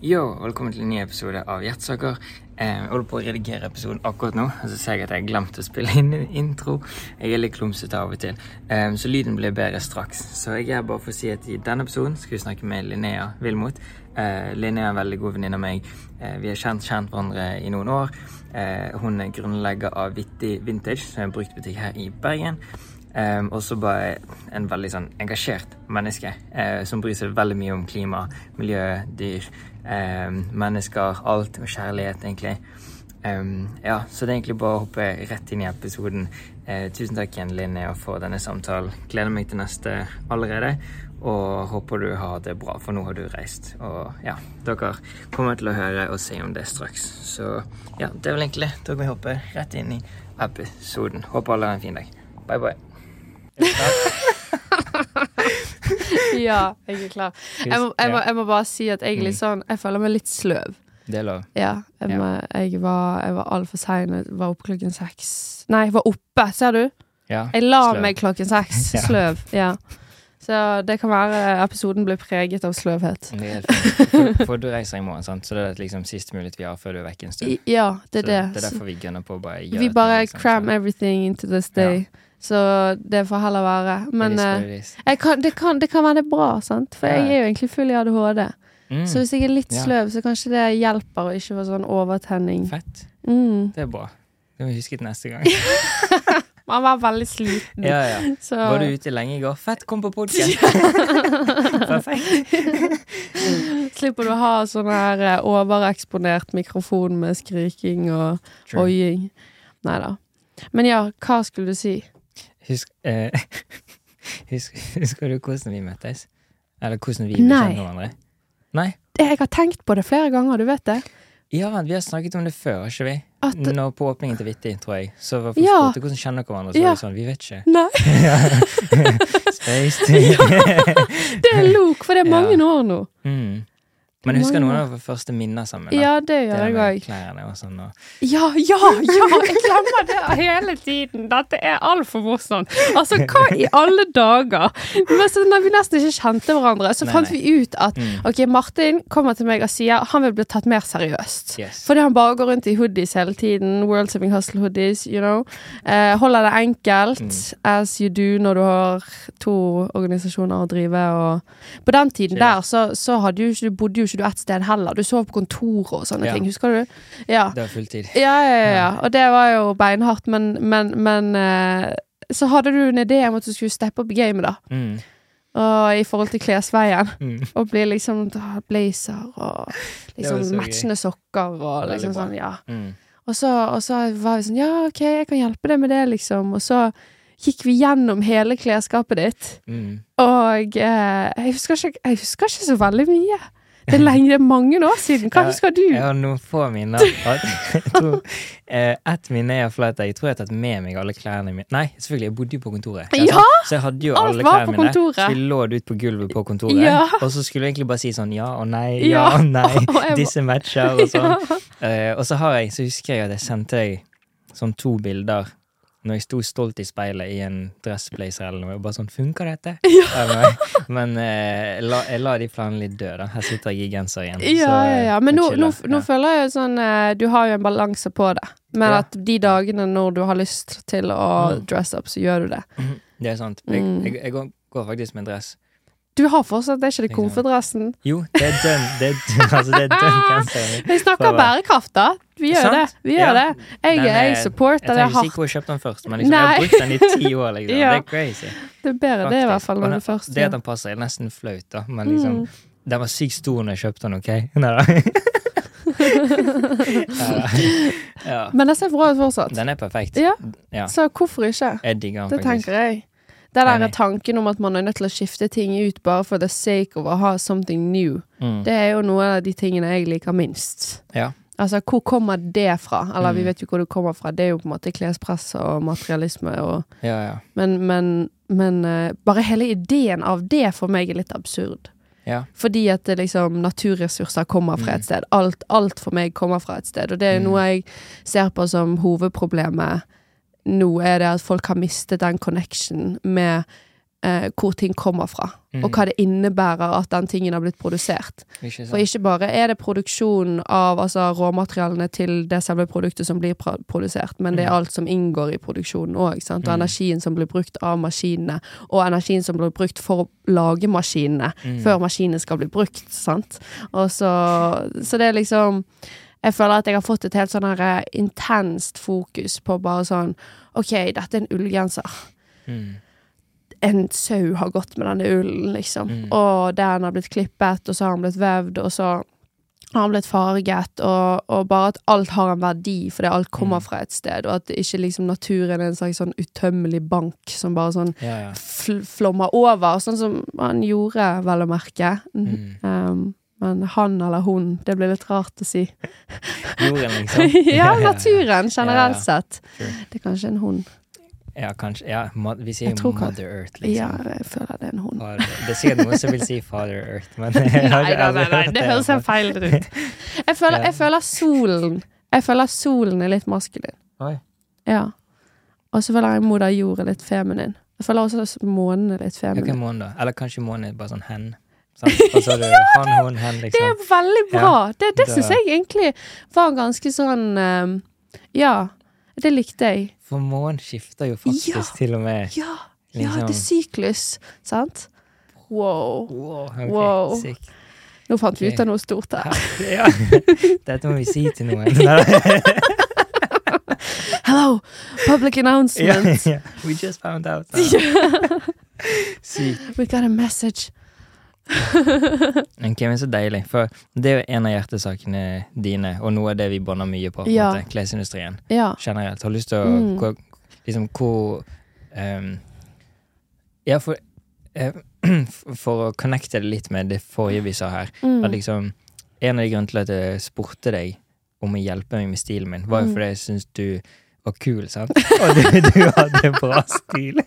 Yo, velkommen til en ny episode av Hjertesaker. Eh, jeg holder på å redigere episoden akkurat nå, og så ser jeg at jeg glemte å spille inn en intro. Jeg er litt klumsete av og til, eh, så lyden blir bedre straks. Så jeg er bare for å si at i denne episoden skal vi snakke med Linnea Wilmot. Eh, Linnea er en veldig god venninne av meg. Vi har kjent, kjent hverandre i noen år. Hun er grunnlegger av Vittig Vintage, som er en bruktbutikk her i Bergen. Um, og bare en veldig sånn engasjert menneske eh, som bryr seg veldig mye om klima, miljø, dyr, mennesker, alt med kjærlighet, egentlig. Ja, så det er egentlig bare å hoppe rett inn i episoden. Eh, tusen takk igjen, Linnea, for denne samtalen. Gleder meg til neste allerede. Og håper du har det bra, for nå har du reist. Og ja, dere kommer til å høre og se om det straks. Så ja, det er vel egentlig. Da kan vi hoppe rett inn i episoden. Håper alle har en fin dag. Bye, bye. Ja, jeg er klar. Jeg må, jeg, må, jeg må bare si at jeg er litt sånn Jeg føler meg litt sløv. Det er lov. Ja, jeg, Ja. må, jeg var, jeg var altfor sein. Var oppe klokken seks. Nei, jeg var oppe, ser du? Ja, Jeg la sløv. meg klokken seks. Ja. Sløv. Ja. Så det kan være episoden blir preget av sløvhet. Det. For, for du reiser i morgen, sant? så det er liksom siste mulighet vi har før du er vekk en stund. Ja, det er så det. det er derfor vi gunner på å bare gjøre Vi det, bare liksom, cram så- everything into this day. Så det får heller være. Men eh, jeg kan, det, kan, det kan være det bra, sant? For jeg er jo egentlig full i ADHD. Mm, Så hvis jeg er litt sløv, så kanskje det hjelper å ikke få sånn overtenning. Fett. Mm. Det er bra. Det må vi huske til neste gang. Man var veldig sliten. ja, ja. Så Var du ute lenge i går? Fett, kom på podkast! Perfekt. slipper du å ha sånn her eh, overeksponert mikrofon med skriking og oiing. Nei da. Men ja, hva skulle du si? Husk, eh, husk, husker du hvordan vi møttes? Eller hvordan vi ble Nei. kjent med hverandre? Nei? Jeg har tenkt på det flere ganger, du vet det. Ja, vi har snakket om det før, har ikke vi? At Nå på åpningen til Vitti, tror jeg. Så var folk Ja. spurte hvordan kjenner dere hverandre, så Ja. var det sånn, vi vet ikke. Nei, Spaced. det er lok, for det er mange år nå. Mm. Men jeg husker noen av våre første minner sammen. da. Ja, det gjør det jeg òg. sånn. Og... Ja, ja, ja! Jeg glemmer det hele tiden. Dette er altfor morsomt. Altså, hva i alle dager? Men så når vi nesten ikke kjente hverandre, så Nei, fant nei. vi ut at Mm. ok, Martin kommer til meg og sier han vil bli tatt mer seriøst. Yes. Fordi han bare går rundt i hoodies hele tiden. World Saving Hustle hoodies, you know. Eh, holder det enkelt, Mm. as you do når du har to organisasjoner å drive. Og på den tiden der så, så hadde jo ikke, du bodde jo ikke du ett sted heller. Du sov på kontoret og sånne Ja. ting. Husker du? Ja. Det var fulltid. Ja, ja, ja, ja. Og det var jo beinhardt, men, men, men eh, så hadde du en idé om at du skulle steppe opp gamet, da. Mm. Og i forhold til klesveien. Mm. Og bli liksom blazer og liksom var gøy. matchende sokker og liksom sånn, ja. Mm. Og så, og så var vi sånn, ja, ok, jeg kan hjelpe deg med det, liksom. Og så gikk vi gjennom hele klesskapet ditt. Mm. Og eh, jeg, husker ikke, jeg husker ikke så veldig mye. Det er lenge, det er mange år siden. Hva husker du? Jeg har noen få minner. Tror, eh, ett minne er iallfall at jeg tror jeg har tatt med meg alle klærne mine. Nei, selvfølgelig, jeg bodde jo på kontoret. Ja! Så jeg hadde jo Alt alle klærne mine. kontoret. Så vi lå ut på gulvet på kontoret. Ja. Og så skulle jeg egentlig bare si sånn ja og nei, ja Ja. og nei. Disse matcher og sånn. Ja. Uh, og så har jeg, så husker jeg at jeg sendte deg sånn to bilder når jeg sto stolt i speilet i en dressblazer eller noe. Bare sånn, funker dette? Ja. Men eh, la, jeg la de planene litt dø, da. Her sitter jeg i genser igjen. Ja, så, ja, eh, ja. Men nå, nå, nå føler jeg jo sånn eh, Du har jo en balanse på det. Men Ja. at de dagene når du har lyst til å Mm. dress up, så gjør du det. Det er sant. Jeg, Mm. jeg, jeg går, går faktisk med en dress. Du har fortsatt, det er ikke det Liksom. Jo, det er dønn. Det er dønn, altså, det er dønn. Vi snakker bærekraft, da. Vi gjør det. Vi gjør Ja. det. Jeg, er- jeg supporter Jeg det trenger ikke si hardt. hvor jeg kjøpte den først, men liksom, jeg har brukt den i ti år. Liksom. Ja. Det er crazy. Det er bedre det, i hvert fall, når den- det første. Det at den passer, er nesten flaut, da. Men liksom, Mm. den var sykt stor når jeg kjøpte den, OK? Nei da. ja. Men den ser bra ut fortsatt. Den er perfekt. Ja. Ja. Så hvorfor ikke? Jeg digger den Det faktisk. tenker jeg. Den der tanken om at man er nødt til å skifte ting ut bare for the sake of å ha something new, Mm. det er jo noe av de tingene jeg liker minst. Ja. Altså, hvor kommer det fra? Eller vi Mm. vet jo hvor det kommer fra. Det er jo på en måte klespress og materialisme og Ja, ja. Men, men, men uh, bare hele ideen av det for meg er litt absurd. ja. Fordi at det liksom naturressurser kommer fra Mm. et sted. Alt, alt for meg kommer fra et sted. Og det er Mm. noe jeg ser på som hovedproblemet nå, er det at folk har mistet den connection med eh, hvor ting kommer fra, Mm. og hva det innebærer at den tingen har blitt produsert. Ikke For ikke bare er det produksjon av altså, råmaterialene til det selve produktet som blir produsert, men det er Mm. alt som inngår i produksjonen òg. Og Mm. energien som blir brukt av maskinene, og energien som blir brukt for å lage maskinene Mm. før maskinene skal bli brukt. Sant? Og så, så det er liksom Jeg føler at jeg har fått et helt sånn her eh, intenst fokus på bare sånn OK, dette er en ullgenser Mm. en sau har gått med denne ullen, liksom. Mm. Og den har blitt klippet, og så har den blitt vevd, og så har den blitt farget, og, og bare at alt har en verdi, fordi alt kommer Mm. fra et sted, og at ikke liksom naturen er en slags sånn utømmelig bank som bare sånn Ja, ja. fl flommer over, sånn som han gjorde, vel å merke. Mm. Um, men han eller hun, det blir litt rart å si. Jorden, liksom. ja, naturen generelt Ja, sett. Det er kanskje en hund. Ja, kanskje. Ja, vi sier kan- Mother Earth, Ja, liksom. jeg føler det er en hund. Det er sikkert noen som vil si Father Earth, men Nei, nei, nei, nei, det høres helt feil ut. Jeg føler, jeg føler solen Jeg føler solen er litt maskulin. Oi. Ja. Og så føler jeg moder jord er litt feminin. Jeg føler også månen er litt feminin. Hvilken månen, da? Eller kanskje månen er bare sånn hen? Så han, hun, hen, Det er liksom. veldig bra! Det, det syns jeg egentlig var ganske sånn um, Ja, det likte jeg. For månen skifter jo faktisk Ja. til og med Ja, ja Liksom. det er syklus, sant? Wow. Wow. Okay, Wow. sick. Nå fant vi ut av noe stort her. Ja. Dette må vi si til noen. Hello! Public announcement. announcement! yeah. We just found out. Sykt. We got a message. Ok, men Så deilig. For det er jo en av hjertesakene dine, og noe av det vi bånder mye på. på Ja. måte, Klesindustrien Ja. generelt. Har lyst til å Mm. gå Liksom hvor um, Ja, for uh, For å connecte det litt med det forrige vi sa her. Mm. At liksom En av de grunnene til at jeg spurte deg om å hjelpe meg med stilen min, var jo Mm. fordi jeg syntes du var kul, sant? Og du, du hadde bra stil.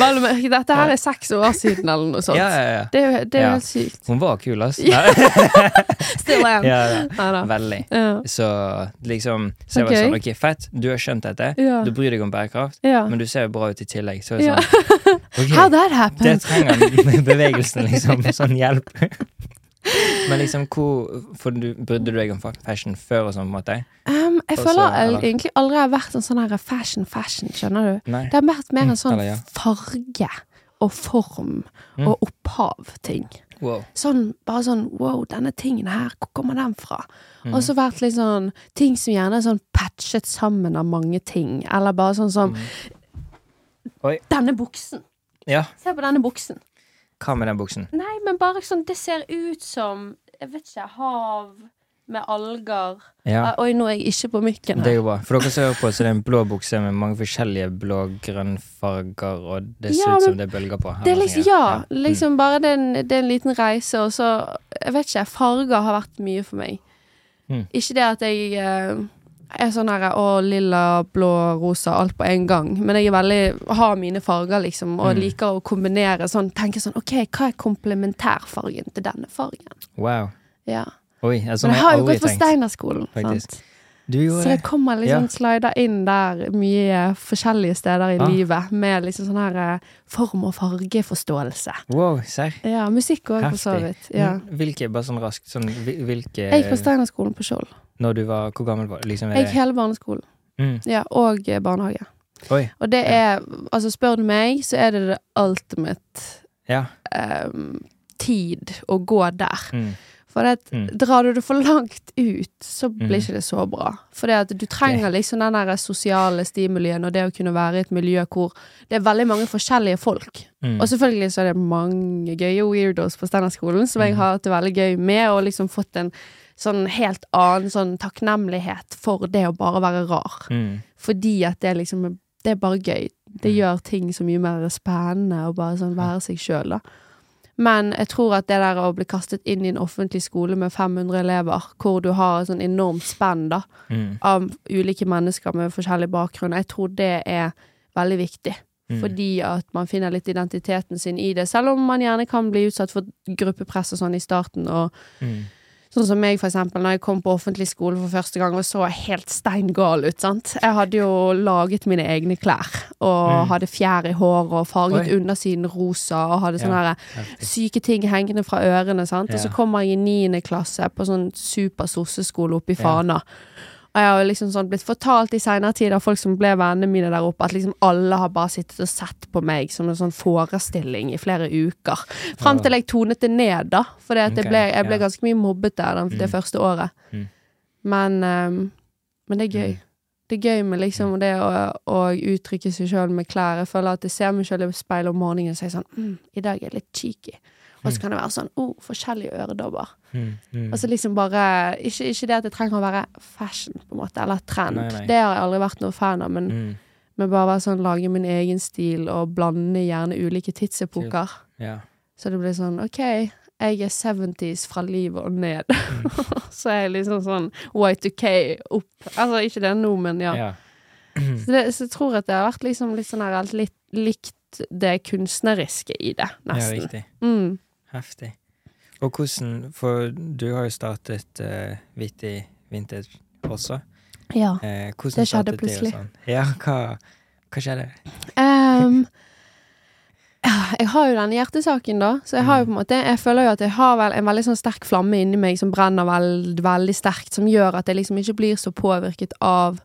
Merke, dette her er seks år siden, eller noe sånt. Ja, ja, ja. Det er det er jo helt sykt. Hun var kul, altså. Still am. Veldig. Så liksom Så jeg var sånn, ok, fett, du har skjønt dette. Du bryr deg om bærekraft, men du ser jo bra ut i tillegg. Så sånn, okay, How that happened? det trenger bevegelsen, liksom. Sånn hjelp. Men liksom, hvor For du brydde du deg om fashion før og sånn, på en måte? Um, jeg Også, føler jeg eller- egentlig aldri har vært en sånn her fashion-fashion, skjønner du. Nei? Det har vært mer en sånn eller ja. farge og form Mm. og opphav-ting. Wow. Sånn, bare sånn wow, denne tingen her, hvor kommer den fra? Mm. Og så vært litt sånn ting som gjerne er sånn patchet sammen av mange ting. Eller bare sånn som Oi. Denne buksen. Ja, Se på denne buksen. Hva med den buksen? Nei, men bare sånn Det ser ut som Jeg vet ikke, hav med alger. Ja, Ah, Oi, nå er jeg ikke på mykken det er jo bra. For dere som hører på, så det er en blå bukse med mange forskjellige blå-grønn-farger, og det ser Ja, ut som det er bølger på. Det er liksom, ja, ja, Mm. liksom bare det er, en, det er en liten reise, og så Jeg vet ikke, farger har vært mye for meg. Mm. Ikke det at jeg eh, er sånn her å, lilla, blå, rosa, alt på en gang. Men jeg er veldig, har mine farger, liksom, og Mm. liker å kombinere sånn. Tenke sånn OK, hva er komplementærfargen til denne fargen? Wow. Ja. Oi, altså, Men jeg har jo gått på. Steinerskolen. Sant? Så det det? kommer liksom slider inn der mye forskjellige steder i Ah. livet, med liksom sånn her eh, form- og fargeforståelse. Wow, serr. Ja, musikk òg, for så vidt. Ja. Hvilke, bare sånn raskt, sånn, hvilke Jeg gikk på Steinerskolen på Skjold. Når du var, hvor gammel var du? Liksom, Jeg gikk hele barneskolen. mm. Ja, og eh, barnehage. Oi, Og det er Altså, spør du meg, så er det det ultimate ja. um, tid å gå der. Mm. For det, Mm. drar du det for langt ut, så blir Mm. ikke det så bra. For at du trenger liksom den der sosiale stimulien og det å kunne være i et miljø hvor det er veldig mange forskjellige folk. Mm. Og selvfølgelig så er det mange gøye weirdos på Steinerskolen som jeg Mm. har hatt det veldig gøy med, og liksom fått en sånn helt annen sånn takknemlighet for det å bare være rar. Mm. Fordi at det liksom Det er bare gøy. Det Mm. gjør ting så mye mer spennende å bare sånn være seg sjøl, da. Men jeg tror at det der å bli kastet inn i en offentlig skole med 500 elever, hvor du har et sånn enormt spenn da, Mm. av ulike mennesker med forskjellig bakgrunn, jeg tror det er veldig viktig. Mm. Fordi at man finner litt identiteten sin i det, selv om man gjerne kan bli utsatt for gruppepress og sånn i starten, og Mm. Sånn som meg, for eksempel, når jeg kom på offentlig skole for første gang og så helt steingal ut, sant. Jeg hadde jo laget mine egne klær, og Mm. hadde fjær i håret og farget Oi. undersiden rosa, og hadde sånne Ja, syke ting hengende fra ørene, sant. Og så kommer jeg i niende klasse på sånn super sosseskole oppe i Ja. Og jeg har liksom sånn blitt fortalt i seinere tid av folk som ble vennene mine der oppe, at liksom alle har bare sittet og sett på meg som en sånn forestilling i flere uker. Fram til jeg tonet det ned, da. For jeg Ok, ble, jeg ble ganske mye mobbet der det Mm. første året. Mm. Men, um, men det er gøy. Mm. Det er gøy med liksom det å, å uttrykke seg sjøl med klær. Jeg føler at jeg ser meg sjøl i speilet om morgenen og sier sånn mm, I dag er jeg litt cheeky. Og så Mm. kan det være sånn oh, forskjellige øredobber. Mm, mm. Og så liksom bare ikke, ikke det at det trenger å være fashion, på en måte, eller trend. Nei, nei. Det har jeg aldri vært noe fan av, men, mm. men bare være sånn lage min egen stil og blande gjerne ulike tidsepoker. Ja. Så det blir sånn OK, jeg er 70s fra livet og ned. så er jeg liksom sånn Y2K opp. Altså ikke det nå, men ja. ja. Så, det, så jeg tror at det har vært liksom litt sånn her litt likt det kunstneriske i det, ja, nesten. riktig. Mm. Heftig. Og hvordan For du har jo startet uh, Vittig Vintage også. Ja. Eh, Det skjedde plutselig. Det sånn? Ja, hva, hva skjedde? Um, jeg har jo denne hjertesaken, da. Så jeg har jo på en måte Jeg føler jo at jeg har vel en veldig sånn sterk flamme inni meg som brenner veld, veldig sterkt, som gjør at jeg liksom ikke blir så påvirket av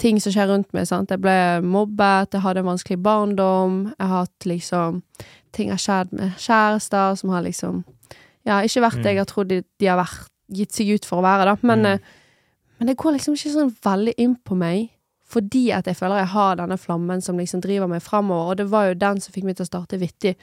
ting som skjer rundt meg. sant? Jeg ble mobbet, jeg hadde en vanskelig barndom, jeg har hatt liksom Ting har skjedd med kjærester som har liksom Ja, ikke vært det jeg har trodd de, de har vært, gitt seg ut for å være, da. Men, Mm. eh, men det går liksom ikke sånn veldig inn på meg. Fordi at jeg føler jeg har denne flammen som liksom driver meg framover. Og det var jo den som fikk meg til å starte Vittig.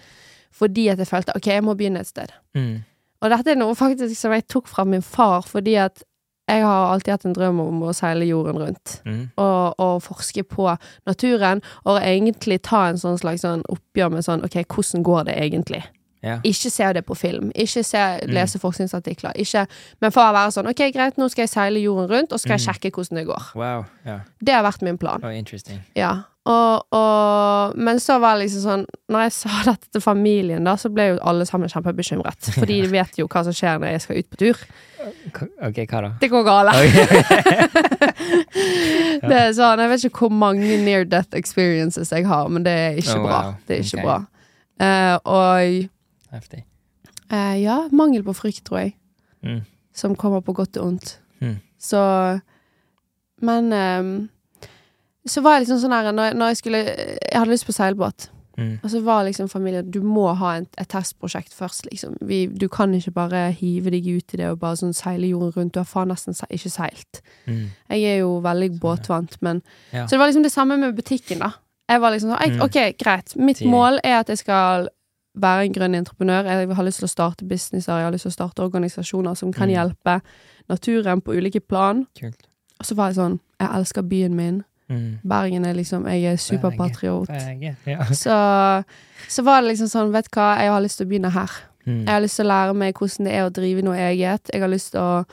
Fordi at jeg følte OK, jeg må begynne et sted. Mm. Og dette er noe faktisk som jeg tok fra min far, fordi at jeg har alltid hatt en drøm om å seile jorden rundt. Mm. Og, og forske på naturen, og egentlig ta en sånn slags sånn oppgjør med sånn OK, hvordan går det egentlig? Ja. Ikke se det på film, ikke se, Mm. lese forskningsartikler, ikke Men for å være sånn OK, greit, nå skal jeg seile jorden rundt, og skal jeg Mm. sjekke hvordan det går. Wow. Yeah. Det har vært min plan. Oh. Ja. Og, og, men så var det liksom sånn Når jeg sa dette til familien, da, så ble jo alle sammen kjempebekymret. Fordi de vet jo hva som skjer når jeg skal ut på tur. OK, hva da? Det går gale. Okay. Det er sånn, Jeg vet ikke hvor mange near death experiences jeg har, men det er ikke Oh, bra. wow. Det er ikke okay. bra. Uh, og Heftig. Uh, ja, mangel på frykt, tror jeg. Mm. Som kommer på godt og ondt. Mm. Så Men ehm, så var jeg liksom sånn her når når jeg skulle Jeg hadde lyst på seilbåt. Mm. Og så var liksom familien Du må ha en, et testprosjekt først, liksom. Vi, du kan ikke bare hive deg ut i det og bare sånn seile jorden rundt. Du har faen nesten se, ikke seilt. Mm. Jeg er jo veldig båtvant, men Ja. Så det var liksom det samme med butikken, da. Jeg var liksom sånn Mm. OK, greit. Mitt Tidlig. mål er at jeg skal være en grønn entreprenør. Jeg har lyst til å starte businesser, jeg har lyst til å starte organisasjoner som kan Mm. hjelpe naturen på ulike plan. Kult. Og så var jeg sånn Jeg elsker byen min. Mm. Bergen er liksom Jeg er superpatriot. Ja. Så, så var det liksom sånn, vet du hva, jeg har lyst til å begynne her. Mm. Jeg har lyst til å lære meg hvordan det er å drive noe eget. Jeg har lyst til å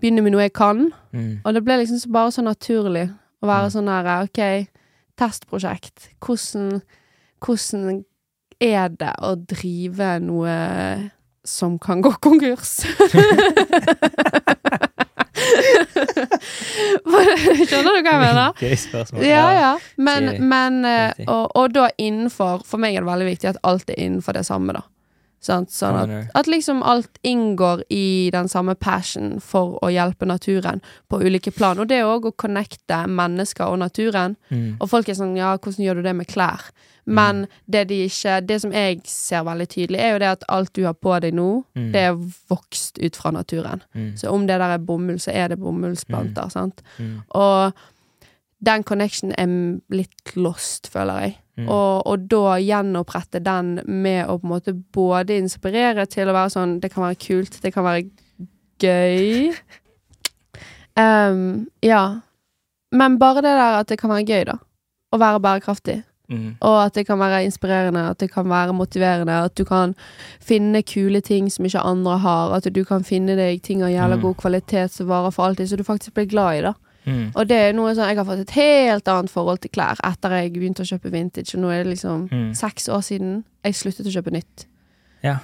begynne med noe jeg kan. Mm. Og det ble liksom så bare så naturlig å være Mm. sånn her, OK, testprosjekt. Hvordan, hvordan er det å drive noe som kan gå konkurs? Skjønner du hva jeg mener? Gøy spørsmål. Ja, ja. Men, men eh, og, og da innenfor For meg er det veldig viktig at alt er innenfor det samme, da. Sant? Sånn at, at liksom alt inngår i den samme passion for å hjelpe naturen på ulike plan. Og det er òg å connecte mennesker og naturen. Mm. Og folk er sånn ja, hvordan gjør du det med klær? Men det de ikke Det som jeg ser veldig tydelig, er jo det at alt du har på deg nå, Mm. det er vokst ut fra naturen. Mm. Så om det der er bomull, så er det bomullsplanter, sant? Mm. Og den connection er litt lost, føler jeg. Mm. Og, og da gjenopprette den med å på en måte både inspirere til å være sånn Det kan være kult, det kan være gøy. Um, ja. Men bare det der at det kan være gøy, da. Å være bærekraftig. Mm. Og at det kan være inspirerende, at det kan være motiverende, at du kan finne kule ting som ikke andre har, at du kan finne deg ting av jævla Mm. god kvalitet som varer for alltid, så du faktisk blir glad i, da. Mm. Og det er noe sånn, jeg har fått et helt annet forhold til klær etter jeg begynte å kjøpe vintage, og nå er det liksom Mm. seks år siden jeg sluttet å kjøpe nytt. Ja.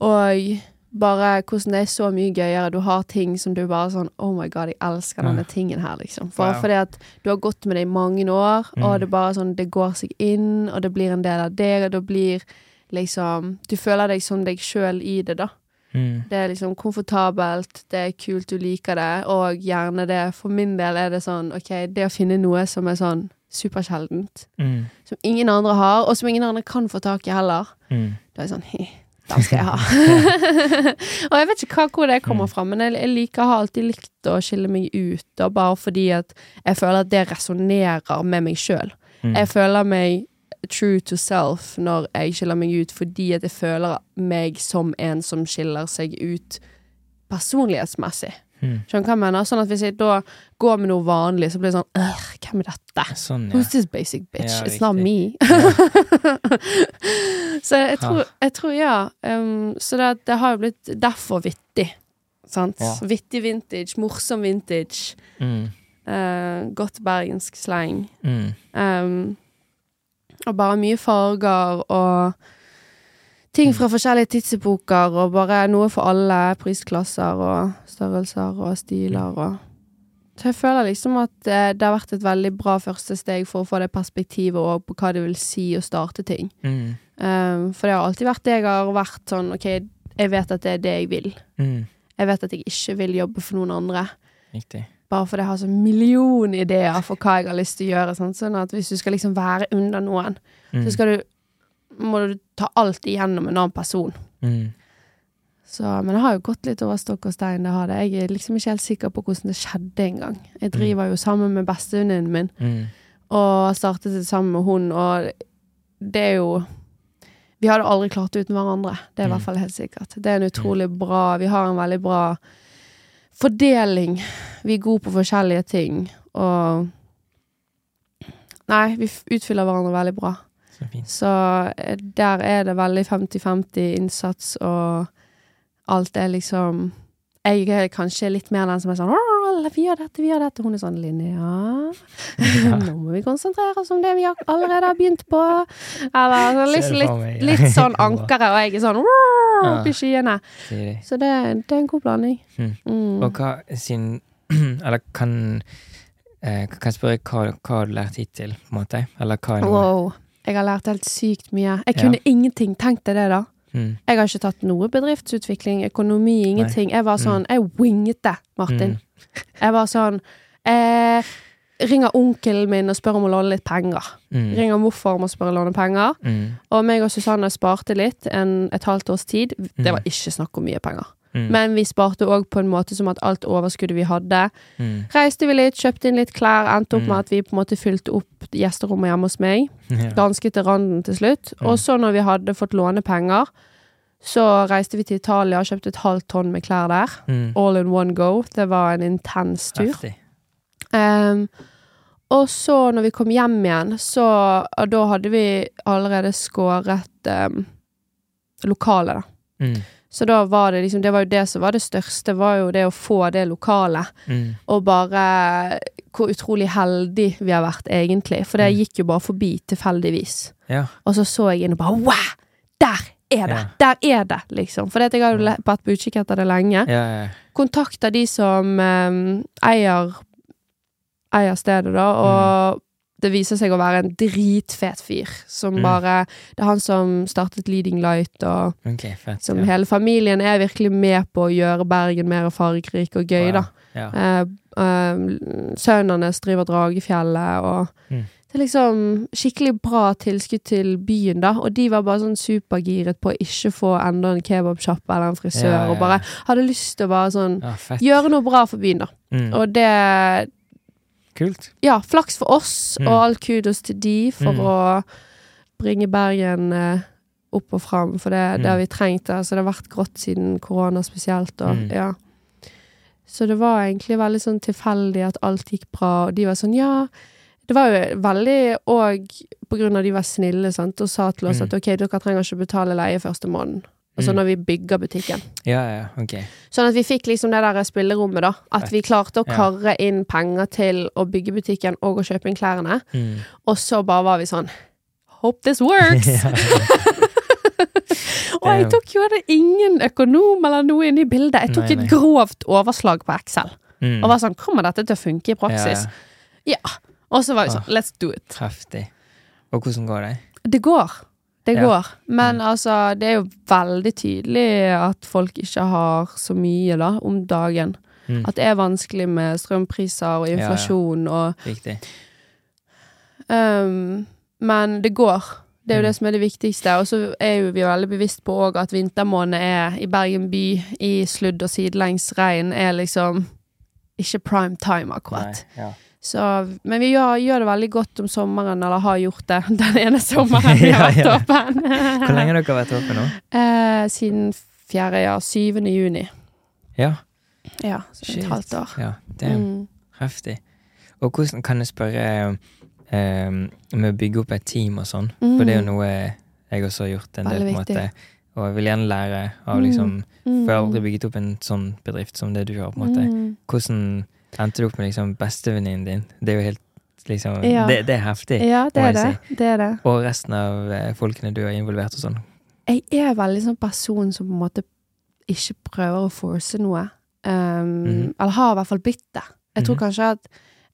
Og bare hvordan det er så mye gøyere. Du har ting som du bare sånn Oh my god, jeg elsker denne Ja. tingen her, liksom. Bare Wow. fordi at du har gått med det i mange år, og Mm. det bare sånn Det går seg inn, og det blir en del av deg, og da blir liksom Du føler deg som deg sjøl i det, da. Mm. Det er liksom komfortabelt, det er kult, du liker det, og gjerne det For min del er det sånn, OK, det å finne noe som er sånn supersjeldent, Mm. som ingen andre har, og som ingen andre kan få tak i heller, Mm. da er det sånn «Hi, Den skal jeg ha. og jeg vet ikke hva, hvor det kommer Mm. fra, men jeg, jeg liker, har alltid likt å skille meg ut, da, bare fordi at jeg føler at det resonnerer med meg sjøl. Mm. Jeg føler meg true to self når jeg skiller meg ut, fordi at jeg føler meg som en som skiller seg ut personlighetsmessig. Mm. Skjønner hva jeg mener? Sånn at hvis jeg da går med noe vanlig, så blir det sånn «Åh, hvem er dette? Sånn, ja. Who's this basic bitch? Ja, It's not me. så jeg tror, jeg tror ja. Um, så det, det har jo blitt derfor vittig. Sant? Ja. Vittig vintage, morsom vintage. Mm. Uh, godt bergensk slang. Mm. Um, og bare mye farger og ting fra forskjellige tidsepoker, og bare noe for alle prisklasser og størrelser og stiler og Så jeg føler liksom at eh, det har vært et veldig bra første steg for å få det perspektivet òg på hva det vil si å starte ting. Mm. Um, for det har alltid vært det jeg har vært sånn OK, jeg vet at det er det jeg vil. Mm. Jeg vet at jeg ikke vil jobbe for noen andre. Riktig. Bare fordi jeg har så million ideer for hva jeg har lyst til å gjøre. Sånn, Sånn at hvis du skal liksom være under noen, Mm. så skal du må du ta alt igjennom en annen person. Mm. Så, men det har jo gått litt over stokk og stein. Det har det. Jeg er liksom ikke helt sikker på hvordan det skjedde engang. Jeg driver jo sammen med bestevenninnen min, Mm. og startet det sammen med hun, og det er jo Vi hadde aldri klart det uten hverandre. Det er i Mm. hvert fall helt sikkert. Det er en utrolig bra Vi har en veldig bra fordeling. Vi er gode på forskjellige ting, og Nei, vi utfyller hverandre veldig bra. Så. Så eh, der er det veldig 50-50 innsats, og alt er liksom Jeg er kanskje litt mer den som er sånn Vi gjør dette, vi gjør dette. Hun er sånn Linnea, nå må vi konsentrere oss om det vi allerede har begynt på. Eller liksom litt, litt sånn ankeret, og jeg er sånn Ja. Opp i skyene. Så det, det er en god blanding. Mm. Mm. Og hva sin Eller kan eh, Kan jeg spørre hva, hva har du lært hittil, på en måte? Eller hva er Wow. Jeg har lært helt sykt mye. Jeg Ja. kunne ingenting. Tenk deg det, da. Mm. Jeg har ikke tatt noe bedriftsutvikling, økonomi, ingenting. Jeg var sånn, jeg winget det, Martin. Mm. Jeg var sånn eh, Ringer onkelen min og spør om å låne litt penger. Mm. Ringer morfar om å spørre å låne penger. Mm. Og meg og Susanne sparte litt en, et halvt års tid. Det Mm. var ikke snakk om mye penger. Mm. Men vi sparte òg på en måte som at alt overskuddet vi hadde Mm. Reiste vi litt, kjøpte inn litt klær, endte opp Mm. med at vi på en måte fylte opp gjesterommet hjemme hos meg. Ja. Ganske til randen til slutt. Mm. Og så når vi hadde fått låne penger, så reiste vi til Italia og kjøpte et halvt tonn med klær der. Mm. All in one go. Det var en intens tur. Heftig. Ehm, og så når vi kom hjem igjen, så og Da hadde vi allerede skåret um, lokalet, da. Mm. Så da var det liksom Det var jo det som var det største, var jo det å få det lokalet. Mm. Og bare hvor utrolig heldig vi har vært, egentlig. For det Mm. gikk jo bare forbi tilfeldigvis. Ja. Og så så jeg inn og bare Wow! Der er det! Der er det! Liksom. For jeg har jo vært på utkikk etter det lenge. Ja, ja. Kontakta de som um, eier, eier stedet, da, og det viser seg å være en dritfet fyr. Som Mm. bare Det er han som startet Leading Light, og okay, fett. som ja. hele familien er virkelig med på å gjøre Bergen mer fargerik og gøy, da. Wow. Ja. Eh, eh, sønnen hans driver Dragefjellet, og Mm. det er liksom skikkelig bra tilskudd til byen, da. Og de var bare sånn supergiret på å ikke få enda en kebabsjappe eller en frisør, Ja, ja, ja. og bare hadde lyst til å bare sånn gjøre noe bra for byen, da. Mm. Og det Kult. Ja, flaks for oss, Mm. og all kudos til de for Mm. å bringe Bergen eh, opp og fram, for det, det har Mm. vi trengt. Altså, det har vært grått siden korona spesielt, og Mm. ja. Så det var egentlig veldig sånn tilfeldig at alt gikk bra, og de var sånn, ja Det var jo veldig òg på grunn av de var snille, sant, og sa til oss Mm. at ok, dere trenger ikke betale leie første måneden. Altså Mm. når vi bygger butikken. Ja, ja, ok. Sånn at vi fikk liksom det der spillerommet, da. At vi klarte å karre inn penger til å bygge butikken og å kjøpe inn klærne. Mm. Og så bare var vi sånn Hope this works! og jeg tok jo det ingen økonom eller noe inn i bildet. Jeg tok Nei, nei. et grovt overslag på Excel. mm. Og var sånn Kommer dette til å funke i praksis? Ja, Ja. Og så var vi sånn Let's do it. Heftig. Og hvordan går det? Det går. Det går. Men altså, det er jo veldig tydelig at folk ikke har så mye, da, om dagen. Mm. At det er vanskelig med strømpriser og Ja, ja. inflasjon og Riktig. um, Men det går. Det er jo Mm. det som er det viktigste. Og så er jo vi veldig bevisst på òg at vintermåned er i Bergen by, i sludd og sidelengs regn, er liksom ikke prime time, akkurat. Nei, ja. Så, men vi gjør, gjør det veldig godt om sommeren, eller har gjort det den ene sommeren vi har vært åpen. Hvor lenge har dere vært åpne nå? Eh, siden 4. ja, 7. juni. Ja. Ja, så Shit. et halvt år. ja. Det er Mm. heftig. Og hvordan kan jeg spørre eh, med å bygge opp et team og sånn? Mm. For det er jo noe jeg også har gjort en del, Veldig på en måte. Og jeg vil gjerne lære av Mm. liksom Mm. For jeg har aldri bygget opp en sånn bedrift som det du har, på en måte. Mm. Hvordan endte du opp med liksom bestevenninnen din? Det er jo helt liksom Ja. det, det er heftig. Ja, det er det. det. Det er det. Og resten av eh, folkene du har involvert og sånn. Jeg er veldig sånn person som på en måte ikke prøver å force noe. Um, Mhm. Eller har i hvert fall blitt det. Jeg tror Mhm. kanskje at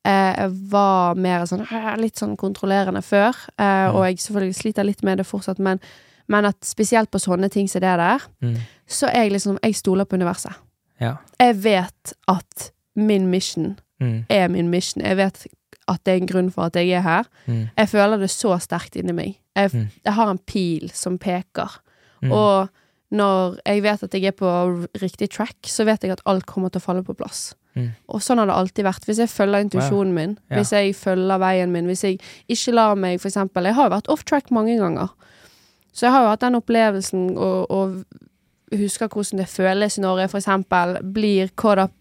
eh, jeg var mer sånn eh, litt sånn kontrollerende før. eh, Mhm. Og jeg selvfølgelig sliter litt med det fortsatt, men, men at spesielt på sånne ting som det der, Mm. så er jeg liksom Jeg stoler på universet. Ja. Jeg vet at min mission Mm. er min mission. Jeg vet at det er en grunn for at jeg er her. Mm. Jeg føler det så sterkt inni meg. Jeg, Mm. jeg har en pil som peker. Mm. Og når jeg vet at jeg er på riktig track, så vet jeg at alt kommer til å falle på plass. Mm. Og sånn har det alltid vært. Hvis jeg følger intuisjonen min, Ja. hvis jeg følger veien min, hvis jeg ikke lar meg for eksempel Jeg har vært off track mange ganger. Så jeg har jo hatt den opplevelsen og, og husker hvordan det føles når jeg for eksempel blir caught up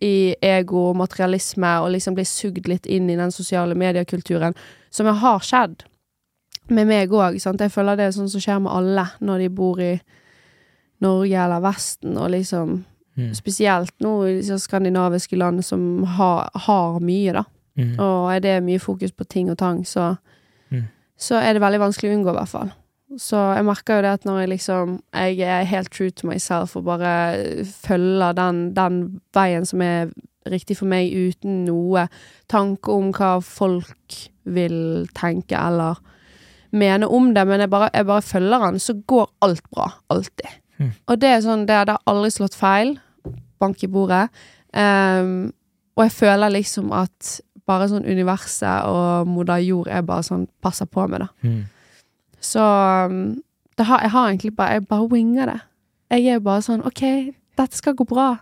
i ego og materialisme og liksom blir sugd litt inn i den sosiale mediekulturen, som har skjedd med meg òg. Jeg føler det er sånn som skjer med alle når de bor i Norge eller Vesten, og liksom Mm. Spesielt nå i disse skandinaviske land som har, har mye, da. Mm. Og er det mye fokus på ting og tang, så Mm. Så er det veldig vanskelig å unngå, i hvert fall. Så jeg merker jo det at når jeg liksom Jeg er helt true to myself og bare følger den, den veien som er riktig for meg, uten noe tanke om hva folk vil tenke eller mene om det, men jeg bare, jeg bare følger den, så går alt bra. Alltid. Mm. Og det er sånn, det, det har aldri slått feil. Bank i bordet. Um, og jeg føler liksom at bare sånn universet og moder jord er bare sånn passer på meg, da. Mm. Så um, det har, jeg har egentlig bare Jeg bare winger det. Jeg er jo bare sånn OK, dette skal gå bra.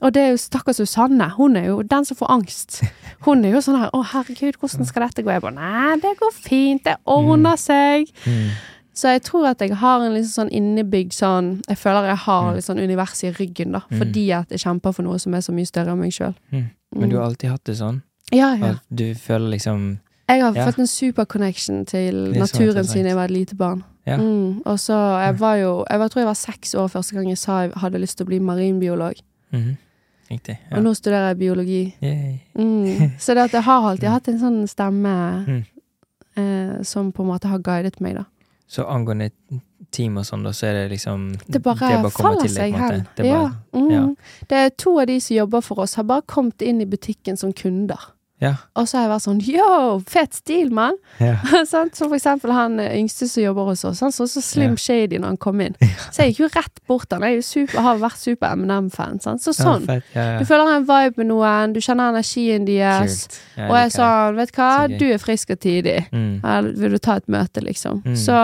Og det er jo stakkars Susanne. Hun er jo den som får angst. Hun er jo sånn her Å, herregud, hvordan skal dette gå? Jeg bare Nei, det går fint. Det ordner seg. Mm. Så jeg tror at jeg har en liksom sånn innebygd sånn Jeg føler jeg har Mm. litt sånn univers i ryggen, da. Mm. Fordi at jeg kjemper for noe som er så mye større enn meg sjøl. Mm. Men du har alltid hatt det sånn? Ja, ja. At du føler liksom Jeg har fått en super connection til Det naturen siden jeg var et lite barn. Mm, og så jeg var jo Jeg var, tror jeg var seks år første gang jeg sa jeg hadde lyst til å bli marinbiolog. Mhm. Riktig. Ja. Og nå studerer jeg biologi. Mm. Så det at jeg har alltid hatt en sånn stemme Mm. eh, som på en måte har guidet meg, da. Så angående team og sånn, da, så er det liksom Det bare, kommer faller til seg hen. Det ja. Mm. ja. Det er to av de som jobber for oss, har bare kommet inn i butikken som kunder. Ja. Og så har jeg vært sånn yo, fet stil, mann! ja. Så for eksempel han eh, yngste som jobber hos oss, han så så slim Ja. shady når han kom inn. Så jeg gikk jo rett bort han. Jeg er super, har vært super M&M-fan. Sånn. Så sånn. fett. Du føler en vibe med noen, du kjenner energien deres. Og jeg er sa, vet du hva, du er frisk og tidig. mm. Her vil du ta et møte, liksom. Mm. Så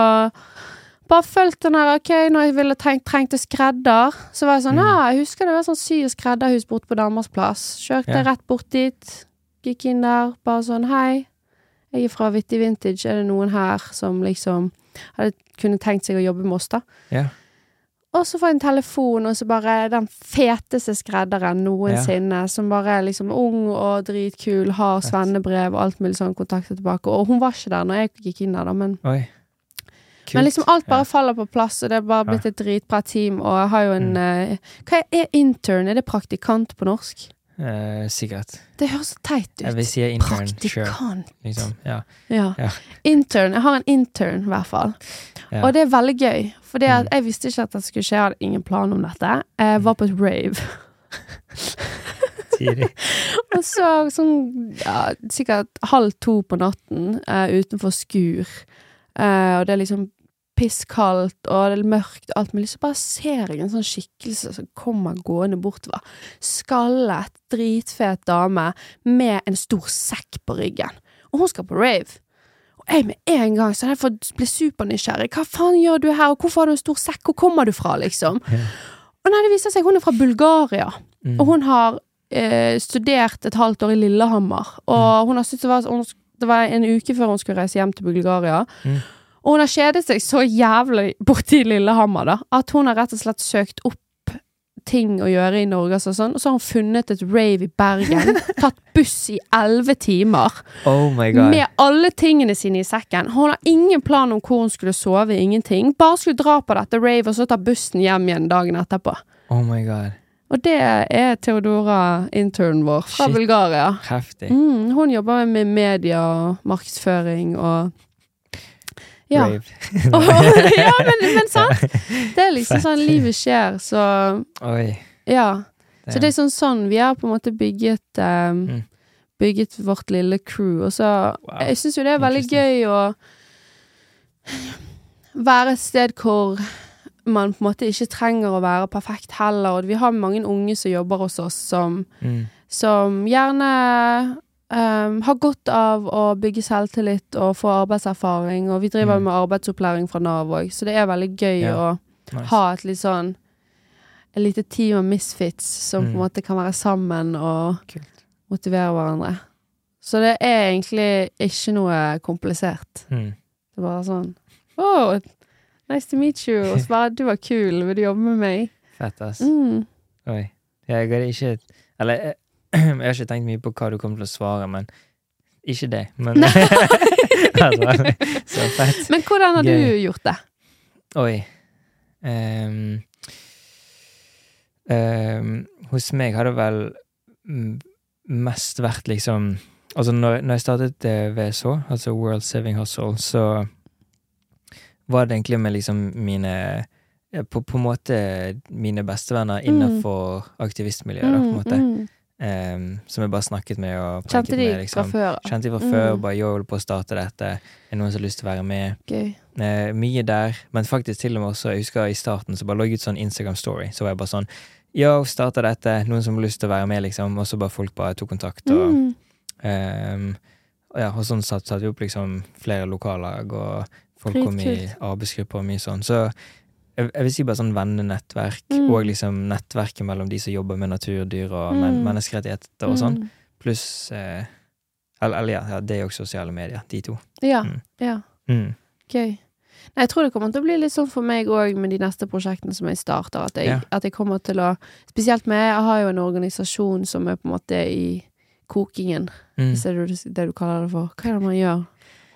bare fulgt den her, ok, når jeg ville trengt, trengte skredder, så var jeg sånn, Mm. ja, jeg husker det var sånn sy- og skredderhus borte på Danmarks plass. Kjørte Ja. rett bort dit, gikk inn der, bare sånn, hei, jeg er fra Vittig Vintage, er det noen her som liksom hadde kunne tenkt seg å jobbe med oss da? Yeah. Og så får jeg en telefon, og så bare den feteste skredderen noensinne, som bare er liksom ung og dritkul, har svennebrev og alt mulig sånn, kontakter tilbake. Og hun var ikke der når jeg gikk inn der, da, men men liksom alt bare Ja. faller på plass, og det er bare blitt et dritbra team. Og jeg har jo en Mm. uh, Hva er intern? Er det praktikant på norsk? Eh, sikkert. Det høres så teit ut. Jeg vil si intern. Sure. Praktikant. Liksom. Ja. Ja. Ja. Intern. Jeg har en intern, i hvert fall. Og det er veldig gøy. For Mm. jeg visste ikke at det skulle skje, jeg hadde ingen plan om dette. Jeg var på et rave. Tidlig. Og så sånn ja, sikkert halv to på natten uh, utenfor Skur. Uh, og det er liksom pisskaldt, og det er mørkt, alt mulig. Så bare ser jeg en sånn skikkelse som kommer gående bortover. Skallet, dritfet dame med en stor sekk på ryggen. Og hun skal på rave. Og jeg med en gang så hadde jeg fått bli supernysgjerrig. Hva faen gjør du her, og hvorfor har du en stor sekk, hvor kommer du fra, liksom? Ja. Og nei, det viser seg hun er fra Bulgaria. Mm. Og hun har eh, studert et halvt år i Lillehammer. Og hun har syntes det var, hun, det var en uke før hun skulle reise hjem til Bulgaria. Mm. Og hun har kjedet seg så jævlig borti Lillehammer, da, at hun har rett og slett søkt opp ting å gjøre i Norge, altså sånn. og så har hun funnet et rave i Bergen. tatt buss i elleve timer. Oh my god. Med alle tingene sine i sekken. Hun har ingen plan om hvor hun skulle sove, ingenting. Bare skulle dra på dette rave, og så ta bussen hjem igjen dagen etterpå. Oh my god. Og det er Theodora, internen vår, fra Shit. Bulgaria. Mm, hun jobber med media og markedsføring og Ja. Rave. ja, men, men sant? Det er liksom sånn livet skjer, så Oi. Ja. Så det er sånn sånn Vi har på en måte bygget um, Mm. Bygget vårt lille crew, og så Wow. Jeg syns jo det er veldig gøy å være et sted hvor man på en måte ikke trenger å være perfekt heller, og vi har mange unge som jobber hos oss, som, mm. som gjerne um, har godt av å bygge selvtillit og få arbeidserfaring, og vi driver Mm. med arbeidsopplæring fra Nav òg, så det er veldig gøy Ja. å nice. ha et litt sånn Et lite team av misfits som på en Mm. måte kan være sammen og Kult. motivere hverandre. Så det er egentlig ikke noe komplisert. Mm. Det er bare sånn Oh, nice to meet you. Og så bare Du var kul, vil du jobbe med meg? Fett, ass. Mm. Oi. Jeg har ikke Eller jeg, har ikke tenkt mye på hva du kommer til å svare, men Ikke det, men altså, Så fett. Men hvordan har du gjort det? Oi. Um, um, hos meg har det vel mm, mest vært liksom Altså, når, når jeg startet eh, VSH, altså World Saving Hustle, så var det egentlig med liksom mine eh, på, på en måte mine bestevenner Mm. innenfor aktivistmiljøet, da, på en måte. mm. Ehm, som jeg bare snakket med og Kjente de med. fra Liksom. før? Kjente de fra Mm. før, bare yo, holder på å starte dette. Er noen som har lyst til å være med? Okay. Uh, mye der, men faktisk til og med også, jeg husker i starten så bare lå jeg ut sånn Instagram-story, så var jeg bare sånn Yo, starta dette, noen som har lyst til å være med, liksom, og så bare folk bare tok kontakt, og Mm. um, ja, og sånn satte satt vi opp liksom flere lokallag, og folk kom i arbeidsgrupper og mye sånn, så jeg, jeg vil si bare sånn vennenettverk, Mm. og liksom nettverket mellom de som jobber med natur, dyr og men Mm. menneskerettigheter og sånn, Mm. pluss eh, eller, eller ja, ja, det er jo sosiale medier, de to. Ja. Mm. ja. Gøy. Nei, jeg tror det kommer til å bli litt sånn for meg òg med de neste prosjektene som jeg starter. At jeg, Ja. at jeg kommer til å Spesielt med Jeg har jo en organisasjon som er på en måte i kokingen. Mm. Hvis det er det, det du kaller det for. Hva er det man gjør?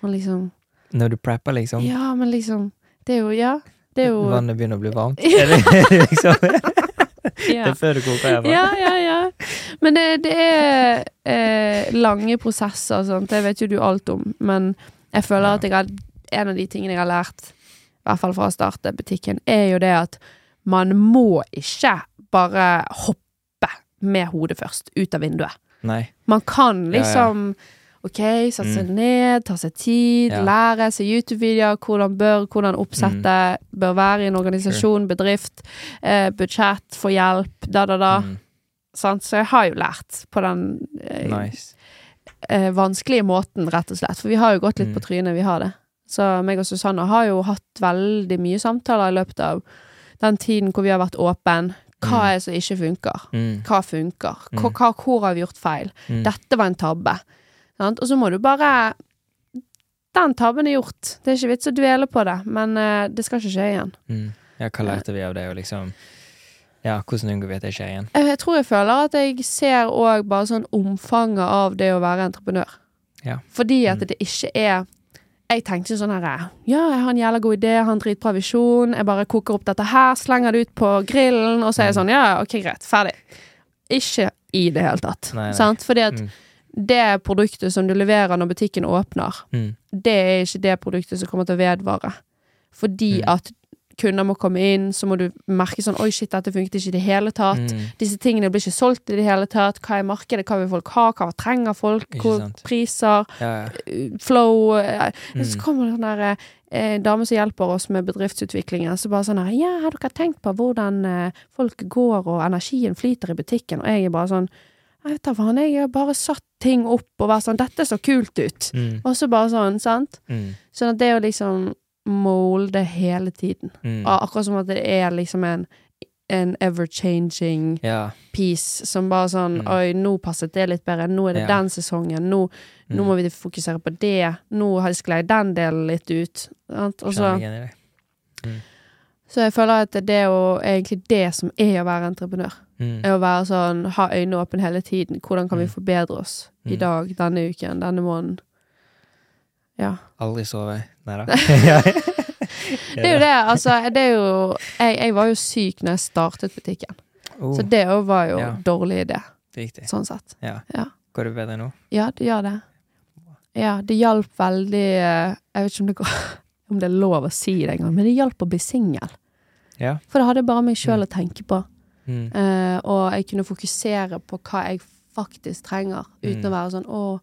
Man liksom Når du prepper, liksom. Ja, men liksom Det er jo Ja. Det er jo Vannet begynner å bli varmt. Er det liksom Det er før du koker, hjemme? ja, ja, ja. Men det, det er eh, lange prosesser, sånt. Det vet jo du alt om. Men jeg føler at jeg har, en av de tingene jeg har lært, i hvert fall fra å starte butikken, er jo det at man må ikke bare hoppe med hodet først ut av vinduet. Nei. Man kan Ja, ja. Ok, sette seg Mm. ned, ta seg tid, Ja. lære, se YouTube-videoer, hvordan bør, hvordan oppsettet bør være i en organisasjon, bedrift, eh, budsjett, få hjelp, da, da, da. Mm. Sant? Så jeg har jo lært på den eh, Nice. eh, vanskelige måten, rett og slett. For vi har jo gått litt Mm. på trynet, vi har det. Så meg og Susanne har jo hatt veldig mye samtaler i løpet av den tiden hvor vi har vært åpen. Hva Mm. er det som ikke funker? Mm. Hva funker? Hva, Mm. hva, hvor har vi gjort feil? Mm. Dette var en tabbe. Sant? Og så må du bare Den tabben er gjort. Det er ikke vits å dvele på det, men eh, det skal ikke skje igjen. Mm. Ja, hva lærte vi av det, og liksom Ja, hvordan unngår vi at det skjer igjen? Jeg, jeg tror jeg føler at jeg ser òg bare sånn omfanget av det å være entreprenør. Ja. Fordi at Mm. det ikke er Jeg tenkte sånn her Ja, jeg har en jævla god idé, jeg har en dritbra visjon, jeg bare koker opp dette her, slenger det ut på grillen, og så er jeg Mm. sånn Ja, ok, greit, ferdig. Ikke i det hele tatt. Nei, nei. Sant? Fordi at Mm. Det produktet som du leverer når butikken åpner, Mm. det er ikke det produktet som kommer til å vedvare. Fordi Mm. at kunder må komme inn, så må du merke sånn Oi, shit, dette funket ikke i det hele tatt. Mm. Disse tingene blir ikke solgt i det hele tatt. Hva er markedet? Hva vil folk ha? Hva trenger folk? Hvor priser? Ja, ja. uh, Flow Mm. Så Mm. kommer det sånn der eh, dame som hjelper oss med bedriftsutviklingen. Så bare sånn her Ja, har dere tenkt på hvordan eh, folk går og energien flyter i butikken? Og jeg er bare sånn Jeg vet da faen, jeg har bare satt ting opp og vært sånn Dette så kult ut. Mm. Og så bare sånn, sant? Mm. Sånn at det å liksom molde hele tiden. Mm. Akkurat som at det er liksom en en ever-changing Ja. piece som bare sånn Mm. Oi, nå passet det litt bedre. Nå er det Ja. den sesongen. Nå, nå Mm. må vi fokusere på det. Nå har jeg sklei den delen litt ut. Og så, Kjenner meg igjen i det. Så jeg føler at det er jo egentlig det som er å være entreprenør. Mm. Er å være sånn, ha øynene åpne hele tiden. Hvordan kan vi Mm. forbedre oss i Mm. dag, denne uken, denne måneden? Ja. Aldri sove. Nei da. Det er jo det, altså. Det er jo Jeg, jeg var jo syk når jeg startet butikken. Oh, Så det òg var jo Ja. dårlig idé, Riktig. sånn sett. Ja. Ja. Går det bedre nå? Ja, det gjør det. Ja, det hjalp veldig eh, Jeg vet ikke om det, går, om det er lov å si det engang, men det hjalp å bli singel. Ja. For da hadde jeg bare meg sjøl Mm. å tenke på. Mm. Uh, og jeg kunne fokusere på hva jeg faktisk trenger, uten Mm. å være sånn å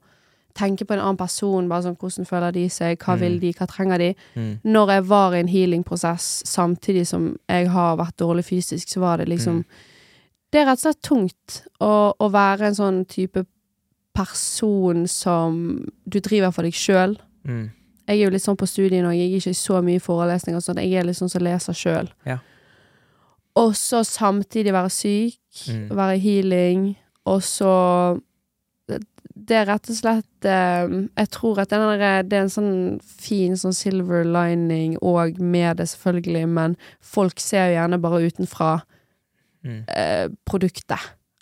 Tenke på en annen person, bare sånn hvordan føler de seg, hva Mm. vil de, hva trenger de? Mm. Når jeg var i en healingprosess samtidig som jeg har vært dårlig fysisk, så var det liksom Mm. Det er rett og slett tungt å, å være en sånn type person som du driver for deg sjøl. Mm. Jeg er jo litt sånn på studiet nå, jeg er ikke så mye forelesninger og sånn, jeg er litt sånn som leser sjøl. Ja. Og så samtidig være syk, Mm. være i healing, og så det, er rett og slett eh, Jeg tror at der, det er en sånn fin sånn silver lining og med det, selvfølgelig, men folk ser jo gjerne bare utenfra Mm. eh, produktet.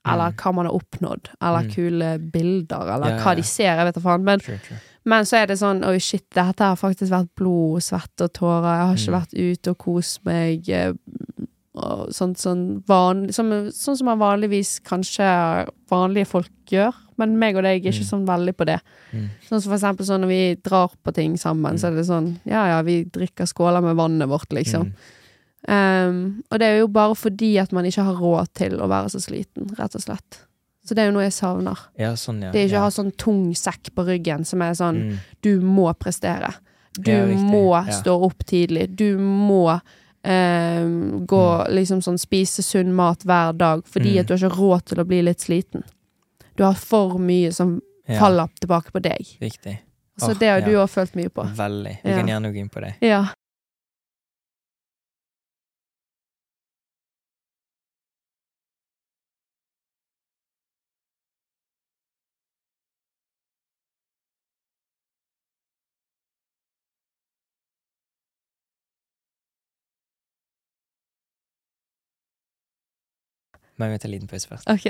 Eller Mm. hva man har oppnådd, eller Mm. kule bilder, eller Ja, ja, hva ja. de ser, jeg vet da faen. Men True, true. Men så er det sånn Oi, shit, dette har faktisk vært blod, svette og tårer. Jeg har ikke Mm. vært ute og kost meg. eh, Og sånt sånn van, som, sånn som man vanligvis kanskje vanlige folk gjør. Men meg og deg er ikke Mm. sånn veldig på det. Mm. Sånn som for eksempel sånn når vi drar på ting sammen, Mm. så er det sånn Ja ja, vi drikker skåler med vannet vårt, liksom. Mm. Um, og det er jo bare fordi at man ikke har råd til å være så sliten, rett og slett. Så det er jo noe jeg savner. Ja, sånn, ja. Det er ikke ja. å ha sånn tung sekk på ryggen som er sånn Mm. du må prestere. Du må stå opp tidlig. Du må eh, gå liksom sånn spise sunn mat hver dag fordi Mm. at du har ikke råd til å bli litt sliten. Du har for mye som faller tilbake på deg. Riktig. Så Åh, det har du òg følt mye på. Veldig. Vi kan gjerne gå inn på det. Ja. Men vi tar en liten pause først. Ok.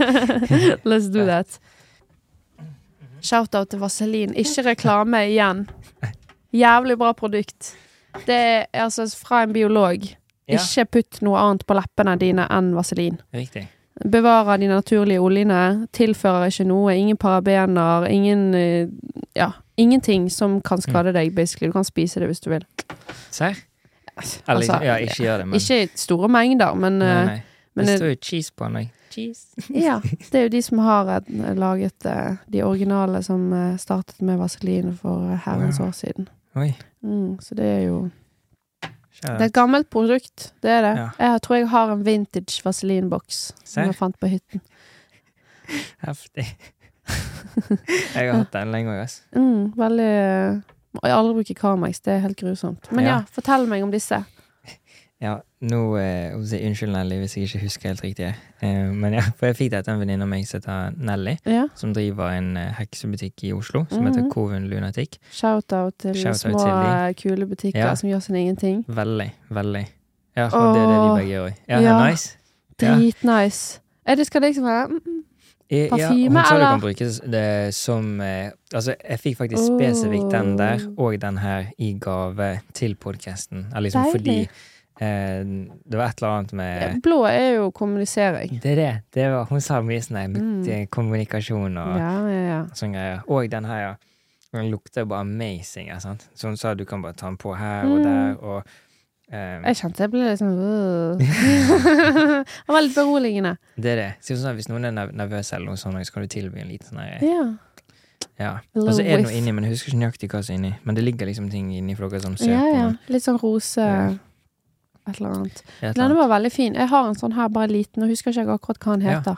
Let's do that. Shout-out til Vaselin. Ikke reklame igjen. Jævlig bra produkt. Det er altså fra en biolog. Ikke putt noe annet på leppene dine enn vaselin. riktig. Bevarer de naturlige oljene. Tilfører ikke noe. Ingen parabener. Ingen eh, Ja, ingenting som kan skade deg, basically. Du kan spise det hvis du vil. Serr? Altså, ja, ikke gjør det, men Ikke store mengder, men, Nei, eh, nei. Det eh, står jo cheese på den òg. Cheese. Ja, det er jo de som har laget eh, de originale som eh, startet med vaselin for eh, herrens år siden. Oi. Mm, så det er jo Det er et gammelt produkt, det er det. Ja. Jeg tror jeg har en vintage vaselinboks som jeg fant på hytten. Heftig. jeg har hatt den lenge òg, altså. Mm, veldig eh, Jeg aldri bruker Carmex, det er helt grusomt. Men ja, Ja. fortell meg om disse. Ja, nå eh, Unnskyld, Nelly, hvis jeg ikke husker helt riktig. Eh, men ja, for jeg fikk dette av en venninne av meg som heter Nelly, Ja, som driver en eh, heksebutikk i Oslo som heter Mhm. Coven Lunatic. Shout-out til Shout-out små, til eh, kule butikker Ja. som gjør sin ingenting. Veldig, veldig. Ja, og det er det vi begge gjør òg. Ja, ja. nice. Ja. Dritnice. Er det skal liksom være mm, mm. Parfyme, ja, hun sa du kan bruke det som eh, Altså, jeg fikk faktisk spesifikt den der og den her i gave til podkasten. Liksom fordi. Eh, Det var et eller annet med Blå er jo kommunisering. Det er det. det var, hun sa mye sånn Mm. kommunikasjon og Ja, ja, ja. sånne greier. Og den her, ja. Den lukter bare amazing. Ja, sant? Så hun sa du kan bare ta den på her og Mm. der, og Um, Jeg kjente jeg ble litt sånn. Det var litt beroligende. Det er det. Så sånn, hvis noen er nervøse, eller noe sånt, så kan du tilby en liten sånn Ja. Ja. Og så er det noe inni, men jeg husker ikke nøyaktig hva som er inni. Men det ligger liksom ting inni for dere som ser Ja, på. ja. Litt sånn rose Ja. Et eller annet. Denne var veldig fin. Jeg har en sånn her, bare liten. og husker ikke akkurat hva han Ja. heter.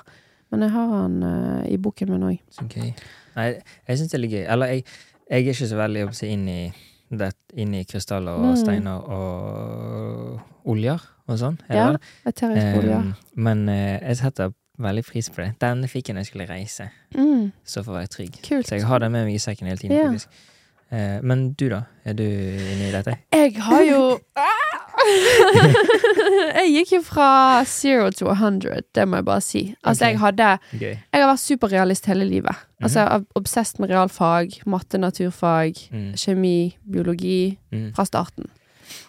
Men jeg har han uh, i boken min òg. Okay. Nei, jeg syns det er litt gøy. Eller jeg, jeg er ikke så veldig opptatt inn i det, inn i krystaller og Mm. steiner og oljer og sånn. Ja. Eterisk olje. Um, men uh, jeg setter veldig pris på det. Den fikk jeg når jeg skulle reise, Mm, så for å være trygg. kult. Så jeg har den med meg i sekken hele tiden, Ja. faktisk. Uh, men du, da? Er du inne i dette? Jeg har jo Jeg gikk jo fra zero to 100, det må jeg bare si. Altså, okay. jeg hadde okay. Jeg har vært superrealist hele livet. Altså, jeg er obsesst med realfag, matte, naturfag, Mm. kjemi, biologi Mm. fra starten.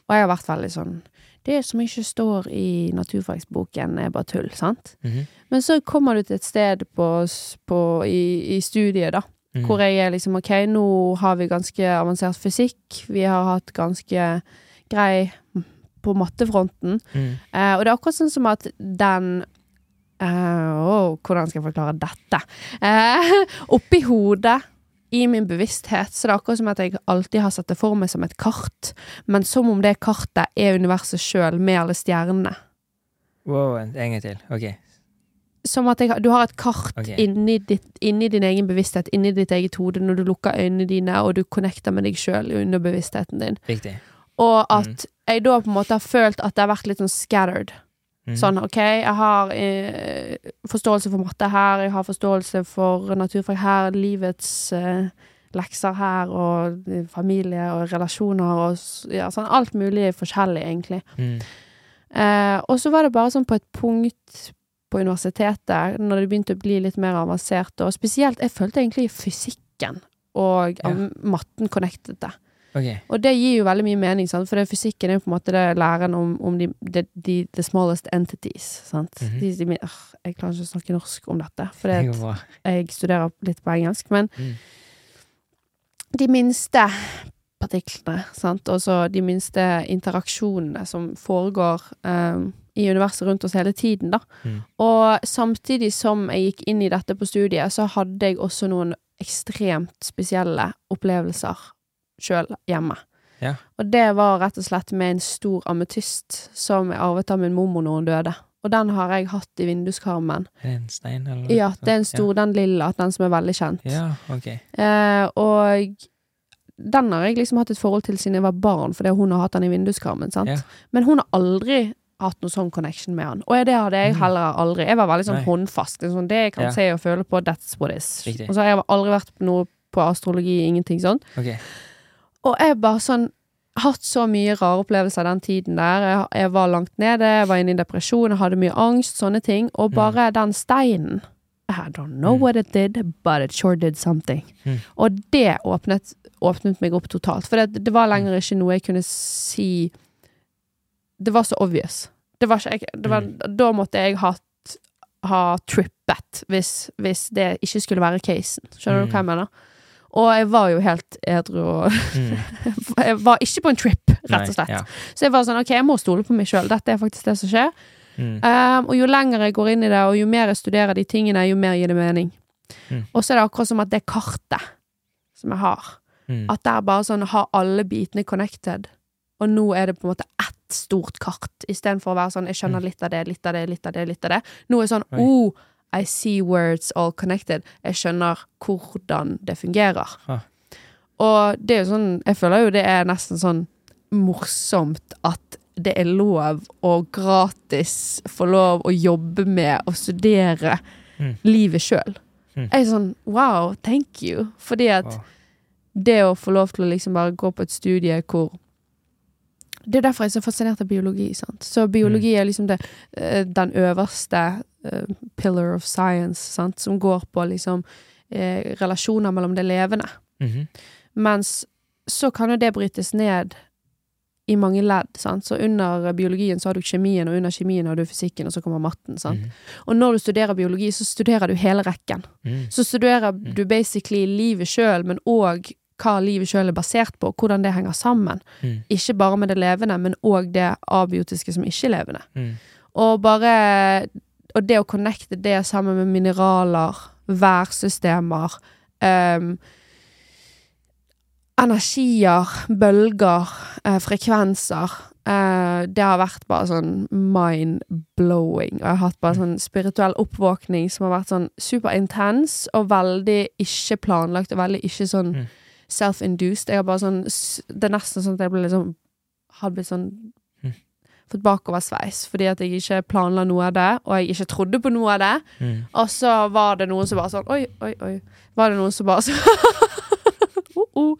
Og jeg har vært veldig sånn Det som ikke står i naturfagsboken, er bare tull, sant? Mhm. Men så kommer du til et sted på, på, i, i studiet, da, Mhm. hvor jeg er liksom OK, nå har vi ganske avansert fysikk, vi har hatt ganske grei på mattefronten. Mm. Eh, og det er akkurat sånn som at den eh, åh, Hvordan skal jeg forklare dette? Eh, oppi hodet, i min bevissthet, så det er akkurat som at jeg alltid har sett det for meg som et kart, men som om det kartet er universet sjøl, med alle stjernene. Wow, en gang til. Ok. Som at jeg, du har et kart okay. inni, ditt, inni din egen bevissthet, inni ditt eget hode, når du lukker øynene dine, og du connecter med deg sjøl under bevisstheten din. Riktig. Og at Mm. jeg da på en måte har følt at det har vært litt sånn scattered. Mm. Sånn, OK, jeg har eh, forståelse for matte her, jeg har forståelse for naturfag her, livets eh, lekser her, og eh, familie og relasjoner og ja, sånn alt mulig forskjellig, egentlig. Mm. Eh, og så var det bare sånn på et punkt på universitetet, når det begynte å bli litt mer avansert, og spesielt Jeg følte egentlig fysikken og Ja. matten connectet det. Ok. Og det gir jo veldig mye mening, sant? for fysikken er jo på en måte det læren om, om de, de, de the smallest entities. Sant? -hmm. min- øh, jeg klarer ikke å snakke norsk om dette, for jeg studerer litt på engelsk. Men Mm. de minste partiklene, sant? og så de minste interaksjonene som foregår um, i universet rundt oss hele tiden, da. Mm. Og samtidig som jeg gikk inn i dette på studiet, så hadde jeg også noen ekstremt spesielle opplevelser sjøl hjemme. Ja. Og det var rett og slett med en stor ametyst som jeg arvet av min mormor når hun døde. Og den har jeg hatt i vinduskarmen. Er det en stein, eller? Ja, det er en stor, den lilla, den som er veldig kjent. Ja, ok. Eh, og den har jeg liksom hatt et forhold til siden jeg var barn, fordi hun har hatt den i vinduskarmen. sant? Ja. Men hun har aldri hatt noen sånn connection med han. Og det hadde jeg Mm. heller aldri. Jeg var veldig sånn Nei. håndfast. Sånn, det jeg kan Ja. se og føle på, that's what is. Riktig. Og så har jeg aldri vært på noe på astrologi, ingenting sånn. Ok. Og jeg bare sånn Hatt så mye rare opplevelser den tiden der. Jeg, jeg var langt nede, jeg var inne i depresjon, jeg hadde mye angst, sånne ting. Og Mm. bare den steinen I don't know Mm. what it did, but it sure did something. Mm. Og det åpnet, åpnet meg opp totalt. For det, det var lenger ikke noe jeg kunne si Det var så obvious. Det var ikke jeg det var, Mm. Da måtte jeg hatt ha trippet hvis, hvis det ikke skulle være casen. Skjønner Mm. du hva jeg mener? Og jeg var jo helt edru og Mm. Jeg var ikke på en trip, rett og slett. Nei, ja. Så jeg var sånn, ok, jeg må stole på meg sjøl. Dette er faktisk det som skjer. Mm. Um, og jo lenger jeg går inn i det, og jo mer jeg studerer de tingene, jo mer gir det mening. Mm. Og så er det akkurat som at det kartet som jeg har, Mm. at det er bare sånn har alle bitene connected. Og nå er det på en måte ett stort kart, istedenfor å være sånn jeg skjønner Mm. litt av det, litt av det, litt av det, litt av det. Nå er det sånn Oi. oh, I see where it's all connected. Jeg skjønner hvordan det fungerer. Ah. Og det er jo sånn Jeg føler jo det er nesten sånn morsomt at det er lov å gratis få lov å jobbe med og studere Mm. livet sjøl. Mm. Jeg er sånn wow, thank you. Fordi at Wow. det å få lov til å liksom bare gå på et studie hvor Det er derfor jeg er så fascinert av biologi. sant? Så biologi er liksom det, eh, den øverste eh, pillar of science, sant? som går på liksom eh, relasjoner mellom det levende. Mhm. Mens så kan jo det brytes ned i mange ledd. Sant? Så under biologien så har du kjemien, og under kjemien har du fysikken, og så kommer matten. Sant? Mm. Og når du studerer biologi, så studerer du hele rekken. Mm. Så studerer du basically livet sjøl, men òg hva livet sjøl er basert på, og hvordan det henger sammen. Mm. Ikke bare med det levende, men òg det abiotiske som ikke er levende. Mm. Og bare Og det å connecte det sammen med mineraler, værsystemer um, Energier, bølger, eh, frekvenser. eh, det har vært bare sånn mind-blowing. Og jeg har hatt bare sånn spirituell oppvåkning som har vært sånn superintens og veldig ikke planlagt og veldig ikke sånn Mm. Self-induced. Jeg har bare sånn Det er nesten sånn at jeg ble liksom Hadde blitt sånn Mm. fått bakoversveis fordi at jeg ikke planla noe av det, og jeg ikke trodde på noe av det. Mm. Og så var det noen som bare sånn Oi, oi, oi. Var det noen som bare sånn oh, oh.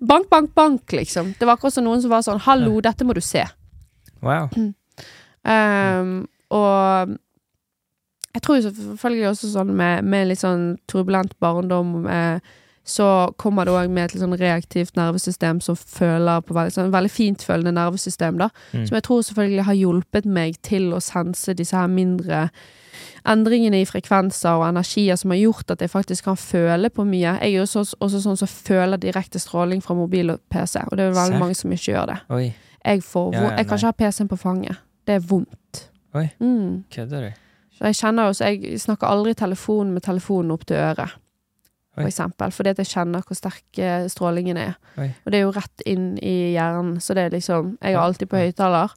Bank, bank, bank, liksom. Det var akkurat som noen som var sånn Hallo, dette må du se. Wow. Um, og jeg tror jo selvfølgelig også sånn med, med litt sånn turbulent barndom eh, så kommer det òg med et litt sånn reaktivt nervesystem som føler på veldig, sånn, veldig fintfølende nervesystem, da. Mm. Som jeg tror selvfølgelig har hjulpet meg til å sense disse her mindre endringene i frekvenser og energier som har gjort at jeg faktisk kan føle på mye. Jeg er også, også sånn som føler direkte stråling fra mobil og PC, og det er veldig Serr? mange som ikke gjør det. Oi, Jeg, får, Ja, ja, jeg kan ikke ha PC-en på fanget. Det er vondt. Oi. Mm. kødder du? Jeg kjenner jo, så jeg snakker aldri i telefon med telefonen opp til øret. For Oi. eksempel, fordi at jeg kjenner hvor sterk eh, strålingen er. Oi. Og det er jo rett inn i hjernen, så det er liksom Jeg er alltid på høyttaler.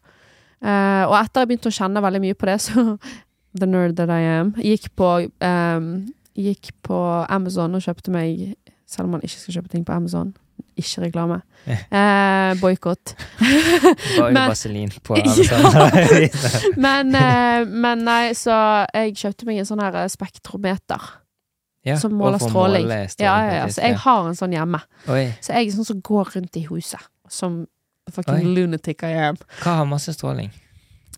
Uh, og etter jeg begynte å kjenne veldig mye på det, så The nerd that I am. Gikk på, um, gikk på Amazon og kjøpte meg Selv om man ikke skal kjøpe ting på Amazon. Ikke reklame. Eh, Boikott. Bare vaselin på. Amazon. Men, eh, men nei, så jeg kjøpte meg en sånn her spektrometer. Ja, som måler stråling. måle Ja, ja, ja. Så jeg har en sånn hjemme. Oi, Så jeg er sånn som går rundt i huset. Som fucking Oi. lunatic I am. hva har masse stråling?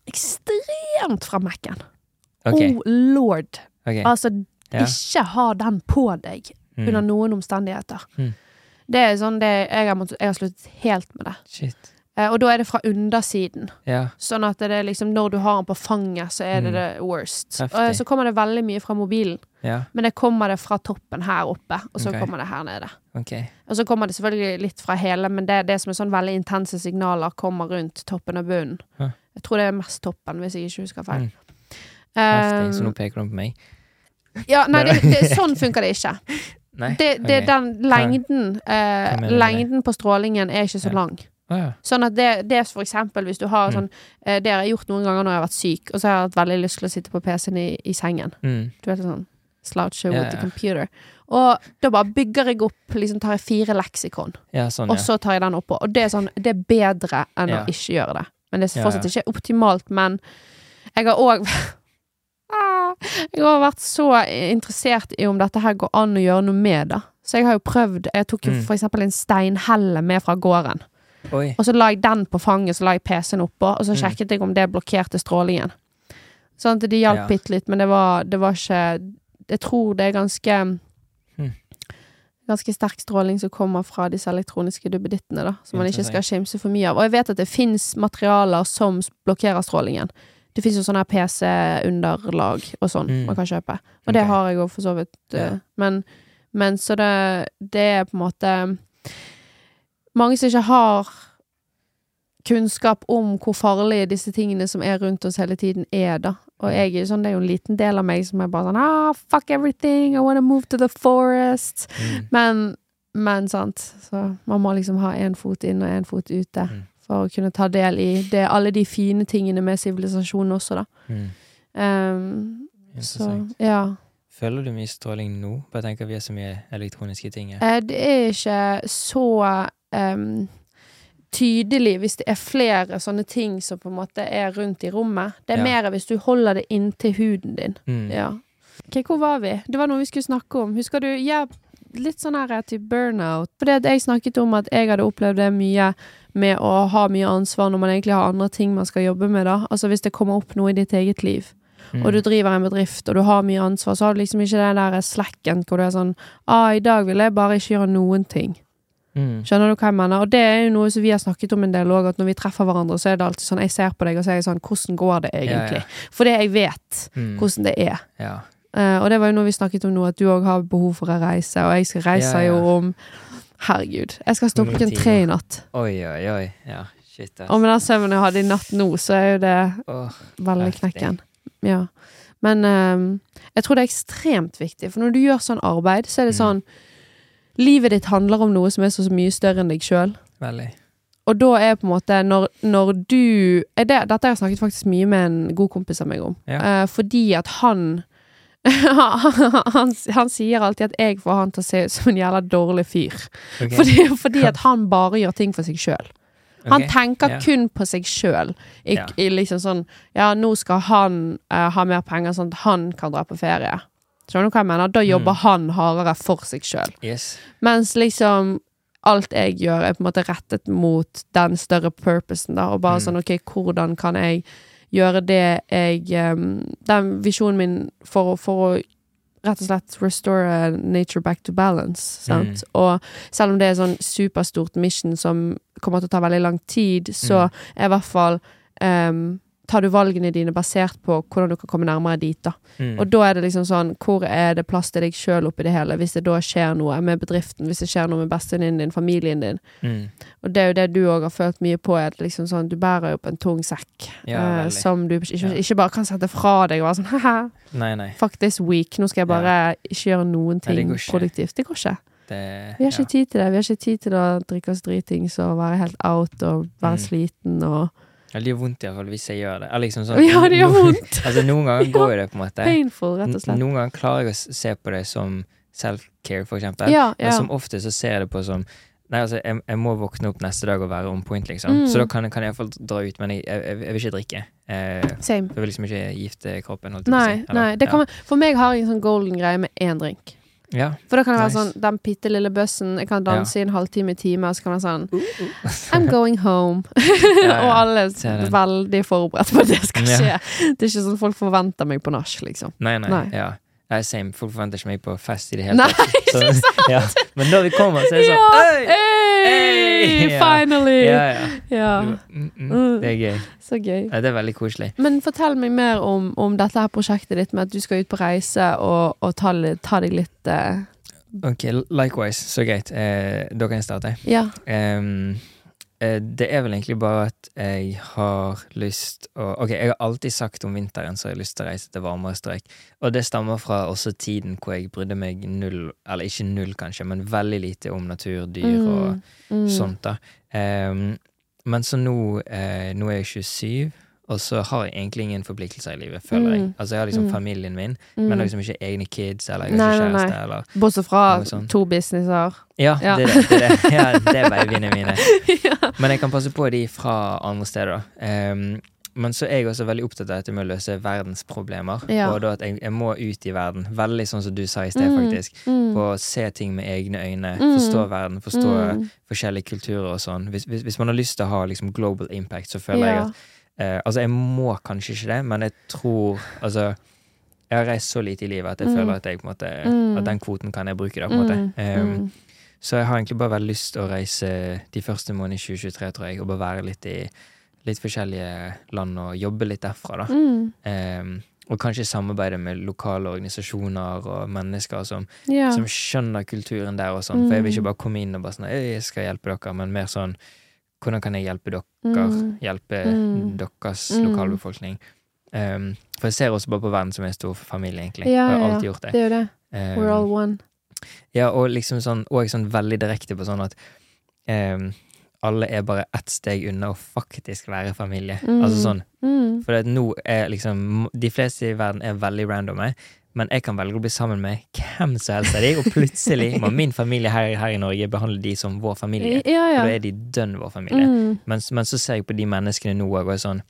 Ekstremt fra Mac-en. Okay. Oh lord. Okay. Altså, ikke ha den på deg Mm. under noen omstendigheter. Mm. Det er sånn det jeg har, måttet, jeg har sluttet helt med det. Shit. Eh, og da er det fra undersiden. Ja, Sånn at det er liksom når du har den på fanget, så er det Mm. det worst. Heftig. Og så kommer det veldig mye fra mobilen. ja, Men det kommer det fra toppen her oppe, og så okay. kommer det her nede. Okay. Og så kommer det selvfølgelig litt fra hele, men det, det som er sånn veldig intense signaler, kommer rundt toppen og bunnen. Ja. Jeg tror det er mest toppen, hvis jeg ikke husker feil. Mm. Heftig, så Um, nå peker du på meg? ja, nei, det, det, sånn funker det ikke. Nei? Det, det, ok. den lengden eh? Lengden på strålingen er ikke så Ja. lang. Ja. Sånn at det, det for eksempel hvis du har Mm. sånn eh, Det har jeg gjort noen ganger når jeg har vært syk, og så har jeg hatt veldig lyst til å sitte på PC-en i, i sengen. Mm. Du vet sånn Slouch with Ja, the computer. Og da bare bygger jeg opp, liksom tar jeg fire leksikon. ja, sånn, og så tar jeg den oppå. Og det er sånn, det er bedre enn å ikke gjøre det. Men det er fortsatt ikke optimalt. Men jeg har òg Jeg har vært så interessert i om dette her går an å gjøre noe med, da. Så jeg har jo prøvd Jeg tok jo Mm. for eksempel en steinhelle med fra gården. Oi. Og så la jeg den på fanget, så la jeg PC-en oppå, og så Mm. sjekket jeg om det blokkerte strålingen. Sånn at det hjalp Ja. bitte litt, men det var, det var ikke Jeg tror det er ganske Mm. Ganske sterk stråling som kommer fra disse elektroniske duppedittene, da. Som man ikke skal skimse for mye av. Og jeg vet at det fins materialer som blokkerer strålingen. Det fins jo sånne PC-underlag og sånn Mm. man kan kjøpe. Og det har jeg jo for så vidt. Ja. eh, Men, men så det, det er på en måte Mange som ikke har kunnskap om hvor farlige disse tingene som er rundt oss hele tiden, er, da. Og jeg er sånn, det er jo en liten del av meg som er bare sånn ah, fuck everything, I wanna move to the forest. Mm. Men, men sant, så man må liksom ha én fot inn og én fot ute. Mm. For å kunne ta del i det, alle de fine tingene med sivilisasjonen også, da. Mm. Um, så ja. Føler du mye stråling nå? Bare tenker vi er så mye elektroniske ting. her. Eh, Det er ikke så em, tydelig hvis det er flere sånne ting som på en måte er rundt i rommet. Det er Ja. mer hvis du holder det inntil huden din. Mm. Ja. Ok, hvor var vi? Det var noe vi skulle snakke om. Husker du? Ja, litt sånn her til burnout. Fordi at jeg snakket om at jeg hadde opplevd det mye med å ha mye ansvar når man egentlig har andre ting man skal jobbe med, da. Altså hvis det kommer opp noe i ditt eget liv, Mm. og du driver en bedrift, og du har mye ansvar, så har du liksom ikke den der slacken hvor du er sånn Ah, i dag vil jeg bare ikke gjøre noen ting. Mm. Skjønner du hva jeg mener? Og det er jo noe som vi har snakket om en del òg, at når vi treffer hverandre, så er det alltid sånn Jeg ser på deg, og så er jeg sånn Hvordan går det egentlig? Ja, ja. Fordi jeg vet Mm. hvordan det er. Ja. Uh, og det var jo noe vi snakket om nå, at du òg har behov for å reise, og jeg skal reise jo om Herregud. Jeg skal stå klokken tre i natt. Oi, oi, oi. Ja, shit, ass. Og med den søvnen jeg hadde i natt nå, så er jo det oh, veldig knekken. Ja. Men uh, jeg tror det er ekstremt viktig, for når du gjør sånn arbeid, så er det Mm. Livet ditt handler om noe som er så, så mye større enn deg sjøl. Og da er på en måte Når, når du det, Dette har jeg snakket faktisk mye med en god kompis av meg om. Ja. Uh, fordi at han han, han sier alltid at jeg får han til å se ut som en jævla dårlig fyr. Okay. Fordi, fordi at han bare gjør ting for seg sjøl. Han tenker yeah. kun på seg sjøl. I liksom sånn Ja, nå skal han uh, ha mer penger, sånn at han kan dra på ferie. Skjønner du hva jeg mener? Da jobber Mm. han hardere for seg sjøl. Yes. Mens liksom alt jeg gjør, er på en måte rettet mot den større purposen, da. Og bare Mm. sånn OK, hvordan kan jeg gjøre det jeg um, Den visjonen min for, for å rett og slett restore nature back to balance. Sant? Mm. Og selv om det er sånn superstort mission som kommer til å ta veldig lang tid, så Mm. er i hvert fall em, Tar du valgene dine basert på hvordan du kan komme nærmere dit, da. Mm. Og da er det liksom sånn Hvor er det plass til deg sjøl oppi det hele? Hvis det da skjer noe med bedriften, hvis det skjer noe med bestevenninnen din, familien din. Mm. Og det er jo det du òg har følt mye på, er at liksom sånn Du bærer jo på en tung sekk. Ja, eh, som du ikke, Ja. ikke bare kan sette fra deg og være sånn Haha, Nei, nei. fuck this week. Nå skal jeg bare ikke gjøre noen Nei, det ting produktivt. Det går ikke. Det, Vi har ikke ja. tid til det. Vi har ikke tid til å drikke oss dritings og være helt out og være Mm. sliten og Ja, Det gjør vondt iallfall hvis jeg gjør det. Liksom sånn, Ja, det gjør vondt! Altså, noen ganger går jo det på en måte. Painful, rett og slett. Noen ganger klarer jeg å se på det som self-care, for eksempel. Ja, Men som ofte så ser jeg det på som Nei, altså, jeg, jeg må våkne opp neste dag og være on point, liksom. Mm. Så da kan, kan jeg iallfall dra ut, men jeg, jeg, jeg vil ikke drikke. Eh, Same. jeg vil liksom ikke gifte kroppen, holdt jeg på å si. Eller, nei. Det kan, ja. For meg har jeg en sånn golden greie med én drink. Ja. For da kan det være Nice. sånn den bitte lille bussen, jeg kan danse i en halvtime, i time, og så kan det være sånn Uh, I'm going home. ja. og alle er veldig forberedt på at det skal Ja. skje. Det er ikke sånn folk forventer meg på nach, liksom. Nei, nei. Nei. Ja. Nei, same. Folk forventer ikke meg på fest i det hele Nei, tatt. ikke sant? Ja. Men når vi kommer, så er det sånn Ja, hey, yeah. finally! Ja, ja. Mm, mm. Det er gøy. så gøy. Ja, det er veldig koselig. Men fortell meg mer om, om dette her prosjektet ditt med at du skal ut på reise og, og ta, ta deg litt uh... Ok, likewise. Så greit. Eh, da kan jeg starte. Ja. Eh, det er vel egentlig bare at jeg har lyst å Ok, jeg har alltid sagt om vinteren så har jeg lyst til å reise til varmere strøk. Og det stammer fra også tiden hvor jeg brydde meg null, eller ikke null kanskje, men veldig lite om natur, dyr og mm. sånt, da. Um, men så nå, eh, nå er jeg 27, og så har jeg egentlig ingen forpliktelser i livet, føler jeg. Mm. Altså, jeg har liksom Mm. familien min, Mm. men jeg har liksom ikke egne kids, eller jeg har ikke nei, kjæreste, eller Bortsett fra to businesser. Ja, Ja. det det. det. Ja, det er babyene mine. ja. Men jeg kan passe på de fra andre steder. Um, men så er jeg også veldig opptatt av dette med å løse verdensproblemer. Ja. Og da at jeg, jeg må ut i verden. Veldig sånn som du sa i sted, Mm. faktisk. Mm. På å se ting med egne øyne. Mm. Forstå verden. Forstå Mm. forskjellige kulturer og sånn. Hvis, hvis, hvis man har lyst til å ha liksom global impact, så føler jeg at eh, Altså, jeg må kanskje ikke det, men jeg tror Altså jeg har reist så lite i livet at jeg Mm. føler at jeg måte Mm. At den kvoten kan jeg bruke, da, på en måte. Mm. så jeg har egentlig bare veldig lyst til å reise de første månedene i 2023, tror jeg, og bare være litt i litt forskjellige land og jobbe litt derfra, da. Ehm, og kanskje samarbeide med lokale organisasjoner og mennesker som, Ja. som skjønner kulturen der og sånn. For jeg vil ikke bare komme inn og bare sånn jeg skal hjelpe dere, men mer sånn hvordan kan jeg hjelpe dere? Mm. Hjelpe Mm. deres Mm. lokalbefolkning? Um, for jeg ser også bare på verden som en stor familie, egentlig. Ja, jeg har alltid gjort det. Det det. Um, We're all one. ja, og liksom sånn, og sånn veldig direkte på sånn at um, alle er bare ett steg unna å faktisk være familie. Mm. Altså sånn, Mm. for nå er liksom De fleste i verden er veldig randome, men jeg kan velge å bli sammen med hvem som helst av de, og plutselig må min familie her, her i Norge behandle de som vår familie. Ja, Og da er de dønn vår familie. Mm. Men, men så ser jeg på de menneskene nå òg, og sånn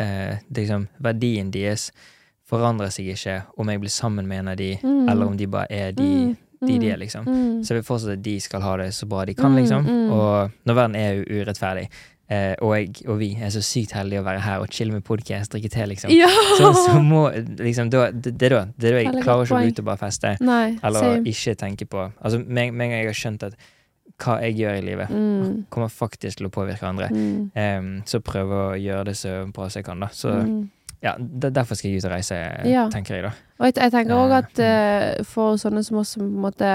eh, liksom, Verdien deres forandrer seg ikke om jeg blir sammen med en av de, Mm. eller om de bare er de Mm. de, de Mm. er, liksom. Mm. Så jeg vil fortsatt at de skal ha det så bra de kan, Mm, liksom. Og når verden er urettferdig, eh, og jeg og vi er så sykt heldige å være her og chille med podcast, drikke te, liksom. Ja! Så, så må liksom da, det, det da det da jeg Veldig klarer ikke å gå ut og bare feste. Nei, Eller same. ikke tenke på Altså, med en gang jeg har skjønt at hva jeg gjør i livet, Mm. kommer faktisk til å påvirke andre. Mm. Em, så prøve å gjøre det så bra som jeg kan, da. Så Mm. Ja, derfor skal jeg ut og reise, Ja. tenker jeg, da. Og jeg, jeg tenker òg Eh, at uh, for sånne som oss som på en måte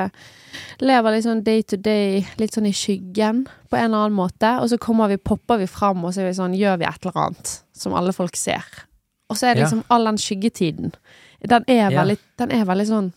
lever litt sånn day to day, litt sånn i skyggen på en eller annen måte, og så kommer vi, popper vi fram, og så vi sånn, gjør vi et eller annet som alle folk ser. Og så er det liksom all den skyggetiden. Den er veldig, den er veldig sånn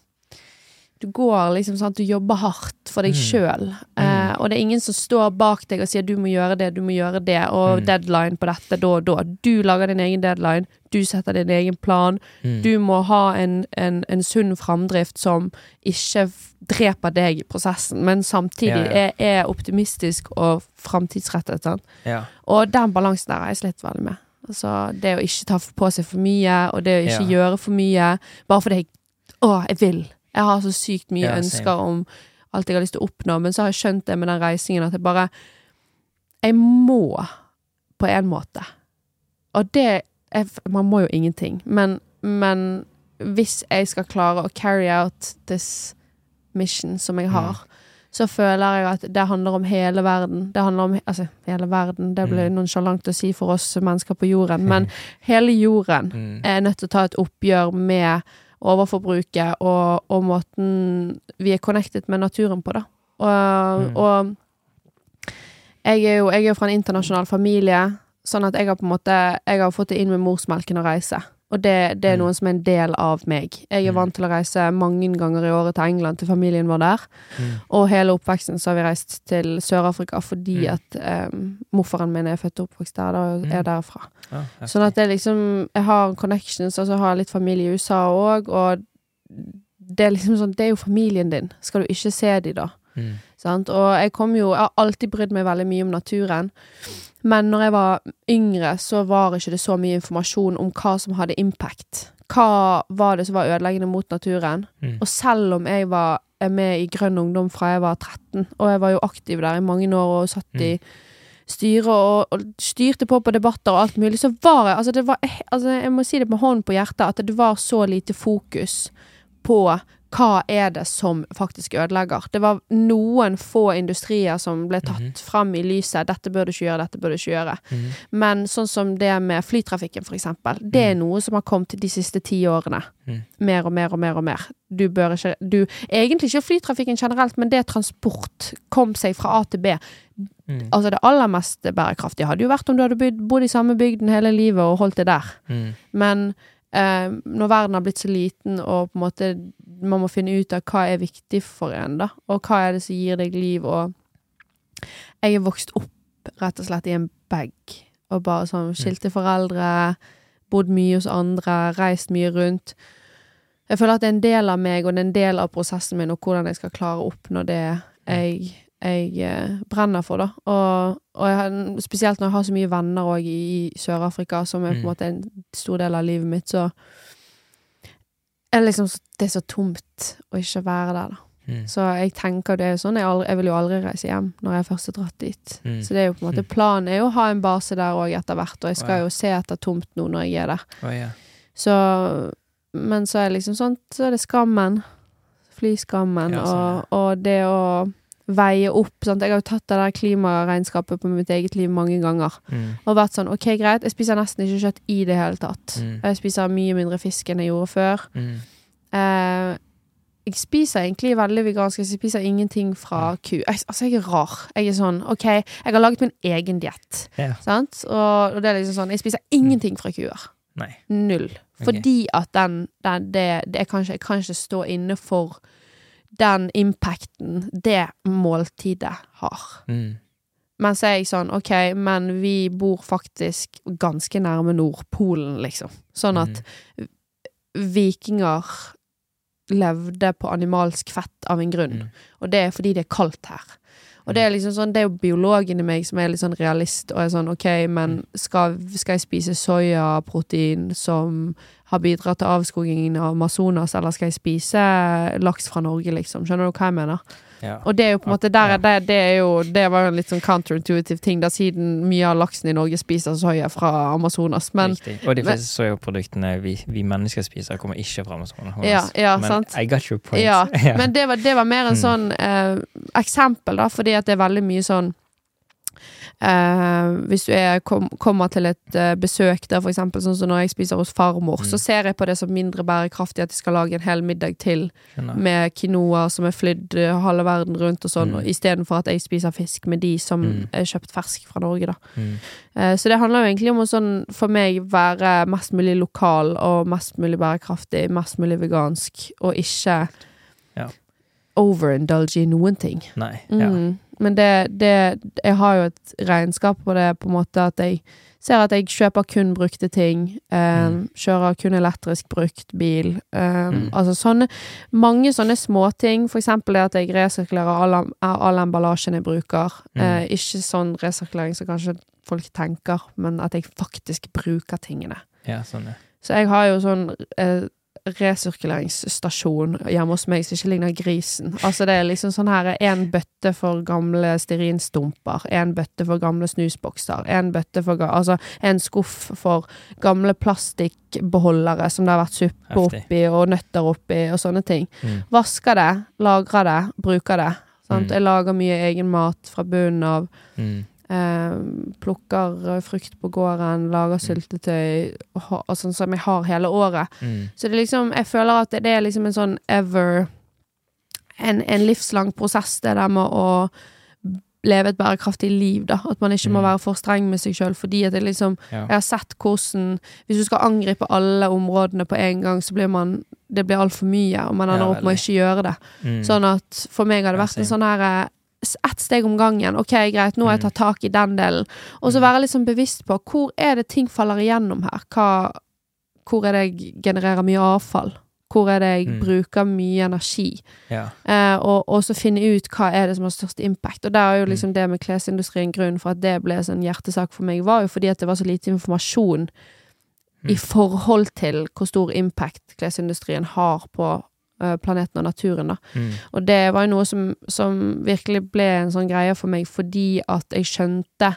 Du går liksom sånn at du jobber hardt for deg Mm. sjøl, eh, og det er ingen som står bak deg og sier 'du må gjøre det, du må gjøre det', og Mm. deadline på dette da og da. Du lager din egen deadline, du setter din egen plan. Mm. Du må ha en, en, en sunn framdrift som ikke dreper deg i prosessen, men samtidig Ja, ja. Er, er optimistisk og framtidsrettet. Ja. Og den balansen der har jeg slitt veldig med. Altså, det å ikke ta på seg for mye, og det å ikke gjøre for mye, bare fordi jeg Å, jeg vil. Jeg har så sykt mye ønsker om alt jeg har lyst til å oppnå, men så har jeg skjønt det med den reisingen at jeg bare Jeg må på en måte. Og det er, Man må jo ingenting, men, men hvis jeg skal klare å carry out this mission som jeg har, så føler jeg at det handler om hele verden. Det handler om Altså, hele verden, det blir Mm. nonsjalant å si for oss mennesker på jorden, men hele jorden Mm. er nødt til å ta et oppgjør med overforbruket og, og måten vi er connected med naturen på, da. Og, Mm. og jeg er jo jeg er jo fra en internasjonal familie, sånn at jeg har på en måte Jeg har fått det inn med morsmelken å reise. Og det, det er noen noe som er en del av meg. Jeg er Mm. vant til å reise mange ganger i året til England, til familien vår der. Mm. Og hele oppveksten så har vi reist til Sør-Afrika fordi Mm. at um, morfaren min er født og oppvokst der, og Mm. er derfra. Ja, Sånn at det liksom Jeg har connections, altså jeg har litt familie i USA òg, og det er liksom sånn Det er jo familien din. Skal du ikke se de da? Mm. Sant? Og jeg kom jo Jeg har alltid brydd meg veldig mye om naturen. Men når jeg var yngre, så var ikke det så mye informasjon om hva som hadde impact. Hva var det som var ødeleggende mot naturen? Mm. Og selv om jeg var med i Grønn ungdom fra jeg var 13, og jeg var jo aktiv der i mange år og satt i styret og, og styrte på på debatter og alt mulig, så var jeg altså, det var, altså Jeg må si det med hånden på hjertet, at det var så lite fokus på hva er det som faktisk ødelegger. Det var noen få industrier som ble tatt Mhm. fram i lyset. Dette bør du ikke gjøre, dette bør du ikke gjøre. Mm. Men sånn som det med flytrafikken, for eksempel. Det er noe som har kommet de siste ti årene. Mm. Mer og mer og mer og mer. Du bør ikke du, Egentlig ikke flytrafikken generelt, men det transport kom seg fra A til B. Mm. Altså Det aller mest bærekraftige hadde jo vært om du hadde bodd, i samme bygden hele livet og holdt det der. Mm. Men eh, når verden har blitt så liten, og på en måte man må finne ut av hva er viktig for en, da, og hva er det som gir deg liv, og Jeg er vokst opp rett og slett i en bag, og bare sånn skilte foreldre, bodd mye hos andre, reist mye rundt. Jeg føler at det er en del av meg, og det er en del av prosessen min, og hvordan jeg skal klare å oppnå det jeg, jeg eh, brenner for, da. Og, og jeg spesielt når jeg har så mye venner òg i, i Sør-Afrika, som er på en Mm. måte en stor del av livet mitt, så er det liksom Det er så tomt å ikke være der, da. Mm. Så jeg tenker det er jo sånn, jeg, aldri, jeg vil jo aldri reise hjem når jeg først er dratt dit. Mm. Så det er jo på en måte planen er jo å ha en base der òg etter hvert, og jeg skal skal ja. jo se etter tomt nå når jeg er der. Oh, ja. Så Men så er det liksom sånn, så er det skammen. Flyskammen, Ja, sånn, og, og det å veie opp. Sant? Jeg har jo tatt det der klimaregnskapet på mitt eget liv mange ganger. Mm. Og vært sånn OK, greit, jeg spiser nesten ikke kjøtt i det hele tatt. Mm. Jeg spiser mye mindre fisk enn jeg gjorde før. Mm. Eh, jeg spiser egentlig veldig vegansk. Jeg spiser ingenting fra ku. Jeg, altså, jeg er rar. Jeg er sånn OK, jeg har laget min egen diett. Yeah. Sant? Og, og det er liksom sånn Jeg spiser ingenting fra kuer. Nei. Null. Okay. Fordi at den, den det, det er kanskje, Jeg kan ikke stå inne for den impacten det måltidet har. Mm. Men så er jeg sånn, OK, men vi bor faktisk ganske nærme Nordpolen, liksom. Sånn at Mm. vikinger levde på animalsk fett av en grunn. Mm. Og det er fordi det er kaldt her. Og det er liksom sånn, det er jo biologen i meg som er litt sånn realist, og er sånn OK, men skal, skal jeg spise soyaprotein som har bidratt til avskogingen av Amazonas, eller skal jeg spise laks fra Norge, liksom? Skjønner du hva jeg mener? Ja. Og det er jo på en måte der, det, det jo Det var jo en litt sånn counterintuitive ting, da siden mye av laksen i Norge spiser soya fra Amazonas. Men Riktig. Og de fleste soyaproduktene vi, vi mennesker spiser, kommer ikke fra Amazonas. Ja, ja, Men sant. I got your point. Ja, Men det var, det var mer en Mm. sånn eh, eksempel, da, fordi at det er veldig mye sånn eh, hvis du er, kom, kommer til et uh, besøk der, for eksempel sånn som når jeg spiser hos farmor, Mm. så ser jeg på det som mindre bærekraftig at de skal lage en hel middag til Skjønner. med quinoa som er flydd uh, halve verden rundt og sånn, Mm. istedenfor at jeg spiser fisk med de som Mm. er kjøpt fersk fra Norge, da. Mm. Så det handler jo egentlig om å sånn, for meg være mest mulig lokal og mest mulig bærekraftig, mest mulig vegansk, og ikke Ja. overindulge i noen ting. Nei. Ja. Men det, det Jeg har jo et regnskap på det, på en måte at jeg ser at jeg kjøper kun brukte ting. Eh, Mm. Kjører kun elektrisk brukt bil. Eh, Mm. Altså sånne Mange sånne småting. For eksempel det at jeg resirkulerer all, all emballasjen jeg bruker. Mm. Eh, ikke sånn resirkulering som kanskje folk tenker, men at jeg faktisk bruker tingene. ja, sånn, ja. Så jeg har jo sånn eh, resirkuleringsstasjon hjemme hos meg som ikke ligner grisen. Altså det er liksom sånn her en bøtte for gamle stearinstumper, en bøtte for gamle snusbokser, en bøtte for Altså en skuff for gamle plastikkbeholdere som det har vært suppe oppi og nøtter oppi og sånne ting. Mm. Vasker det, lagrer det, bruker det. Sant? Mm. Jeg lager mye egen mat fra bunnen av. Mm. Eh, plukker frukt på gården, lager syltetøy, og og sånn som jeg har hele året. Mm. Så det er liksom, jeg føler at det, det er liksom en sånn ever en, en livslang prosess, det der med å leve et bærekraftig liv, da. At man ikke må Mm. være for streng med seg sjøl, fordi at det liksom Ja. Jeg har sett hvordan Hvis du skal angripe alle områdene på en gang, så blir man Det blir altfor mye, og man Ja, ender opp med å ikke gjøre det. Mm. Sånn at for meg har det vært en sånn her eh, ett steg om gangen. Ok, greit, nå har jeg Mm. tatt tak i den delen. Og så Mm. være litt sånn bevisst på hvor er det ting faller igjennom her. Hva, hvor er det jeg genererer mye avfall? Hvor er det jeg Mm. bruker mye energi? Ja. Eh, og, og så finne ut hva er det som har størst impact. Og der er jo Mm. liksom det med klesindustrien grunnen for at det ble en hjertesak for meg, var jo fordi at det var så lite informasjon Mm. i forhold til hvor stor impact klesindustrien har på planeten og naturen, da. Mm. Og det var jo noe som, som virkelig ble en sånn greie for meg, fordi at jeg skjønte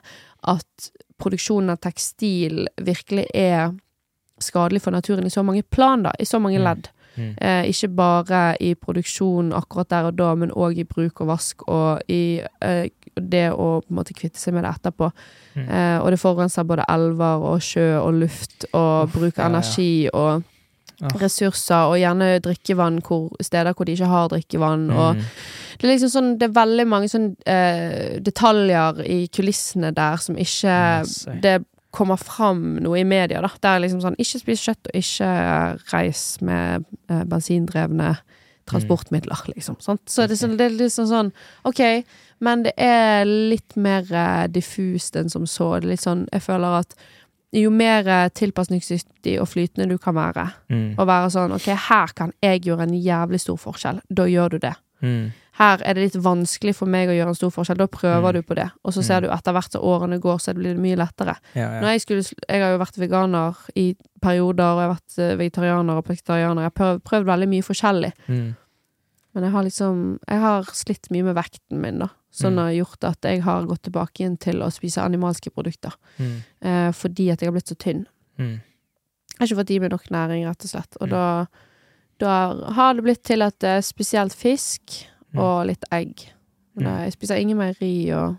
at produksjonen av tekstil virkelig er skadelig for naturen i så mange plan, da. I så mange Mm. ledd. Mm. Eh, ikke bare i produksjon akkurat der og da, men òg i bruk og vask, og i eh, det å på en måte kvitte seg med det etterpå. Mm. Eh, og det forurenser både elver og sjø og luft, og Uff, bruker ja, ja. energi og Åh. ressurser, og gjerne drikkevann hvor, steder hvor de ikke har drikkevann. Og Mm. det er liksom sånn, det er veldig mange sånn eh, detaljer i kulissene der som ikke Det kommer fram noe i media, da. Der er liksom sånn Ikke spis kjøtt, og ikke reis med eh, bensindrevne transportmidler, liksom. Sant? Så det, sånn- det er liksom sånn OK, men det er litt mer eh, diffust enn som så. Det er litt sånn Jeg føler at jo mer eh, tilpasningsdyktig og flytende du kan være, Mm. og være sånn OK, her kan jeg gjøre en jævlig stor forskjell. Da gjør du det. Mm. Her er det litt vanskelig for meg å gjøre en stor forskjell. Da prøver Mm. du på det. Og så ser Mm. du etter hvert som årene går, så blir det mye lettere. Ja, ja. Jeg, skulle, jeg har jo vært veganer i perioder, og jeg har vært eh, vegetarianer og vegetarianer. Jeg har prøvd, prøvd veldig mye forskjellig. Mm. Men jeg har liksom Jeg har slitt mye med vekten min, da. Som Mm. har gjort at jeg har gått tilbake igjen til å spise animalske produkter. Mm. Eh, fordi at jeg har blitt så tynn. Mm. Jeg har ikke fått i meg nok næring, rett og slett. Og Mm. da, da har det blitt til at det er spesielt fisk Mm. og litt egg. Mm. da- Jeg spiser ingen meieri og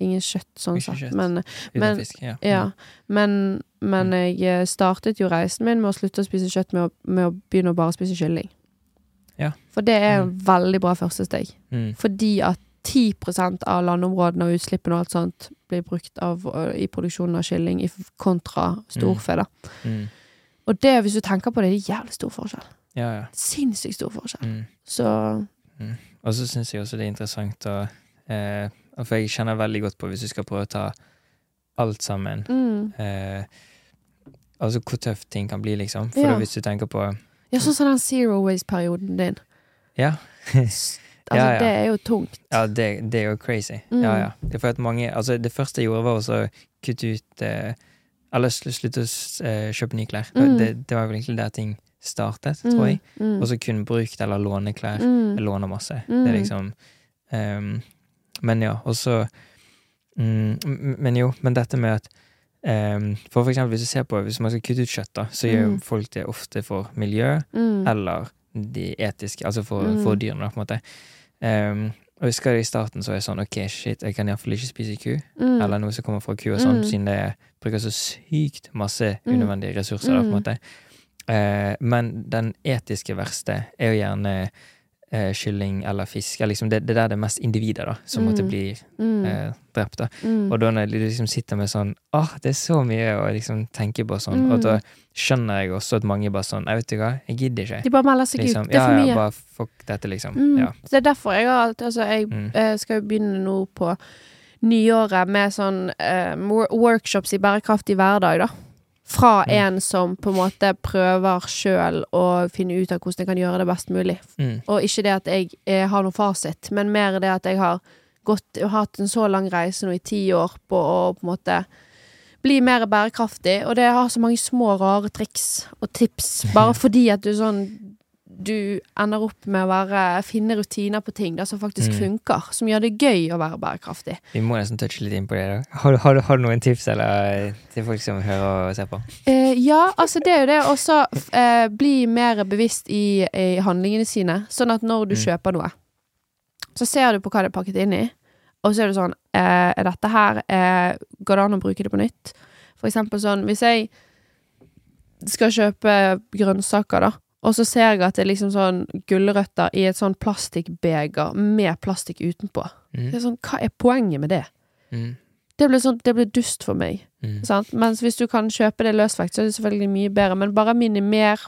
ingen kjøtt, sånn Ikke sett. kjøtt. Men, Men- fisk, ja. ja. men, men jeg eh, startet jo reisen min med å slutte å spise kjøtt med å, med å begynne å bare spise kylling. Ja. For det er en veldig bra første steg. Mm. Fordi at 10% av landområdene og utslippene og alt sånt blir brukt av, i produksjonen av kylling i kontra storfe. Mm. Og det, hvis du tenker på det, det er jævlig stor forskjell. Ja, ja. Sinnssykt stor forskjell. Mm. Så Og så syns jeg også det er interessant å eh, For jeg kjenner veldig godt på hvis du skal prøve å ta alt sammen mm. eh, Altså hvor tøft ting kan bli, liksom. For hvis du tenker på Ja, sånn som den zero waste-perioden din. Ja, Altså, Ja, ja. det er jo tungt. ja det, det er jo crazy. Mm. Ja, ja. Det for at mange Altså, det første jeg gjorde, var å kutte ut eh, Eller slutte å eh, kjøpe nye klær. Mm. Det, det var vel egentlig der ting startet, tror jeg. Mm. Og så kun brukt eller låne klær. Mm. Jeg låner masse. Mm. Det er liksom um, men ja, og så mm, Men jo, men dette med at ehm, For for eksempel hvis du ser på Hvis man skal kutte ut kjøtt, da, så gjør Mm. folk det ofte for miljø Mm. eller de etiske, altså for, Mm. for dyrene, da, på en måte. Um, og husker det i starten så var jeg sånn OK, shit, jeg kan iallfall ikke spise ku, Mm. eller noe som kommer fra ku og sånn, Mm. siden det bruker så sykt masse Mm. unødvendige ressurser, da, på en måte. Uh, men den etiske verste er jo gjerne eh, kylling eller fisk. Liksom det, det der det er mest individer da, som Mm. måtte bli Mm. eh, drept. da. Mm. Og da når jeg liksom sitter med sånn Åh, det er så mye å liksom tenke på sånn, Mm. og da skjønner jeg også at mange bare sånn Jeg vet du hva, jeg gidder ikke. De bare melder seg Liksom, ut. Det er for mye. ja, bare fuck dette, liksom. Mm. Ja. Så det er derfor jeg har Altså, jeg Mm. eh, skal jo begynne nå på nyåret med sånn eh, workshops i bærekraftig hverdag, da. Fra Mm. en som på en måte prøver sjøl å finne ut av hvordan jeg kan gjøre det best mulig. Mm. Og ikke det at jeg jeg har noen fasit, men mer det at jeg har gått og hatt en så lang reise nå i ti år på å på en måte bli mer bærekraftig. Og det har så mange små, rare triks og tips, bare fordi at du sånn Du ender opp med å være, finne rutiner på ting da, som faktisk Mm. funker. Som gjør det gøy å være bærekraftig. Vi må nesten touche litt inn på det. da. Har, har, har du noen tips eller, eh, til folk som hører og ser på? Eh, ja, altså det er jo det. Også eh, bli mer bevisst i, i handlingene sine. Sånn at når du Mm. kjøper noe, så ser du på hva det er pakket inn i. Og så er det sånn eh, dette her eh, Går det an å bruke det på nytt? For eksempel sånn Hvis jeg skal kjøpe grønnsaker, da, og så ser jeg at det er liksom sånn gulrøtter i et sånn plastikkbeger med plastikk utenpå. Mm. Det er sånn, Hva er poenget med det? Mm. Det blir, sånn, det blir dust for meg. Mm. Sant? Mens hvis du kan kjøpe det løsvekt, så er det selvfølgelig mye bedre. Men bare minimer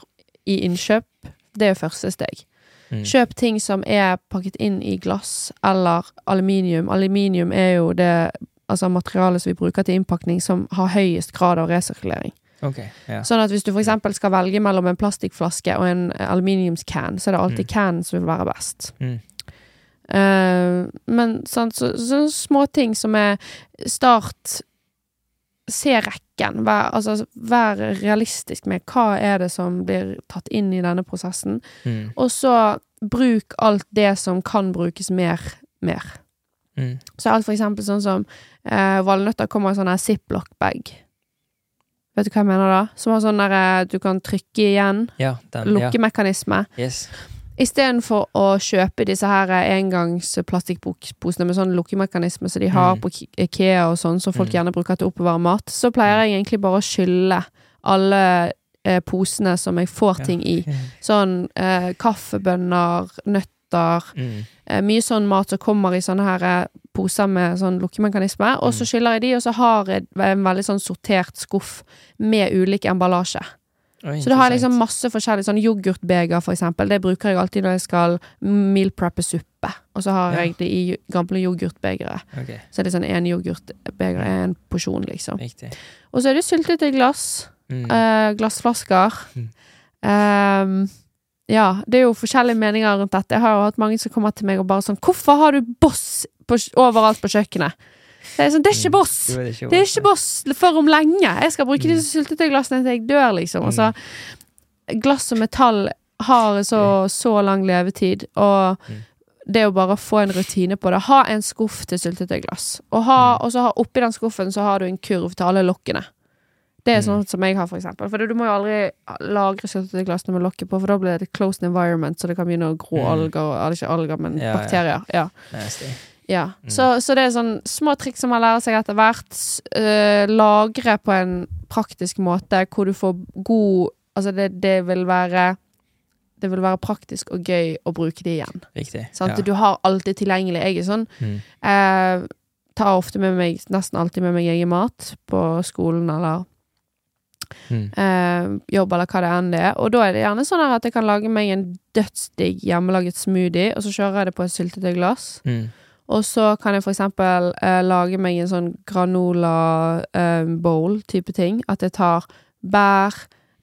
i innkjøp. Det er jo første steg. Mm. Kjøp ting som er pakket inn i glass eller aluminium. Aluminium er jo det altså materialet som vi bruker til innpakning, som har høyest grad av resirkulering. Ok, ja. Sånn at hvis du eksempel skal velge mellom en plastikkflaske og en aluminiumscan, så er det alltid Mm. can som vil være best. Mm. Uh, men sånn, så, så småting som er start Se rekken. Vær, altså, vær realistisk med hva er det som blir tatt inn i denne prosessen. Mm. Og så bruk alt det som kan brukes mer, mer. Mm. Så alt for eksempel sånn som uh, valnøtter kommer i sånn ziplock-bag. Vet du hva jeg mener da? Som har sånn der eh, du kan trykke igjen. Ja, den. Ja. Lukkemekanisme. Yes. Istedenfor å kjøpe disse her engangs plastikkposene med sånn lukkemekanisme som de har Mm. på Ikea og sånn, som folk Mm. gjerne bruker til å oppbevare mat, så pleier jeg egentlig bare å skylle alle eh, posene som jeg får ting i. Sånn eh, kaffebønner, nøtter Mm. eh, Mye sånn mat som kommer i sånne her eh, poser med sånn lukkemekanisme. Og så Mm. skyller jeg de, og så har jeg en veldig sånn sortert skuff med ulik emballasje. Oh, Så da har jeg liksom masse forskjellig sånn yoghurtbeger, for eksempel. Det bruker jeg alltid når jeg skal meal preppe suppe. Og så har Ja. jeg det i gamle yoghurtbegere. Okay. Så er det sånn én yoghurtbeger er en porsjon, liksom. riktig. Og så er det syltete glass. Mm. Uh, glassflasker. Mm. Ehm, ja, det er jo forskjellige meninger rundt dette. Jeg har jo hatt mange som kommer til meg og bare sånn 'Hvorfor har du Boss på, overalt på kjøkkenet?' Det er sånn, det er ikke Mm. Boss! Det er ikke Det er ikke Boss for om lenge. Jeg skal bruke Mm. disse syltetøyglassene til jeg dør, liksom. Altså, glass og metall har så, så lang levetid, og Mm. det jo bare å få en rutine på det. Ha en skuff til syltetøyglass, og, ha, Mm. og så ha, oppi den skuffen så har du en kurv til alle lokkene. Det er Mm. sånn som jeg har, for eksempel. For du må jo aldri lagre syltetøyglassene med lokket på, for da blir det closed environment, så det kan begynne å gro Mm. alger, eller ikke alger, men Ja, bakterier. Ja. Nasty. Ja, Mm. så, så det er sånn små triks som man lærer seg etter hvert. Øh, lagre på en praktisk måte hvor du får god Altså, det, det vil være Det vil være praktisk og gøy å bruke det igjen. Riktig. Ja. Du har alltid tilgjengelig. Jeg er sånn Mm. eh, Tar ofte med meg Nesten alltid med meg egen mat på skolen eller Mm. eh, jobb, eller hva det enn det er. Og da er det gjerne sånn at jeg kan lage meg en dødsdigg hjemmelaget smoothie, og så kjører jeg det på et syltetøyglass. Mm. Og så kan jeg for eksempel eh, lage meg en sånn granola-bowl-type ting. At jeg tar bær,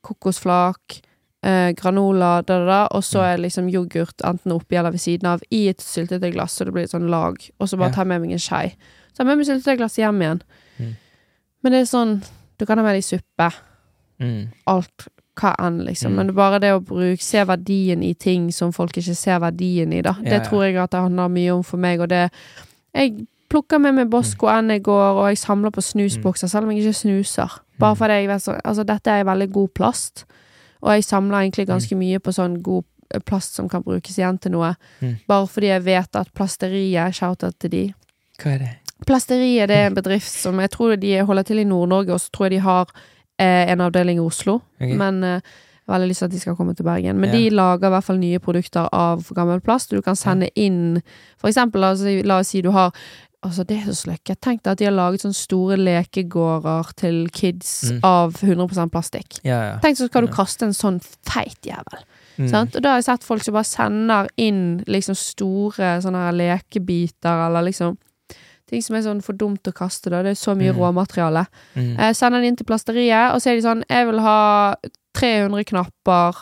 kokosflak, eh, granola, da, da, da, og så Mm. er liksom yoghurt enten oppi eller ved siden av i et syltetøyglass, så det blir et sånn lag. Og så bare Ja. tar jeg med meg en skei. Så tar jeg med meg syltetøyglasset hjem igjen. Mm. Men det er sånn Du kan ha med deg suppe. Mm. Alt hva enn, liksom. Mm. Men det bare det å bruke, se verdien i ting som folk ikke ser verdien i, da. Ja, det tror jeg at det handler mye om for meg, og det Jeg plukker med meg Bosco Mm. enn jeg går, og jeg samler på snusbokser, selv om jeg ikke snuser. Bare Mm. fordi jeg vet så Altså, dette er veldig god plast, og jeg samler egentlig ganske mye på sånn god eh, plast som kan brukes igjen til noe. Mm. Bare fordi jeg vet at Plasteriet, shout-out til de Hva er det? Plasteriet det er en bedrift som jeg tror de holder til i Nord-Norge, og så tror jeg de har eh, en avdeling i Oslo. Okay. Men eh, veldig lyst til at de skal komme til Bergen. Men Ja. de lager i hvert fall nye produkter av gammel plast. Du kan sende inn For eksempel, si- la oss si du har Altså, det er så sløkket. Tenk deg at de har laget sånne store lekegårder til kids Mm. av 100 plastikk. Ja, ja. Tenk så skal du kaste en sånn feit jævel. Mm. Sant? Og da har jeg sett folk som bare sender inn liksom store sånne lekebiter, eller liksom Ting som er sånn for dumt å kaste, da. Det er så mye Mm. råmateriale. Mm. Eh, sender den inn til plasteriet, og så er de sånn Jeg vil ha 300 knapper,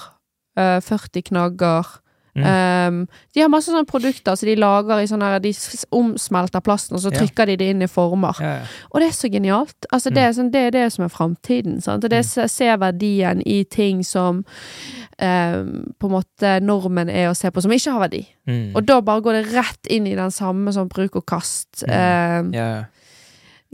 eh, 40 knagger. Mm. Um, de har masse sånne produkter som de lager i sånne De omsmelter plasten, og så trykker trykker de det inn i former. Yeah. Og det er så genialt. Altså, det, er sånn, det er det som er framtiden. Sant? Og det Mm. se- se verdien i ting som ehm, på en måte normen er å se på, som ikke har verdi. Mm. Og da bare går det rett inn i den samme sånn bruk og kast-greien, Mm. yeah.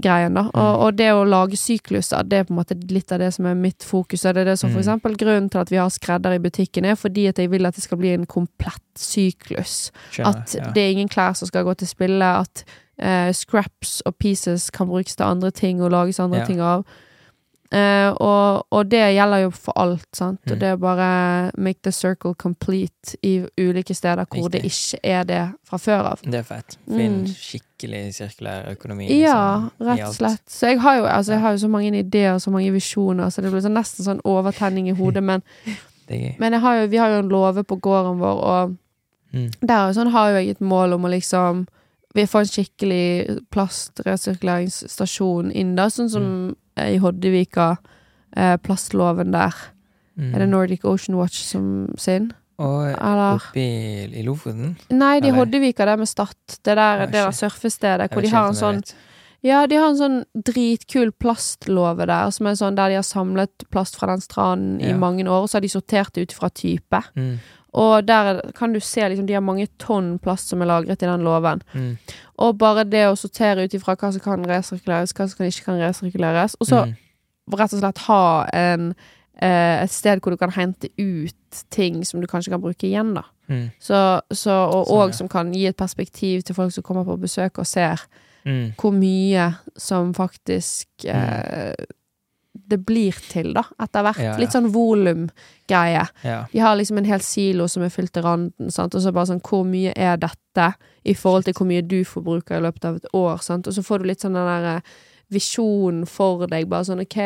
ja. da. Og, og det å lage sykluser, det er på en måte litt av det som er mitt fokus. Og det er det som for Mm. eksempel grunnen til at vi har skredder i butikken, er fordi at jeg vil at det skal bli en komplett syklus. Skjønner. At ja. det er ingen klær som skal gå til spille, at eh, scraps og pieces kan brukes til andre ting og lages andre Ja. ting av. Eh, og, og det gjelder jo for alt, sant. Og Mm. det er bare make the circle complete i ulike steder hvor det ikke er det fra før av. Det er fett. Finn Mm. skikkelig sirkulær økonomi. Liksom, ja, rett og slett. Så jeg har jo, altså, jeg har jo så mange ideer og så mange visjoner, så det blir så nesten sånn overtenning i hodet. Men, men har jo, vi har jo en låve på gården vår, og Mm. Der og sånn, har jo jeg et mål om å liksom Vi får en skikkelig plastresirkuleringsstasjon inn, da, sånn som eh, i Hoddevika. Eh, plastloven der. Mm. Er det Nordic Ocean Watch som sin? Og Eller oppe i, i Lofoten? Nei, de Eller? Hoddevika, det med Stad. Det der, det der surfestedet hvor de har en sånn. Ja, de har en sånn dritkul plastlåve der, som er sånn der de har samlet plast fra den stranden i mange år, og så har de sortert det ut fra type. Mm. Og der kan du se liksom, de har mange tonn plast som er lagret i den låven. Mm. Og bare det å sortere ut ifra hva som kan resirkuleres, hva som ikke kan resirkuleres. Og så Mm. rett og slett ha en, eh, et sted hvor du kan hente ut ting som du kanskje kan bruke igjen, da. Mm. Så, så, og Sånn, og som kan gi et perspektiv til folk som kommer på besøk og ser Mm. hvor mye som faktisk eh, det blir til, da, etter hvert. Ja, ja. Litt sånn volumgreie. Ja. De har liksom en hel silo som er fylt til randen, sant? og så bare sånn Hvor mye er dette i forhold til hvor mye du forbruker i løpet av et år, sant? Og så får du litt sånn den derre visjonen for deg, bare sånn OK,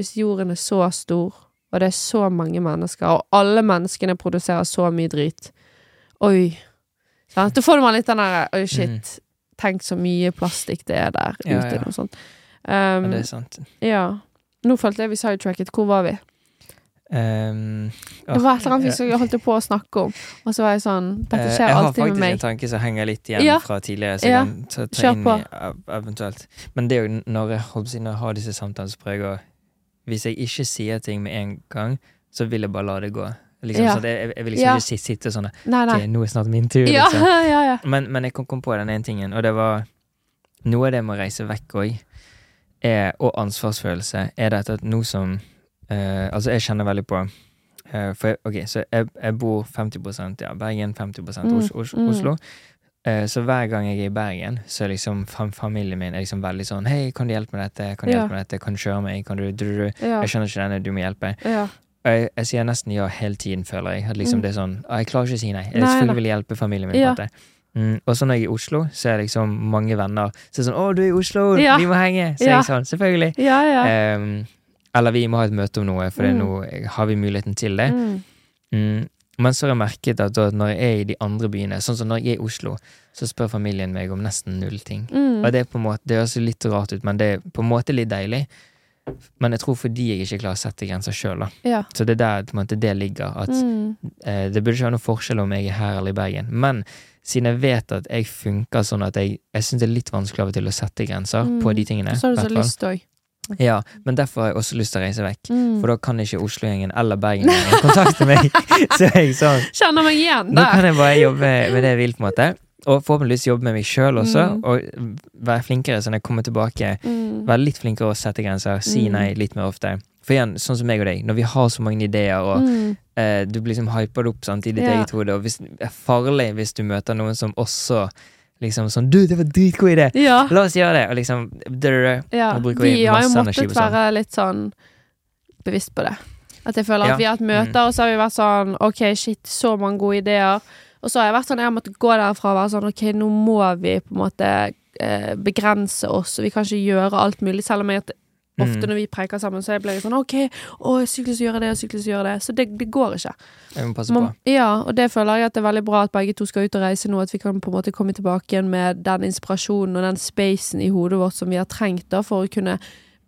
hvis jorden er så stor, og det er så mange mennesker, og alle menneskene produserer så mye drit Oi. Sant? Da får man litt den derre Oi, shit. Tenk så mye plastikk det er der Ja, ute, ja. Noe sånt. ja, Um, det er sant. ja. Nå følte jeg vi sidetracket. Hvor var vi? Um, Det var et eller annet så- holdt på å snakke om, og så var jeg sånn Dette skjer alltid med meg. jeg har faktisk en tanke som henger litt igjen Ja. fra tidligere, så jeg Ja. kan ta, ta inn i eventuelt. Men det er jo når jeg, holdt når jeg har disse samtalene, så prøver jeg å Hvis jeg ikke sier ting med en gang, så vil jeg bare la det gå. Liksom, Ja. jeg, jeg vil liksom ikke sitte, sitte sånn Nei, nei. nå er snart min tur. Liksom. Men, men jeg kom, kom på den ene tingen, og det var Noe av det med å reise vekk òg, og ansvarsfølelse, er dette at nå som eh, Altså, jeg kjenner veldig på eh, For jeg, ok, så jeg, jeg bor 50% ja, Bergen, 50 Os Mm, mm. Oslo. Eh, så hver gang jeg er i Bergen, så er liksom fam familien min er liksom veldig sånn Hei, kan du hjelpe med dette? Kan du Ja. hjelpe med dette? Kan du kjøre meg? Kan du, du, du, ja. Jeg skjønner ikke denne, du må hjelpe. ja. Jeg, jeg sier nesten ja hele tiden, føler jeg. At liksom Mm. det er sånn «Ah, Jeg klarer ikke å si nei. Jeg Nei, selvfølgelig vil hjelpe familien min. På måte. Mm, og så når jeg er i Oslo, så er liksom mange venner som er sånn 'Å, du er i Oslo! Ja. Vi må henge!' Så Ja. jeg sånn 'Selvfølgelig'. Ja, ja. Um, eller vi må ha et møte om noe, for Mm. nå har vi muligheten til det. Mm. Mm. Men så har jeg merket at når jeg er i de andre byene, sånn som når jeg er i Oslo, så spør familien meg om nesten null ting. Mm. Og det er på en måte, det høres litt rart ut, men det er på en måte litt deilig. Men jeg tror fordi jeg ikke klarer å sette grenser sjøl, da. Ja. Så det er der måte, det ligger. At Mm. eh, det burde ikke være noen forskjell om jeg er her eller i Bergen. Men siden jeg vet at jeg funker sånn at jeg, jeg syns det er litt vanskelig av og til å sette grenser Mm. på de tingene. Så har du så lyst òg. Ja, men derfor har jeg også lyst til å reise vekk. Mm. For da kan ikke Oslo-gjengen eller Bergen-gjengen kontakte meg. Så jeg sånn Kjenner meg igjen Nå kan jeg bare jobbe med det jeg vil, på en måte. Og forhåpentligvis jobbe med meg sjøl også, Mm. og være flinkere sånn jeg kommer tilbake. Mm. Være litt flinkere å sette grenser, si Mm. nei litt mer ofte. For igjen, sånn som meg og deg, når vi har så mange ideer, og Mm. eh, du blir liksom hypa opp sant, i ditt Ja. eget hode, og hvis, det er farlig hvis du møter noen som også liksom sånn Du, det var dritgod idé! Ja. La oss gjøre det! Og liksom drr, ja. og bruker vi har jo måttet sånn. være litt sånn bevisst på det. At jeg føler Ja. at vi har hatt møter, og så har vi vært sånn OK, shit, så mange gode ideer. Og så har jeg vært sånn, jeg har måttet gå derfra og være sånn OK, nå må vi på en måte eh, begrense oss, og vi kan ikke gjøre alt mulig, selv om jeg ofte Mm. når vi preker sammen, så blir jeg sånn OK, å, syklus gjør det, og syklus gjør det. Så det, det går ikke. Jeg må passe på. Man, ja, og det føler jeg at det er veldig bra at begge to skal ut og reise nå, at vi kan på en måte komme tilbake igjen med den inspirasjonen og den spacen i hodet vårt som vi har trengt da, for å kunne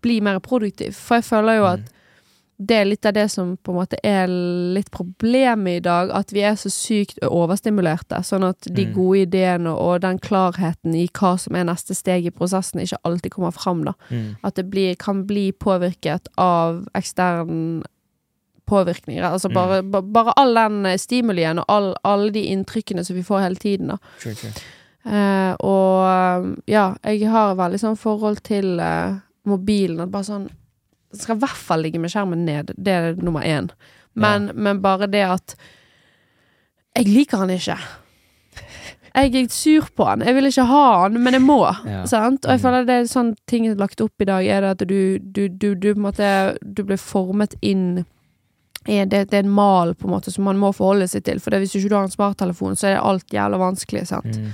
bli mer produktiv. For jeg føler jo at Mm. Det er litt av det som på en måte er litt problemet i dag, at vi er så sykt overstimulerte, sånn at de Mm. gode ideene og den klarheten i hva som er neste steg i prosessen, ikke alltid kommer fram, da. Mm. At det blir, kan bli påvirket av ekstern påvirkninger. Altså Mm. bare, ba, bare all den stimulien og all, alle de inntrykkene som vi får hele tiden, da. Sure, sure. Eh, og ja, jeg har veldig sånn forhold til eh, mobilen. At bare sånn skal i hvert fall ligge med skjermen ned. Det er nummer én. Men, men bare det at Jeg liker han ikke. Jeg er sur på han. Jeg vil ikke ha han, men jeg må. Ja. Sant? Og jeg Mhm. føler det er sånn ting lagt opp i dag, er det at du, du, du, du måte Du blir formet inn det, det er en mal på en måte som man må forholde seg til. For det, hvis ikke har en smarttelefon, så er alt jævla vanskelig. Sant? Mm.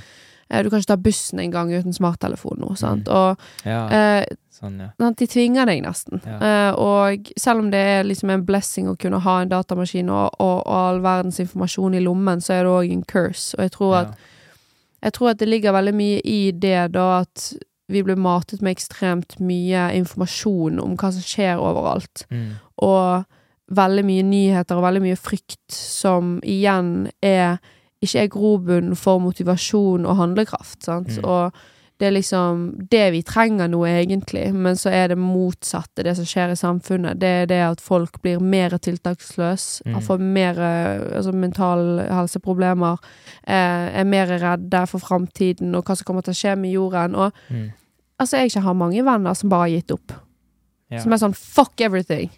Eh, Du kan ikke ta bussen engang uten smarttelefon nå. Sant? Og Ja, eh, sånn, ja. de tvinger deg nesten. Ja. Eh, og selv om det er liksom en blessing å kunne ha en datamaskin og, og, og all verdens informasjon i lommen, så er det òg en curse. Og jeg tror, at, jeg tror at det ligger veldig mye i det, da, at vi blir matet med ekstremt mye informasjon om hva som skjer overalt. Mm. Og veldig mye nyheter og veldig mye frykt som igjen er ikke er grobunn for motivasjon og handlekraft. Sant? Mm. Og det er liksom det vi trenger nå, egentlig, men så er det motsatte, det som skjer i samfunnet. Det er det at folk blir mer tiltaksløse, Mm. får mer altså, mentale helseproblemer, eh, er mer redde for framtiden og hva som kommer til å skje med jorden. Og Mm. altså, jeg har mange venner som bare har gitt opp. Yeah. Som er sånn fuck everything.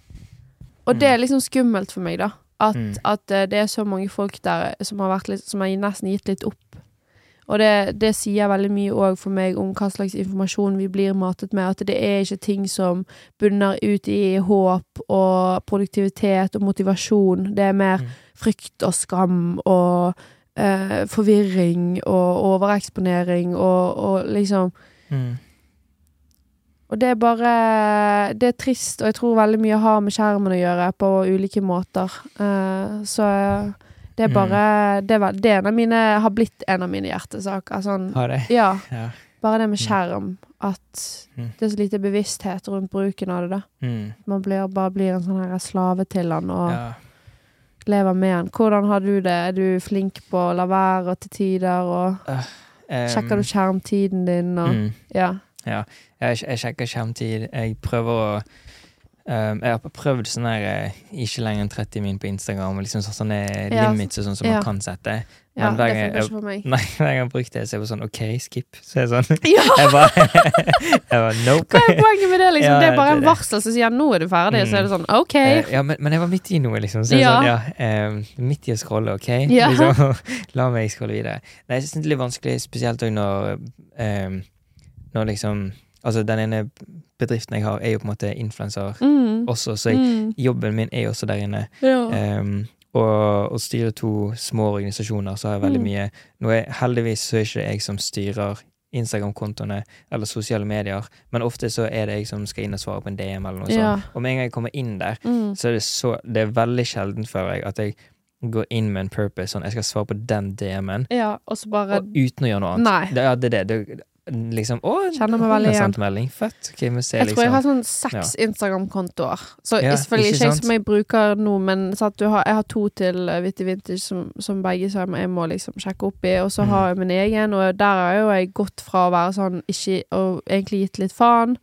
Og Mm. det er liksom skummelt for meg, da. At, Mm. at eh, det er så mange folk der som har, litt, som har nesten gitt litt opp. Og det, det sier veldig mye òg for meg om hva slags informasjon vi blir matet med. At det er ikke ting som bunner ut i håp og produktivitet og motivasjon. Det er mer Mm. frykt og skam og eh, forvirring og overeksponering og, og liksom Mm. Og det er bare Det er trist, og jeg tror veldig mye har med skjermen å gjøre på ulike måter. Uh, så det er Mm. bare Det, er, det er en av mine, har blitt en av mine hjertesaker. Sånn, Har det? ja, Ja. bare det med Mm. skjerm. At Mm. det er så lite bevissthet rundt bruken av det. da Mm. Man blir, bare blir en sånn her slave til han og ja. lever med han. Hvordan har du det? Er du flink på å la være og til tider? Og Um, Sjekker du skjermtiden din? Og, Mm. Ja. Jeg, jeg sjekker skjermtid. Jeg prøver å um, Jeg har prøvd sånn her eh, ikke lenger enn 30 min på Instagram, liksom sånne Ja, limits og sånn som ja. man kan sette. ja Men hver det gang jeg- meg. Nei, hver gang jeg har brukt det, så er bare sånn OK, skip. Så er jeg sånn Ja! Jeg bare, bare Nope. Hva er poenget med det? liksom? Ja, det er bare er en varsel som sier 'nå er du ferdig', så er det sånn OK. Eh, ja, men, men jeg var midt i noe, liksom. Så jeg Ja. sånn, ja, um, midt i å scrolle, OK? Ja. Liksom, la meg scrolle videre. Nei, jeg synes det er litt vanskelig, spesielt òg når um, Når liksom Altså, den ene bedriften jeg har, er jo på en måte influenser Mm. også, så jeg, Mm. jobben min er jo også der inne. Ja. Um, og å styre to små organisasjoner, så har jeg veldig Mm. mye Nå er Heldigvis så er ikke jeg som styrer Instagram-kontoene eller sosiale medier, men ofte så er det jeg som skal inn og svare på en DM eller noe Ja. sånt. Og med en gang jeg kommer inn der, Mm. så er det så Det er veldig sjelden føler jeg at jeg går inn med en purpose, sånn jeg skal svare på den DM-en, ja, og så bare og uten å gjøre noe annet. Nei. Det, ja, det det. det liksom Å, Kjenner meg veldig igjen. melding. Fett. Okay, vi ser Jeg tror jeg liksom har sånn seks Instagram-kontoer. Så Ja, selvfølgelig ikke ikke som jeg bruker nå, men så at du har, jeg har to til uh, Vitty Vintage som, som begge som jeg må liksom sjekke opp i, og så Mm. har jeg min egen, og der har jo jeg gått fra å være sånn ikke Og egentlig gitt litt faen,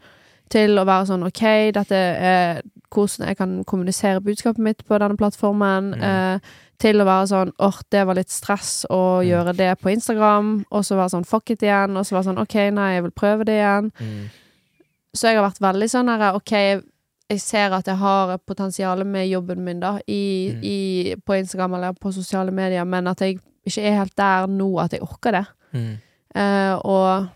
til å være sånn OK, dette er hvordan jeg kan kommunisere budskapet mitt på denne plattformen. Mm. Eh, til å være sånn åh, det var litt stress å Mm. gjøre det på Instagram. Og så være sånn fuck it igjen. Og så være sånn OK, nei, jeg vil prøve det igjen. Mm. Så jeg har vært veldig sånn herre OK, jeg ser at jeg har potensial med jobben min, da, i, Mm. i, på Instagram eller på sosiale medier, men at jeg ikke er helt der nå at jeg orker det. Mm. Eh, og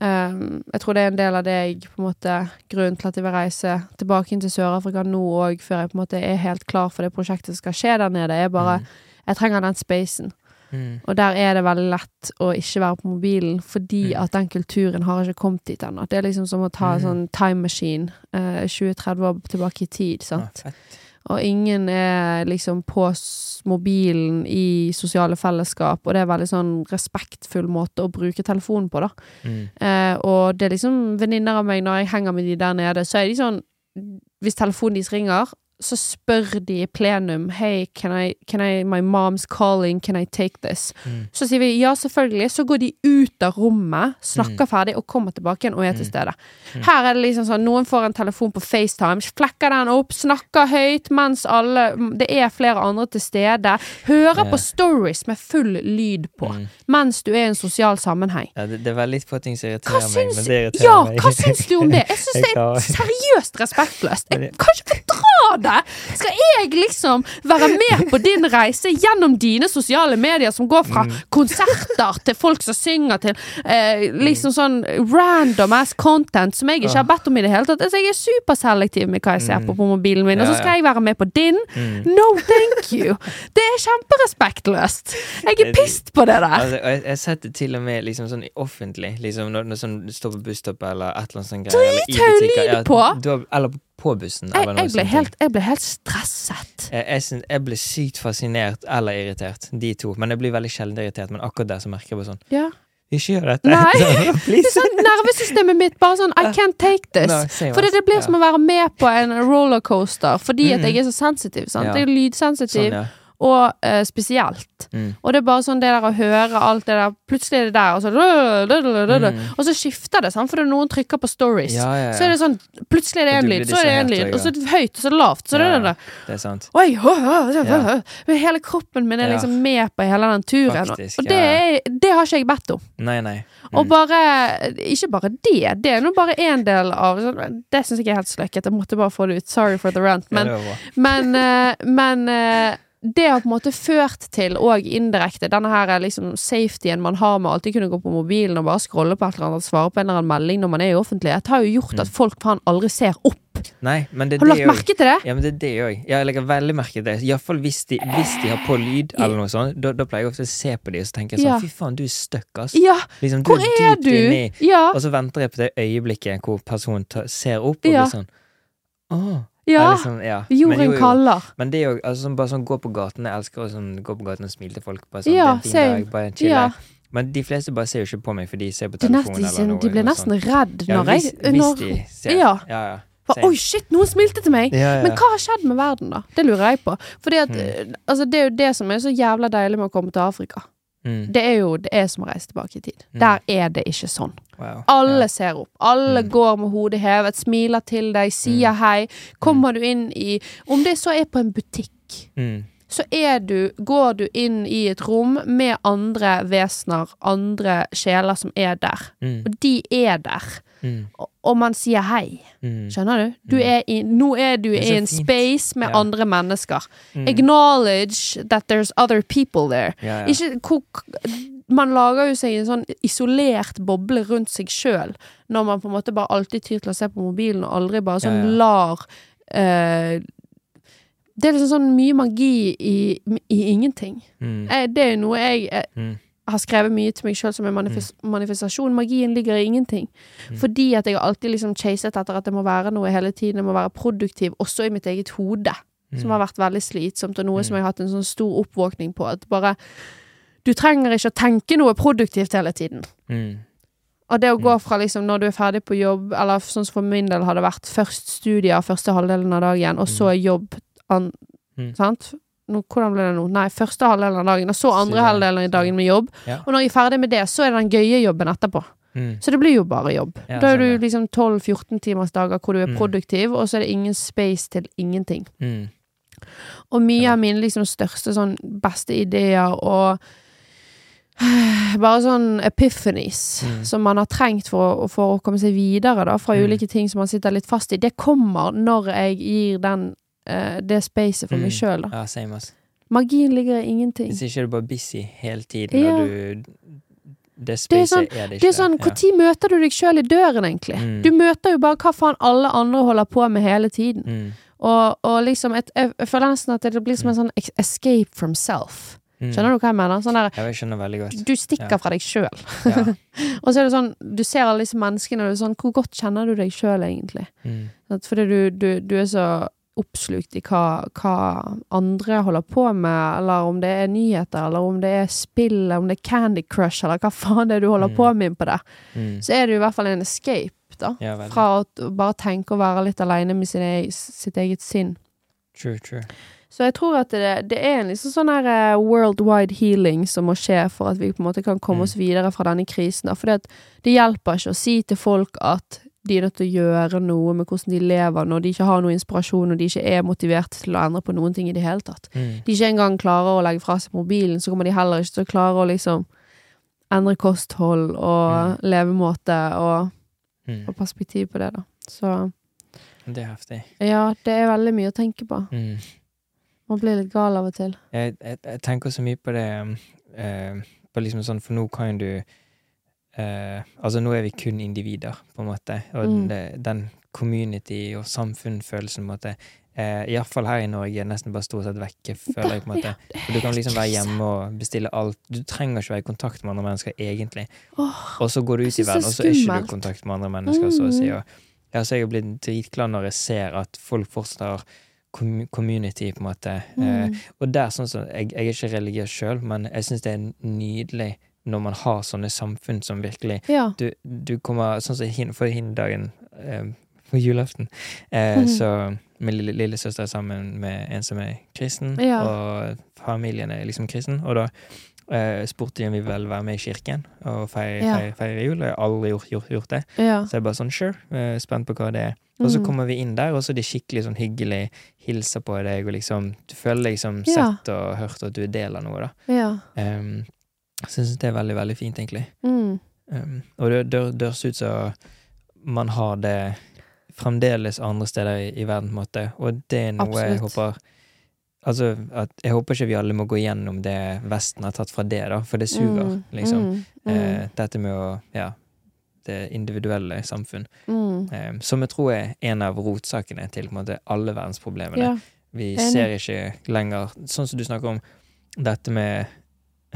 eh, jeg tror det er en del av det jeg på en måte Grunnen til at jeg vil reise tilbake inn til Sør-Afrika nå òg, før jeg på en måte er helt klar for det prosjektet som skal skje der nede, er bare Jeg trenger den spacen. Mm. Og der er det veldig lett å ikke være på mobilen, fordi Mm. at den kulturen har ikke kommet dit ennå. Det er liksom som å ta en Mm. sånn time machine uh, 20-30 år tilbake i tid, sant. Ja, fett. Og ingen er liksom på mobilen i sosiale fellesskap, og det er veldig sånn respektfull måte å bruke telefonen på, da. Mm. Eh, og det er liksom venninner av meg, når jeg henger med de der nede, så er de sånn Hvis telefonen deres ringer, så spør de i plenum Hey, can I, can I My mom's calling, can I take this? Mm. Så sier vi ja, selvfølgelig. Så går de ut av rommet, snakker ferdig og kommer tilbake igjen og er til Mm. stede. Mm. Her er det liksom sånn noen får en telefon på FaceTime, flekker den opp, snakker høyt mens alle Det er flere andre til stede. Hører yeah. på stories med full lyd på Mm. mens du er i en sosial sammenheng. Ja, det, det er veldig få ting som Hva irriterer meg, syns, men det irriterer ja, meg. hva syns du om det? Jeg syns det er seriøst respektløst. Jeg kan ikke fordra det! Skal jeg liksom være med på din reise gjennom dine sosiale medier, som går fra Mm. konserter til folk som synger, til eh, liksom sånn random ass content som jeg ikke har bedt om i det hele tatt. Altså, jeg er superselektiv med hva jeg ser Mm. på på mobilen min, og så skal jeg være med på din. Mm. No, thank you! Det er kjemperespektløst. Jeg er pissed på det der. Altså, jeg, jeg setter til og med liksom sånn offentlig, liksom når, når sånn, du står på busstoppet eller et eller annet sånt greier. Drithøy lyd på! Har, eller på bussen. Jeg, jeg, ble helt, jeg ble helt stresset. Jeg, jeg, ble sykt fascinert eller irritert, de to. Men jeg blir veldig sjelden irritert. Men akkurat der så merker jeg bare sånn Ja. Ikke gjør dette! Nei. Det er sånn nervesystemet mitt bare sånn I can't take this. No, same For det, blir som å være med på en rollercoaster fordi at Mhm. jeg er så sensitiv. Sant? Ja. Jeg er lydsensitiv Sånn, ja. Og eh, spesielt. Mm. Og det er bare sånn det der å høre alt det der Plutselig er det der, og så Mm. Og så skifter det, sant? for noen trykker på stories. Ja, ja, ja. Så er det sånn Plutselig er det én lyd, så er det en lyd, og så er det høyt, og så er det lavt. Så det er det. Det er sant. Oi, å, å, å. Hele kroppen min er liksom med på hele den turen. Faktisk, og det, er, det har ikke jeg bedt om. Nei, nei. Og Mm. bare Ikke bare det, det er nå bare én del av Det syns jeg er helt sløkket. Jeg måtte bare få det ut. Sorry for the rant. Men, men, eh, men eh, det har på en måte ført til, og indirekte, denne her er liksom safetyen man har med alltid kunne gå på mobilen og bare scrolle på et eller annet svare på en eller annen melding når man er i offentlighet, har jo gjort Mm. at folk faen aldri ser opp. Nei, men det Har du lagt merke til det? Ja, men det er det òg. Jeg legger veldig merke til det. Iallfall hvis, de- hvis de har på lyd, eller noe sånt. Da, da pleier jeg ofte å se på dem og så tenker jeg sånn Ja. Fy faen, du er stuck, ass. Ja, Liksom, hvor er er du? inni. Ja, Og så venter jeg på det øyeblikket hvor personen ta, ser opp og Ja. blir sånn Åh. Ja. Liksom, ja. Men jo, Jorden jo. kaller. Men det er jo altså, sånn, bare sånn gå på gaten. Jeg elsker å sånn, gå på gaten og smile til folk. Bare sånn, Ja, det er en fin dag, bare chill Ja. Men de fleste bare ser jo ikke på meg, for de ser på telefonen de, eller noe. de blir nesten sånt. redd ja, når jeg hvis når, de ser. Ja. ja, ja. Oi, shit, noen smilte til meg! Ja, ja, Men hva har skjedd med verden, da? Det lurer jeg på. Fordi at, Mm. altså, det er jo det som er så jævla deilig med å komme til Afrika. Mm. Det er jo det er som å reise tilbake i tid. Mm. Der er det ikke sånn. Wow. Alle Ja. ser opp. Alle Mm. går med hodet hevet, smiler til deg, sier hei. Kommer du inn i Om det så er på en butikk, Mm. så er du Går du inn i et rom med andre vesener, andre sjeler som er der. Mm. Og de er der. Mm. Og, og man sier hei. Mm. Skjønner du? du Mm. er i, nå er du er i en fint. space med Ja. andre mennesker. Mm. Acknowledge that there's other people there. Ja, ja. Ikke, hvor, man lager jo seg en sånn isolert boble rundt seg sjøl, når man på en måte bare alltid tyr til å se på mobilen, og aldri bare sånn lar eh, Det er liksom sånn mye magi i, i ingenting. Mm. Eh, det er noe jeg eh, Mm. Har skrevet mye til meg sjøl som en manifes manifestasjon. Magien ligger i ingenting. Mm. Fordi at jeg har alltid liksom chaset etter at det må være noe hele tiden. Jeg må være produktiv, også i mitt eget hode. Som har vært veldig slitsomt, og noe Mm. som jeg har hatt en sånn stor oppvåkning på. At bare Du trenger ikke å tenke noe produktivt hele tiden. Mm. Og det å gå Mm. fra liksom når du er ferdig på jobb, eller sånn som for min del har det vært først studier første halvdelen av dagen, og så jobb an, Mm. Sant? Nå, hvordan ble det nå? Nei, første halvdelen av dagen, og så andre halvdelen av dagen med jobb. Ja. Og når jeg er ferdig med det, så er det den gøye jobben etterpå. Mm. Så det blir jo bare jobb. Ja, da er sånn, du liksom 12-14 timers dager hvor du er Mm. produktiv, og så er det ingen space til ingenting. Mm. Og mye Ja. av mine liksom største sånn beste ideer og bare sånn epiphanies Mm. som man har trengt for, for å komme seg videre da, fra Mm. ulike ting som man sitter litt fast i, det kommer når jeg gir den, eh, det spacet for meg sjøl, da. Ja, same, ass. Magien ligger i ingenting. Hvis ikke du bare busy hele tiden, Ja. og du Det Det er sånn- er det. Det er sånn, ja. Møter du deg sjøl i døren, egentlig? Mm. Du møter jo bare hva faen alle andre holder på med hele tiden. Mm. Og, og liksom et, jeg, føler nesten at det blir som en sånn escape from self. Mm. Skjønner du hva jeg mener? Sånn der, jeg skjønner veldig godt. du stikker Ja. fra deg sjøl. Ja. Og så er det sånn, du ser alle disse menneskene, og det er sånn, hvor godt kjenner du deg sjøl, egentlig? Mm. Fordi du, du, du er så oppslukt i hva, hva andre holder på med, eller om det er nyheter, eller om det er spill, eller om det er Candy Crush, eller hva faen det er du holder Mm. på med på det, Mm. Så er det jo i hvert fall en escape, da. Ja. Fra å bare tenke å være litt aleine med sin sitt eget sinn. True, true. Så jeg tror at det, det er en liksom sånn her eh, worldwide healing som må skje for at vi på en måte kan komme Mm. oss videre fra denne krisen. For det hjelper ikke å si til folk at de er nødt til å gjøre noe med hvordan de lever, når de ikke har noe inspirasjon, og de ikke er motivert til å endre på noen ting i det hele tatt. Mm. De ikke engang klarer å legge fra seg mobilen, så kommer de heller ikke til å klare å liksom endre kosthold og levemåte og, Mm. og perspektiv på det, da. Så Det er heftig. ja, det er veldig mye å tenke på. Mm. Man blir litt gal av og til. Jeg, jeg, jeg tenker så mye på det eh, På liksom sånn, For nå kan du eh, Altså, nå er vi kun individer, på en måte. Og Mm. den, den community- og samfunnsfølelsen, på en måte eh, Iallfall her i Norge er nesten bare stort sett vekke, føler jeg. på en måte. For du kan liksom være hjemme og bestille alt. Du trenger ikke være i kontakt med andre mennesker, egentlig. Og så går du ut i det er verden, og så er ikke du i kontakt med andre mennesker, så å si. Mhm. Og, ja, så jeg er blitt dritglad når jeg ser at folk fortsatt har community, på en måte. Eh, mm. og der, sånn som, jeg, jeg er ikke religiøs sjøl, men jeg syns det er nydelig når man har sånne samfunn som virkelig Ja. Du, du kommer Sånn som hin, for hindagen eh, på julaften, eh, Mhm. så min lille, lillesøster er sammen med en som er kristen, Ja. og familien er liksom kristen, og da eh, spurte de om vi ville være med i kirken og feire, Ja. feire, feire jul, jeg har aldri gjort, gjort, gjort det. ja. Så jeg er bare sånn sure, eh, spent på hva det er. Og så Mm. kommer vi inn der, og så er de skikkelig sånn hyggelig, hilser på deg, og liksom Du føler deg liksom sett og hørt, og at du er del av noe, da. Ja. Um, så jeg syns det er veldig, veldig fint, egentlig. Mm. Um, og det dørs ut som man har det fremdeles andre steder i, i verden, på en måte. Og det er noe jeg håper Altså, at jeg håper ikke vi alle må gå gjennom det Vesten har tatt fra det, da, for det suger, Mm. liksom. Mm. Mm. Eh, dette med å Ja, det individuelle samfunn. Mm. Eh, som jeg tror er en av rotsakene til måte, alle verdensproblemene. Ja. Vi ser ikke lenger Sånn som du snakker om dette med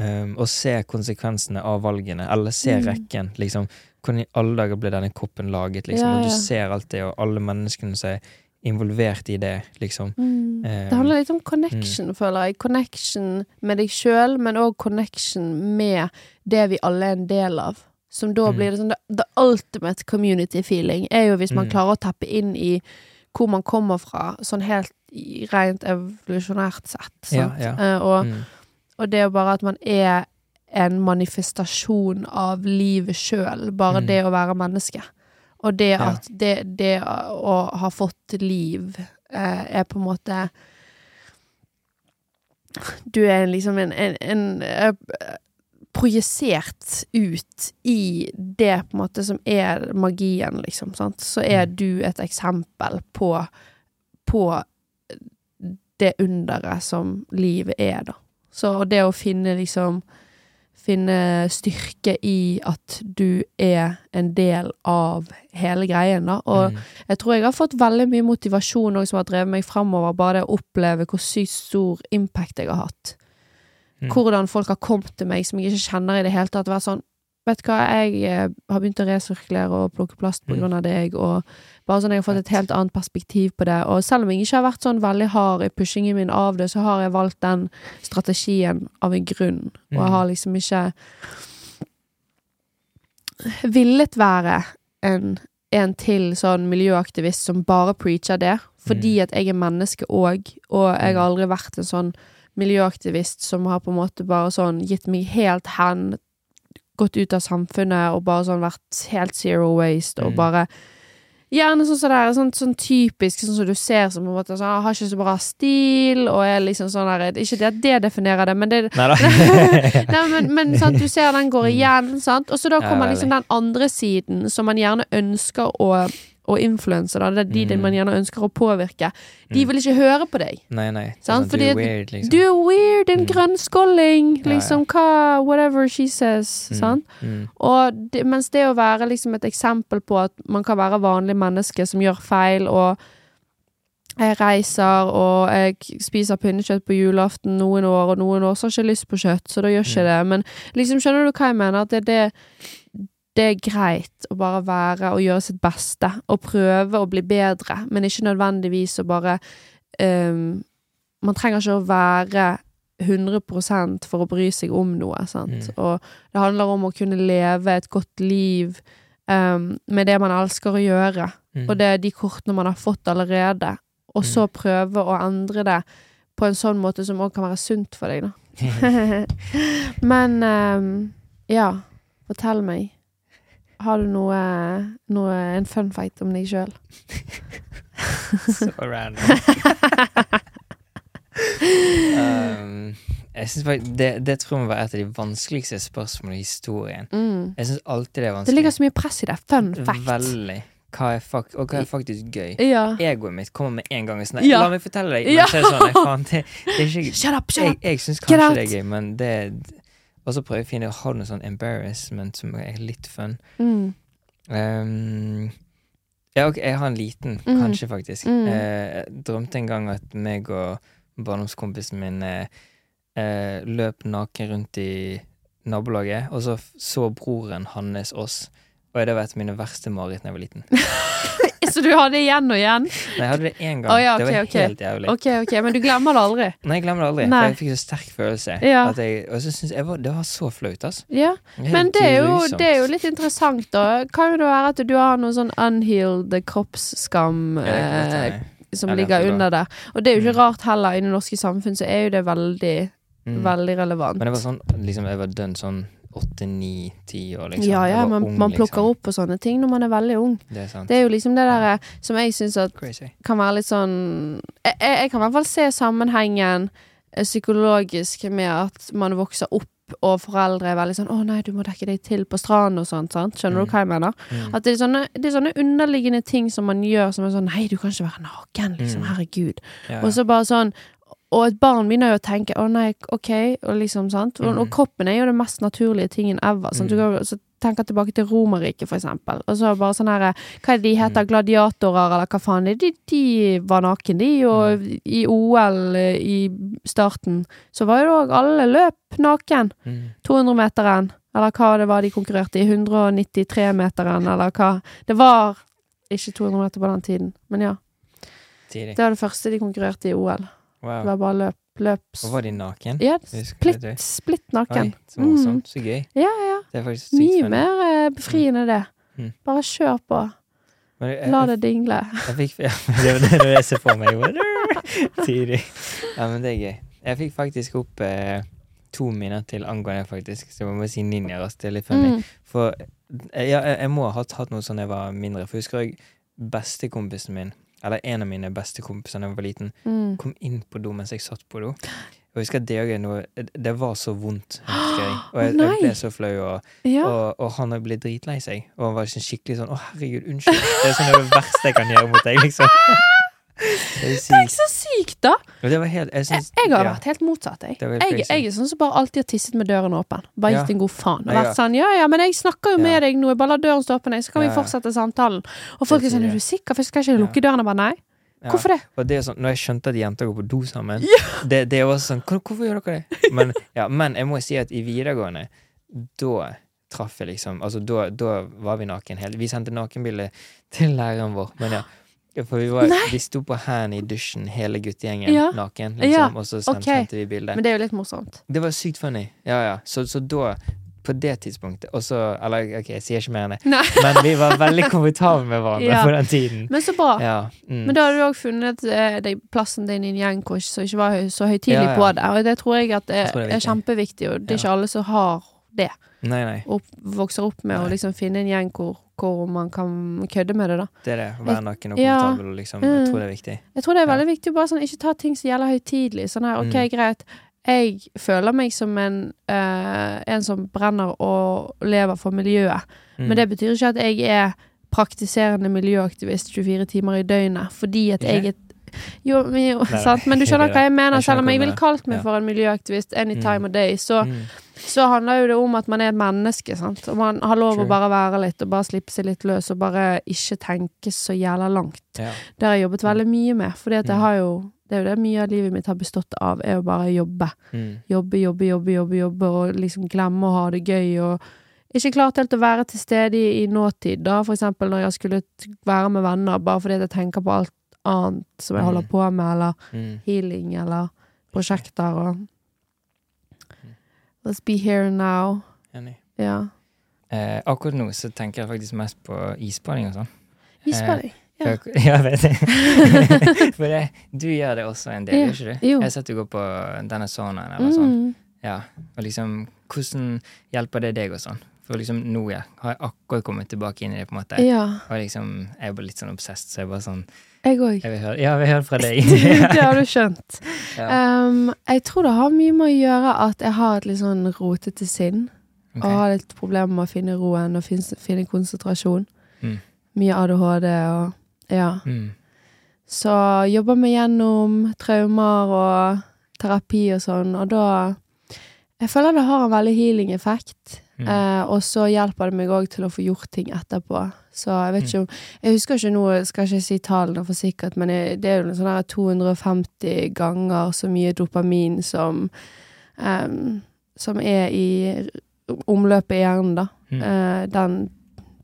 um, og se konsekvensene av valgene, eller se Mm. rekken, liksom. Hvordan i alle dager ble denne koppen laget, liksom? Ja, Og du ser alt det, og alle menneskene som er involvert i det, liksom. Mm. Um, Det handler litt om connection, føler jeg. Connection med deg sjøl, men òg connection med det vi alle er en del av. Som da Mm. blir det sånn the, the ultimate community feeling, er jo hvis man Mm. klarer å tappe inn i hvor man kommer fra, sånn helt rent evolusjonært sett. Sant? ja. Eh, og, mm, og det er jo bare at man er en manifestasjon av livet sjøl, bare Mm. det å være menneske. Og det Ja. at det, det å ha fått liv eh, er på en måte Du er liksom en, en, en eh, projisert ut i det på en måte som er magien, liksom. Sant? Så er Mm. du et eksempel på, på det underet som livet er, da. Så det å finne liksom Finne styrke i at du er en del av hele greien, da. Og mm, jeg tror jeg har fått veldig mye motivasjon òg, som har drevet meg fremover, bare det å oppleve hvor sykt stor impact jeg har hatt. mm. Hvordan folk har kommet til meg som jeg ikke kjenner i det hele tatt. Vært sånn Vet du hva, jeg eh, har begynt å resirkulere og plukke plast på Mm. grunn av deg, og bare sånn jeg har fått et helt annet perspektiv på det. Og selv om jeg ikke har vært sånn veldig hard i pushingen min av det, så har jeg valgt den strategien av en grunn, og jeg Mm. har liksom ikke villet være en, en til sånn miljøaktivist som bare preacher det, fordi Mm. at jeg er menneske òg, og jeg har aldri vært en sånn miljøaktivist som har på en måte bare sånn gitt meg helt hen gått ut av samfunnet og bare sånn vært helt zero waste, og Mm. bare Gjerne sånn som det er, sånn, sånn typisk, sånn som du ser som på en måte sånn, ah, har ikke så bra stil, og er liksom sånn der Ikke det at det definerer det, men det Nei men, men sant, du ser den går igjen, sant? Og så da Mm. Kommer liksom den andre siden som man gjerne ønsker å, å influensere. Det er de Mm. man gjerne ønsker å påvirke. De Mm. vil ikke høre på deg. Nei, nei. Sånn, du er weird, liksom. Du er weird, en Mm. grønnskåling, Ja, ja. liksom hva Whatever she says, Mm, Sånn? Og det, mens det å være liksom et eksempel på at man kan være vanlig menneske som gjør feil, og jeg reiser, og jeg spiser pinnekjøtt på julaften noen år, og noen år så har jeg ikke lyst på kjøtt, så da gjør ikke Mm. det. Men liksom, skjønner du hva jeg mener? At det, det, det er greit å bare være og gjøre sitt beste, og prøve å bli bedre, men ikke nødvendigvis å bare um, Man trenger ikke å være 100% for å bry seg om noe, sant. Mm. Og det handler om å kunne leve et godt liv um, med det man elsker å gjøre, Mm. og det er de kortene man har fått allerede, og så prøve å endre det på en sånn måte som òg kan være sunt for deg, da. Men um, ja, fortell meg. Har du noe, noe en fun fight om deg sjøl? Så random. um, jeg synes faktisk, det, det tror jeg må være et av de vanskeligste spørsmålene i historien. Mm. Jeg synes alltid det er vanskelig Det ligger så mye press i det. Fun fact. Veldig. Hva er fak og hva er faktisk gøy? Ja. Egoet mitt kommer med en gang og sånn Ja. La meg fortelle deg. Men Ja. så er det sånn, nei, faen, det, det er ikke Shut up, shut up! jeg syns kanskje det er gøy, men det Og så prøver jeg å finne å ha noe sånn embarrassment som er litt fun? Mm. Um, ja, ok, jeg har en liten, mm. kanskje, faktisk. Mm. Eh, drømte en gang at meg og barndomskompisen min eh, eh, løp naken rundt i nabolaget, og så så broren hans oss. Og det var et av mine verste mareritt da jeg var liten. Så du hadde det igjen og igjen? Nei, jeg hadde det én gang. Oh, ja, det var ok, ok. helt jævlig. Ok, ok, men du glemmer det aldri? Nei, jeg glemmer det aldri, Nei. for jeg fikk så sterk følelse. Ja. Jeg, og så synes jeg var, Det var så flaut, altså. Ja. Men det er, jo, det er jo litt interessant, da. Kan jo det være at du har noe sånn unhealed kroppsskam Ja, eh, som jeg ligger er under der. Og det er jo ikke Mm. rart heller, i det norske samfunn så er jo det veldig, Mm. veldig relevant. Men det var sånn, liksom, jeg var dønn sånn åtte, ni, ti år, liksom. ja, ja, man, ung, man plukker liksom. opp på sånne ting når man er veldig ung. Det er sant. Det er jo liksom det der som jeg syns at Crazy. kan være litt sånn Jeg, jeg jeg kan i hvert fall se sammenhengen eh, psykologisk med at man vokser opp, og foreldre er veldig sånn 'Å nei, du må dekke deg til på stranden', og sånt. sant? Skjønner Mm. du hva jeg mener? Mm. At det er, sånne, det er sånne underliggende ting som man gjør som er sånn 'Nei, du kan ikke være naken', liksom. Mm. Herregud. Ja, Og så bare sånn Og et barn begynner jo å tenke 'Å nei, OK', og liksom, sant. Og, Mm. og kroppen er jo det mest naturlige tingen ever. Sant? Du Mm. kan, så tenker tilbake til Romerriket, for eksempel. Og så bare sånn her Hva er det de heter? Gladiatorer, eller hva faen? det? De, de var naken, de. Og i OL eh, i starten så var jo òg Alle løp naken. Mm. 200-meteren, eller hva det var de konkurrerte i. 193-meteren, eller hva. Det var ikke 200 meter på den tiden, men ja. Det var det første de konkurrerte i OL. Det var bare løp. løp. Og var de naken? Ja, splitt, splitt naken. Oi, så morsomt. Så gøy. Ja, ja. Det er faktisk sykt Mye mer eh, befriende det. Mm. Bare kjør på. Men jeg, La det dingle. jeg fikk ja, Det var det jeg ser for meg. Jeg Tidlig. Ja, men det er gøy. Jeg fikk faktisk opp eh, to minner til angående, faktisk. Så jeg må si ninja raskt. Det er litt funny. Mm. For eh, ja, jeg, jeg må ha hatt, hatt noe sånn jeg var mindre. For jeg husker jeg bestekompisen min, eller en av mine beste kompiser da jeg var liten, Mm. kom inn på do mens jeg satt på do. Og jeg husker at det, er noe, det var så vondt, jeg. Og jeg, jeg ble så flau, og, Ja. og, og han ble dritlei seg. Og han var sånn skikkelig sånn 'Å, herregud, unnskyld'. Det er sånn det verste jeg kan gjøre mot deg, liksom. Det er ikke så sykt, da! Det var helt Jeg, Jeg, synes, jeg har ja, vært helt motsatt, jeg. Jeg, jeg er sånn som bare alltid har tisset med døren åpen. Bare Ja. gitt en god faen. Og vært sånn ja ja, men jeg snakker jo med deg nå, jeg bare lar døren stå åpen, så kan vi fortsette samtalen. Og folk er sånn er du sikker, for skal ikke jeg Ja. lukke døren? Jeg bare nei. Hvorfor det? Det sånn, når jeg skjønte at jenter går på do sammen det, det var sånn Hvorfor gjør dere det? Men, ja, men jeg må si at i videregående, da traff jeg liksom Altså, da, da var vi naken hele Vi sendte nakenbilde til læreren vår, men ja. For vi, var, vi sto på hendene i dusjen, hele guttegjengen, Ja. naken, Ja, liksom, og så sendte, okay. vi bilde. Men det er jo litt morsomt. Det var sykt funny. Ja, ja. Så, så da, på det tidspunktet Og så Eller, OK, jeg sier ikke mer enn det. Nei. Men vi var veldig komfortable med hverandre Ja. på den tiden. Men så bra. Ja. Mm. Men da hadde du òg funnet eh, plassen din i en gjeng som ikke var høy- så høytidelig Ja, ja. på det. Og det tror jeg at det Jeg er er kjempeviktig, og det er Ja. ikke alle som har det. Nei, nei. Og vokser opp med å liksom finne en gjeng hvor, hvor man kan kødde med det, da. Det er det. Å være naken og Ja. komfortabel. og Liksom, jeg Mm. tror det er viktig. Jeg tror det er Ja. veldig viktig å bare sånn, ikke ta ting som gjelder høytidelig. Sånn her, ok, Mm. greit. Jeg føler meg som en, uh, en som brenner og lever for miljøet. Mm. Men det betyr ikke at jeg er praktiserende miljøaktivist 24 timer i døgnet. Fordi at jeg er jo, jo, sant? men du skjønner hva jeg mener. Selv om jeg ville kalt meg for en miljøaktivist any time Mm. of day, så, Mm. så handler jo det om at man er et menneske. Sant? Og man har lov True. å bare være litt, og bare slippe seg litt løs, og bare ikke tenke så jævla langt. Ja. Det har jeg jobbet veldig mye med, fordi at jeg Mm. har jo Det er jo det mye av livet mitt har bestått av, er å bare jobbe. Mm. Jobbe, jobbe, jobbe, jobbe, jobbe, og liksom glemme å ha det gøy, og ikke klart helt å være til stede i, i nåtid, da, for eksempel når jeg skulle være med venner, bare fordi jeg tenker på alt annet som jeg Mm. holder på med, eller Mm. healing, eller prosjekter, og Mm. Let's be here now. Enig. Ja. Eh, akkurat nå så tenker jeg faktisk mest på isbading og sånn. Isbading. Ja. For- Ja, jeg vet det. For det, du gjør det også en del, Ja. ikke du? Jo. Jeg har sett du går på denne saunaen eller mm. sånt. Mm. Ja. Og liksom, hvordan hjelper det deg og sånn? For liksom nå ja, har jeg akkurat kommet tilbake inn i det, på en måte. Ja. Og liksom, jeg er bare litt sånn obsessed, så jeg bare sånn Jeg òg. Ja, jeg vil høre fra deg. det har du skjønt. ja. Um, jeg tror det har mye med å gjøre at jeg har et litt sånn rotete sinn. Okay. Og har litt problemer med å finne roen og finne, finne konsentrasjon. Mm. Mye ADHD og Ja. Mm. Så jobber vi gjennom traumer og terapi og sånn, og da Jeg føler det har en veldig healing effekt. Mm. Eh, og så hjelper det meg òg til å få gjort ting etterpå. Så jeg vet ikke om Jeg husker ikke noe, skal ikke si tallene for sikkert, men det er jo sånn her 250 ganger så mye dopamin som um, Som er i omløpet i hjernen, da. Mm. Uh, den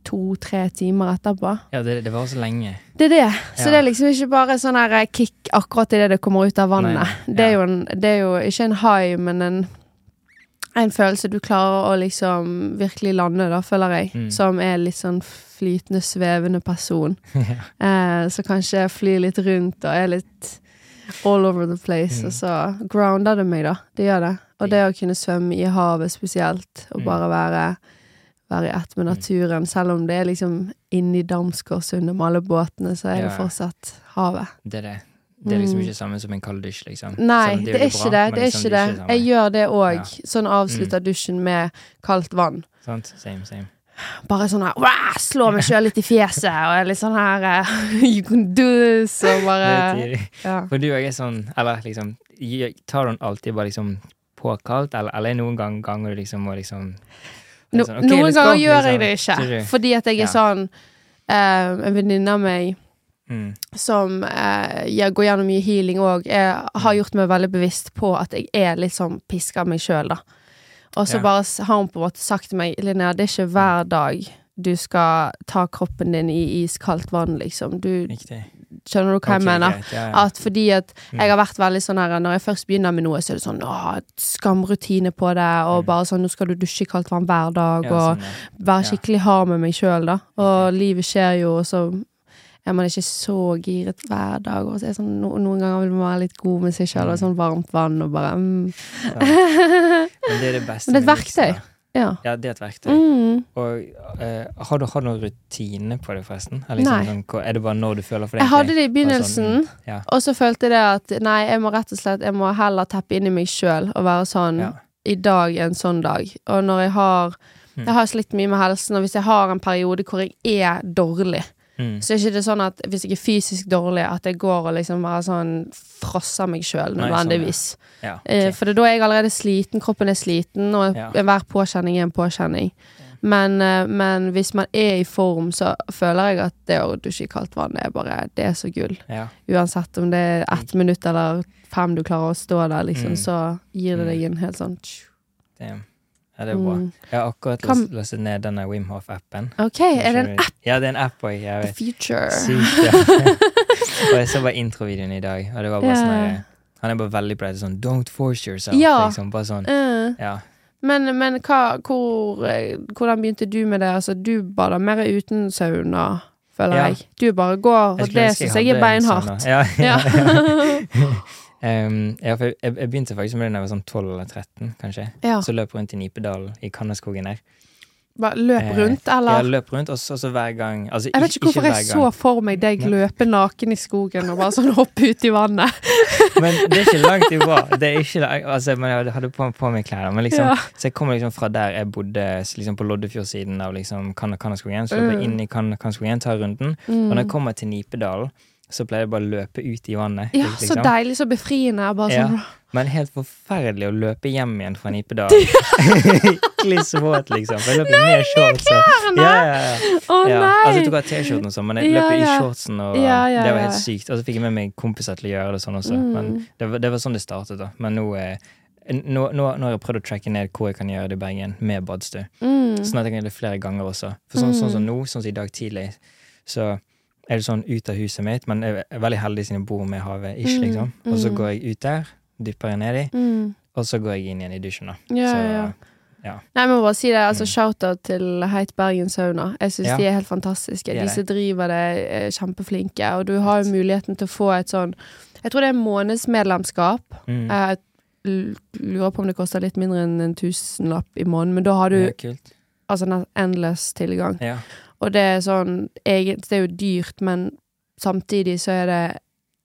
to-tre timer etterpå. Ja, det, det var så lenge. Det er det. Så Ja. det er liksom ikke bare sånn her kick akkurat idet det kommer ut av vannet. Nei, Det, er en, det er jo ikke en high, men en, en følelse du klarer å liksom virkelig lande, da, føler jeg. Mm. Som er litt sånn flytende, svevende person. ja. Eh, så kanskje flyr litt rundt og er litt all over the place. Mm. Og så grounder det meg, da. Det gjør det. Og det å kunne svømme i havet spesielt, og Mm. bare være være i ett med naturen. Selv om det er liksom inni Damsgårdsundet med alle båtene, så er det fortsatt havet. Det er det. Det er liksom Mm. ikke samme som en kald dusj, liksom. Nei, om det er ikke bra, det. Det er liksom, ikke det. samme. Jeg gjør det òg. Ja. Sånn avslutter dusjen med kaldt vann. Sant? Same, same. Bare sånn her «Wah!» Slå meg sjøl litt i fjeset, og er litt sånn her You can do this, og Det bare er ja. For du òg er sånn Eller liksom Tar du den alltid bare liksom påkalt, eller, eller er noen gang, ganger du liksom må liksom sånn, okay, noen ganger gjør liksom. jeg det ikke, fordi at jeg Ja. er sånn uh, En venninne av meg mm. som eh, jeg går gjennom mye healing òg, har gjort meg veldig bevisst på at jeg er litt sånn piska av meg sjøl, da. Og så yeah. bare har hun på en måte sagt til meg Linnea, det er ikke hver dag du skal ta kroppen din i iskaldt vann, liksom. Du, Riktig. skjønner du hva jeg mener? greit, ja, ja. At fordi at Mm. jeg har vært veldig sånn her Når jeg først begynner med noe, så er det sånn åh, skamrutine på det, og Mm. bare sånn nå skal du dusje i kaldt vann hver dag, Ja, og sånn, være skikkelig hard med meg sjøl, da. Og livet skjer jo, og så er man ikke så giret hver dag. Og så er sånn, no, noen ganger vil man være litt god med seg sjøl, og Mm. sånn varmt vann, og bare mm. Ja. Men det er det beste. Men det er et verktøy. Ja. Ja, det er et verktøy. Mm. Og eh, har du hatt noen rutine på det, forresten? Eller liksom Nei. Sånn, er det bare når du føler for det? Jeg hadde det i begynnelsen, Sånn, ja. og så følte jeg det at nei, jeg må rett og slett Jeg må heller teppe inn i meg sjøl og være sånn ja. I dag er en sånn dag. Og når jeg har Mm. Jeg har slitt mye med helsen, og hvis jeg har en periode hvor jeg er dårlig, Mm. så er ikke det sånn at hvis jeg er fysisk dårlig, at jeg går og liksom bare sånn frosser meg sjøl, nødvendigvis. sånn, ja. ja. okay. For da er jeg allerede sliten, kroppen er sliten, og Ja. enhver påkjenning er en påkjenning. Men, eh, men hvis man er i form, så føler jeg at det å dusje i kaldt vann er bare Det er så gull. ja. Uansett om det er ett minutt eller fem du klarer å stå der, liksom, Mm. så gir det deg en helt sånn Det, ja, det er bra. mm. Jeg har akkurat Kom. last- lastet ned denne Wim Hof-appen. OK, er det en app? Ja, det er en app òg. Jeg The future. Sykt, ja. og jeg så bare introvideoen i dag, og det var bare yeah. sånn Han er bare veldig på det sånn Don't force yourself. Ja. Liksom, bare sånn. uh. Ja. men men hva, hvor, eh, hvordan begynte du med det? Altså, du bader mer uten sauna, føler Ja. jeg. Du bare går, og det syns jeg er sånn, beinhardt. Ja, Ja. Ja. Um, ja, jeg, jeg begynte faktisk med det da jeg var sånn 12 eller 13, kanskje. Ja. Så løp rundt i Nipedalen, i Kanneskogen der. Bare løp rundt, eller? Ja, løp rundt, og så hver gang altså, Jeg vet ikke hvorfor hver jeg så for meg deg løpe naken i skogen og bare sånn hoppe ut i vannet. Men det er ikke langt ifra. Det er ikke, altså, men jeg hadde på, på meg klær. Men liksom, Ja. Så jeg kom liksom fra der jeg bodde, liksom på Loddefjordsiden av liksom Kann- Kannaskogen. Så løp jeg Mm. inn i Kann- Kannaskogen, tar runden. Og når jeg kommer til Nipedalen, så pleier jeg bare å løpe ut i vannet. Ja, liksom. så deilig, så befriende. Ja. sånn Men helt forferdelig å løpe hjem igjen fra Nipedalen. Kliss våt, liksom. For jeg løper med shorts. klærne! Ja, ja, ja. Å nei! Altså, jeg tok av T-skjorten og sånn, men jeg løper i shortsen, og det var helt sykt. Og så fikk jeg med meg kompiser til å gjøre det sånn også. Mm. Men det var, det var sånn det startet, da. Men nå, nå, nå, nå har jeg prøvd å tracke ned hvor jeg kan gjøre det i Bergen med badstue. Mm. Sånn at jeg kan gjøre det flere ganger også. For sånn, sånn som nå, sånn som i dag tidlig, så er det sånn ut av huset mitt, men jeg er veldig heldig siden jeg bor med havet, ish, Mm, liksom. Og så mm. går jeg ut der, dypper jeg nedi, Mm. og så går jeg inn igjen i dusjen, da. Ja, så, ja. ja. Nei, jeg må bare si det. altså Mm. Shout-out til Heit Bergen Sauna. Jeg syns Ja. de er helt fantastiske. De som driver det, er kjempeflinke. Og du har jo muligheten til å få et sånn Jeg tror det er månedsmedlemskap. Mm. Jeg lurer på om det koster litt mindre enn en tusenlapp i måneden, men da har du altså endless tilgang. Ja. Og det er sånn Det er jo dyrt, men samtidig så er det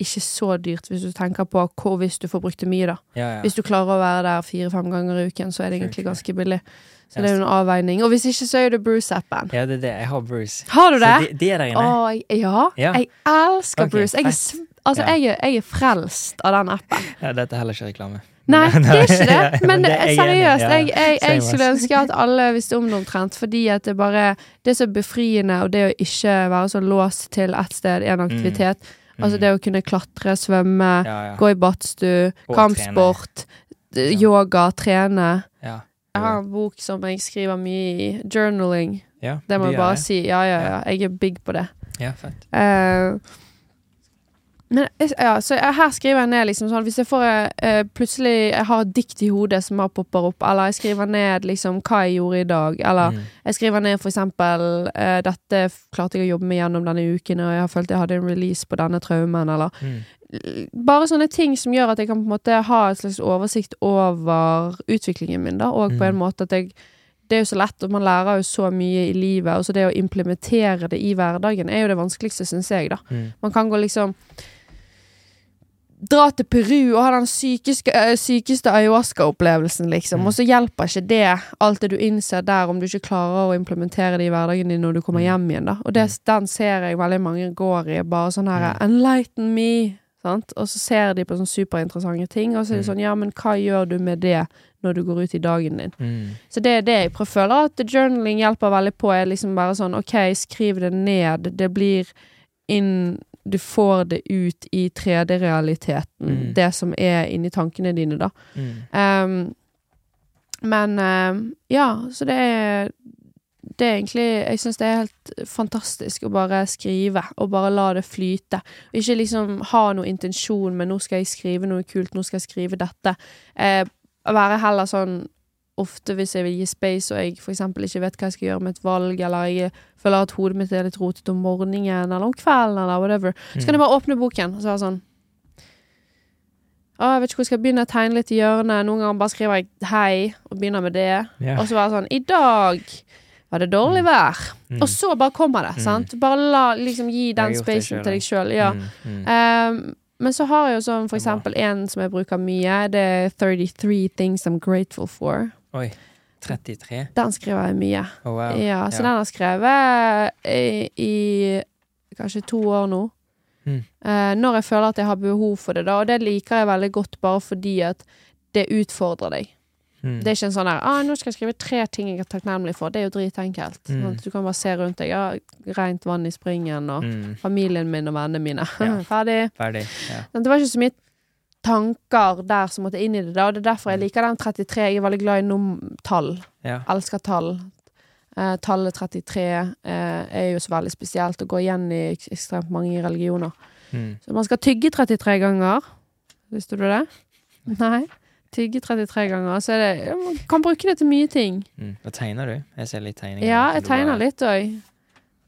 ikke så dyrt hvis du tenker på hvor hvis du får brukt det mye, da. Ja, ja. Hvis du klarer å være der fire-fem ganger i uken, så er det egentlig ganske billig. Så det er jo en avveining. Og hvis ikke, så er det Bruce-appen. ja, det er det. Jeg har Bruce. Har du det? Så de, de er der inne. Å, jeg- ja. Ja. Jeg elsker okay, Bruce. Jeg er, altså, jeg, er, jeg er frelst av den appen. Ja, dette er heller ikke reklame. Nei, det er ikke det. Men i. seriøst, jeg, jeg, jeg skulle ønske at alle visste om det omtrent, fordi at det bare Det er så befriende, og det å ikke være så låst til ett sted, en aktivitet. Altså Mm. det å kunne klatre, svømme, gå i badstue, kampsport, yoga, trene. Jeg har en bok som jeg skriver mye i. Journaling. Det må jeg bare si. Ja, ja, ja. Jeg er big på det. Ja, fett. Eh, men ja, så her skriver jeg ned liksom sånn Hvis jeg får eh, plutselig Jeg har et dikt i hodet som har popper opp, eller jeg skriver ned liksom hva jeg gjorde i dag, eller Mm. jeg skriver ned for eksempel eh, Dette klarte jeg å jobbe med gjennom denne uken, og jeg har følt jeg hadde en release på denne traumen, eller Mm. Bare sånne ting som gjør at jeg kan på en måte ha et slags oversikt over utviklingen min, da, og på Mm. en måte at jeg det er jo så lett, og man lærer jo så mye i livet, og så det å implementere det i hverdagen er jo det vanskeligste, syns jeg, da. Mm. Man kan gå liksom Dra til Peru og ha den sykeste, øh, sykeste ayahuasca-opplevelsen, liksom. Mm. Og så hjelper ikke det alt det du innser der, om du ikke klarer å implementere det i hverdagen din når du kommer Mm. hjem igjen, da. Og det, den ser jeg veldig mange går i, bare sånn her Mm. Enlighten me! Sant? Og så ser de på sånne superinteressante ting, og så er det Mm. sånn Ja, men hva gjør du med det når du går ut i dagen din? Mm. Så det er det jeg prøver. føler at journaling hjelper veldig på. Er liksom bare sånn OK, skriv det ned. Det blir inn Du får det ut i 3D-realiteten. Mm. Det som er inni tankene dine, da. Mm. Um, men uh, ja, så det er det er egentlig Jeg syns det er helt fantastisk å bare skrive, og bare la det flyte. Ikke liksom ha noen intensjon med 'nå skal jeg skrive noe kult', 'nå skal jeg skrive dette'. Eh, være heller sånn ofte hvis jeg vil gi space, og jeg eksempel ikke vet hva jeg skal gjøre med et valg, eller jeg føler at hodet mitt er litt rotete om morgenen, eller om kvelden, eller whatever, så kan jeg bare åpne boken og så være sånn å, jeg vet ikke hvor jeg skal begynne å tegne litt i hjørnet. Noen ganger bare skriver jeg 'hei' og begynner med det. Yeah. Og så være sånn 'I dag var det dårlig vær'. Mm. Og så bare kommer det. Mm. sant? Bare la, liksom gi den spacen til deg sjøl. Ja. Mm. Mm. Ehm, men så har jeg jo sånn for eksempel en som jeg bruker mye. Det er 33 Things I'm Grateful For. Oi. 33? Den skriver jeg mye. Å, wow. Ja, så Ja. den har skrevet i, i kanskje to år nå. Mm. Eh, når jeg føler at jeg har behov for det, da. Og det liker jeg veldig godt bare fordi at det utfordrer deg. Mm. Det er ikke en sånn der ah, 'Nå skal jeg skrive tre ting jeg er takknemlig for'. Det er jo dritenkelt. Mm. Sånn Du kan bare se rundt deg. Ja, rent vann i springen, og Mm. familien min og vennene mine. Ja. Ferdig. Ferdig. Ja. Men Det var ikke så mye tanker der som måtte inn i det. da Og det er derfor jeg liker den 33. Jeg er veldig glad i num tall. ja. Elsker tall. Eh, tallet 33 eh, er jo så veldig spesielt og går igjen i ekstremt mange religioner. Mm. Så man skal tygge 33 ganger. Visste du det? Nei. Tygge 33 ganger. Så det, man kan bruke det til mye ting. Mm. Hva tegner du? Jeg ser litt tegninger. Ja, jeg tegner litt òg.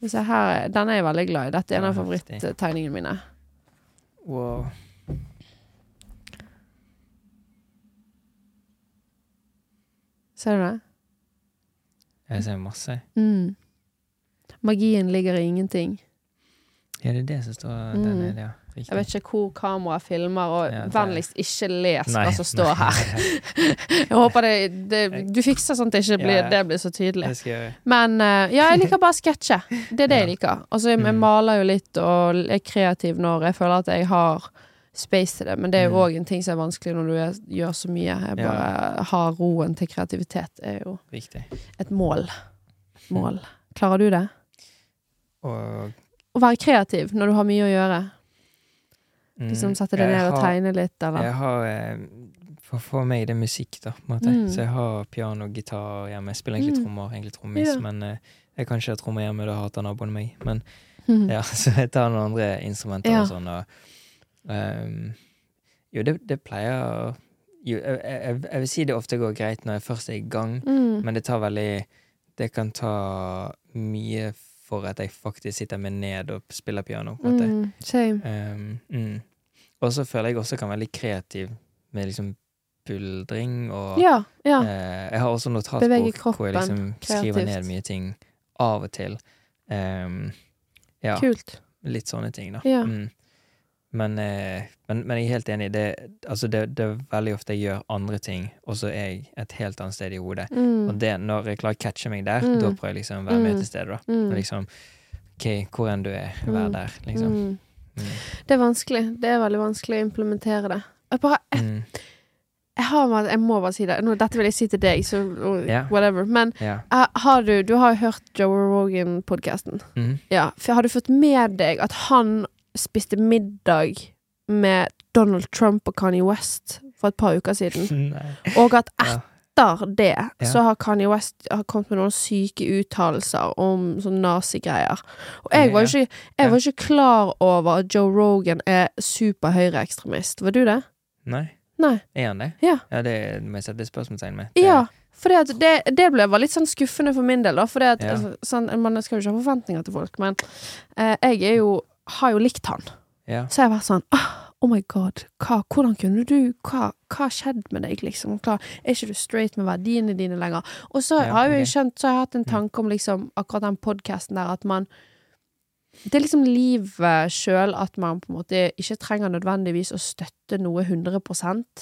Den er jeg veldig glad i. Dette er en av favoritttegningene mine. Wow. Ser du det? Jeg ser masse. Mm. Magien ligger i ingenting. Ja, det er det som står der Mm. nede, ja. Riktig. Jeg vet ikke hvor kameraet filmer, og Ja, vennligst ikke les hva som står her. Jeg håper det, det Du fikser sånn at det ikke blir, Ja, det blir så tydelig. Men eh, ja, jeg liker bare å sketsje. Det er det jeg liker. Altså, jeg, jeg Mm. maler jo litt og er kreativ når jeg føler at jeg har space til det, men det er jo Mm. en ting som er vanskelig når du er, gjør så mye. Jeg Ja. bare har roen til kreativitet, er jo Viktig. et mål. Mål. Klarer du det? Og Å være kreativ når du har mye å gjøre? mm, Liksom sette deg ned og tegne litt, eller? Jeg har eh, For, for meg det er musikk, da. På en måte. Mm. Så jeg har piano og gitar hjemme. Jeg spiller egentlig Mm. trommer, egentlig trommis, Ja. men eh, jeg kan ikke ha trommer hjemme, da hater naboen meg. Men ja, så jeg tar noen andre instrumenter Ja. og sånn. Og, ehm, jo, det, det pleier jo, jeg, jeg, jeg vil si det ofte går greit når jeg først er i gang, Mm. men det tar veldig Det kan ta mye for at jeg faktisk sitter meg ned og spiller piano. på en måte. Mm. Um, mm. Og så føler jeg også kan være litt kreativ med liksom buldring og Ja. ja. Uh, Jeg har også notatbok hvor jeg liksom skriver kreativt. ned mye ting av og til. Um, ja, Kult. litt sånne ting, da. Ja. Men, eh, men, men jeg er helt enig. Det, altså det, det er veldig ofte jeg gjør andre ting, og så er jeg et helt annet sted i hodet. Mm. Og det, når jeg klarer å catche meg der, Mm. da prøver jeg liksom å være med Mm. til stede. da. Mm. Liksom OK, hvor enn du er, vær Mm. der, liksom. Mm. Det er vanskelig. Det er veldig vanskelig å implementere det. Jeg bare Mm. Jeg, har, jeg må bare si det. Nå, dette vil jeg si til deg, så yeah. Whatever. Men yeah. har du Du har hørt Joe Rogan-podkasten. Ja. Har du fått med deg at han spiste middag med Donald Trump og Kanye West for et par uker siden? Og at etter det så har Kanye West har kommet med noen syke uttalelser om sånn nazigreier. Og jeg var ikke, jeg var ikke klar over at Joe Rogan er superhøyreekstremist. Var du det? Nei. Nei. Er han det? Ja. Ja, det må jeg sette spørsmålstegn med. Det- Ja. For det, det ble var litt sånn skuffende for min del, da. For Ja. altså, sånn, man skal jo ikke ha forventninger til folk, men eh, jeg er jo har jo likt han. Ja. Så jeg har vært sånn Oh my god, hva, hvordan kunne du Hva har skjedd med deg, liksom? Klar, er ikke du straight med verdiene dine lenger? Og så Ja, har jeg jo skjønt, så har jeg hatt en tanke om liksom akkurat den podkasten der, at man Det er liksom livet sjøl at man på en måte ikke trenger nødvendigvis å støtte noe 100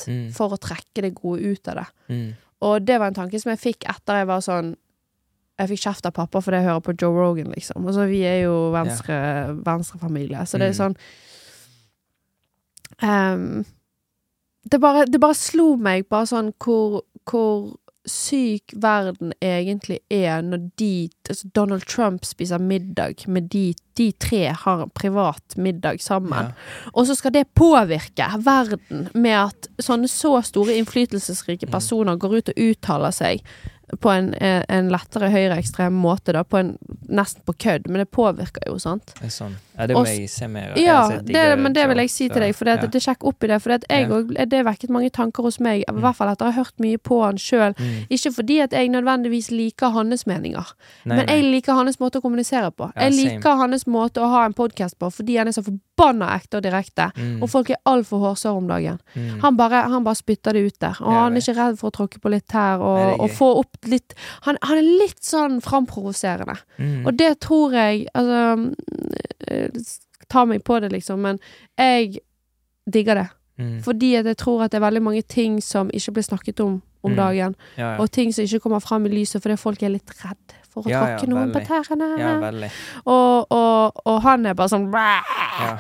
Mm. for å trekke det gode ut av det. Mm. Og det var en tanke som jeg fikk etter jeg var sånn Jeg fikk kjeft av pappa fordi jeg hører på Joe Rogan, liksom. Altså, vi er jo venstre, venstrefamilie, så det er Mm. sånn um, det, bare, det bare slo meg bare sånn hvor, hvor syk verden egentlig er når de altså Donald Trump spiser middag med de De tre har en privat middag sammen. Ja. Og så skal det påvirke verden med at sånne så store innflytelsesrike Mm. personer går ut og uttaler seg på en, eh, en lettere høyreekstrem måte, da, på en, nesten på kødd, men det påvirker jo, sant? Det er sånn. Ja, det må Og- jeg se mer av. Ja, det, men det vil jeg si så, til deg, for det, ja. det sjekk opp i det. For jeg, og, det vekket mange tanker hos meg, i Mm. hvert fall etter å ha hørt mye på han sjøl. Mm. Ikke fordi at jeg nødvendigvis liker hans meninger, Nei, men nei. jeg liker hans måte å kommunisere på. Ja, jeg same. liker hans måte å ha en podkast på, fordi han er så forbanna ekte og direkte. Mm. Og folk er altfor hårsåre om dagen. Mm. Han bare, han bare spytter det ut der. Og han er ikke redd for å tråkke på litt her, og, Nei, og få opp litt han, han er litt sånn framprovoserende. Mm. Og det tror jeg Altså Ta meg på det, liksom, men jeg digger det. Mm. Fordi jeg tror at det er veldig mange ting som ikke blir snakket om om Mm. dagen. Ja, ja. Og ting som ikke kommer fram i lyset fordi folk er litt redd for å Ja, tråkke noen på veldig. tærne. ja, veldig. og, og, og han er bare sånn Ja.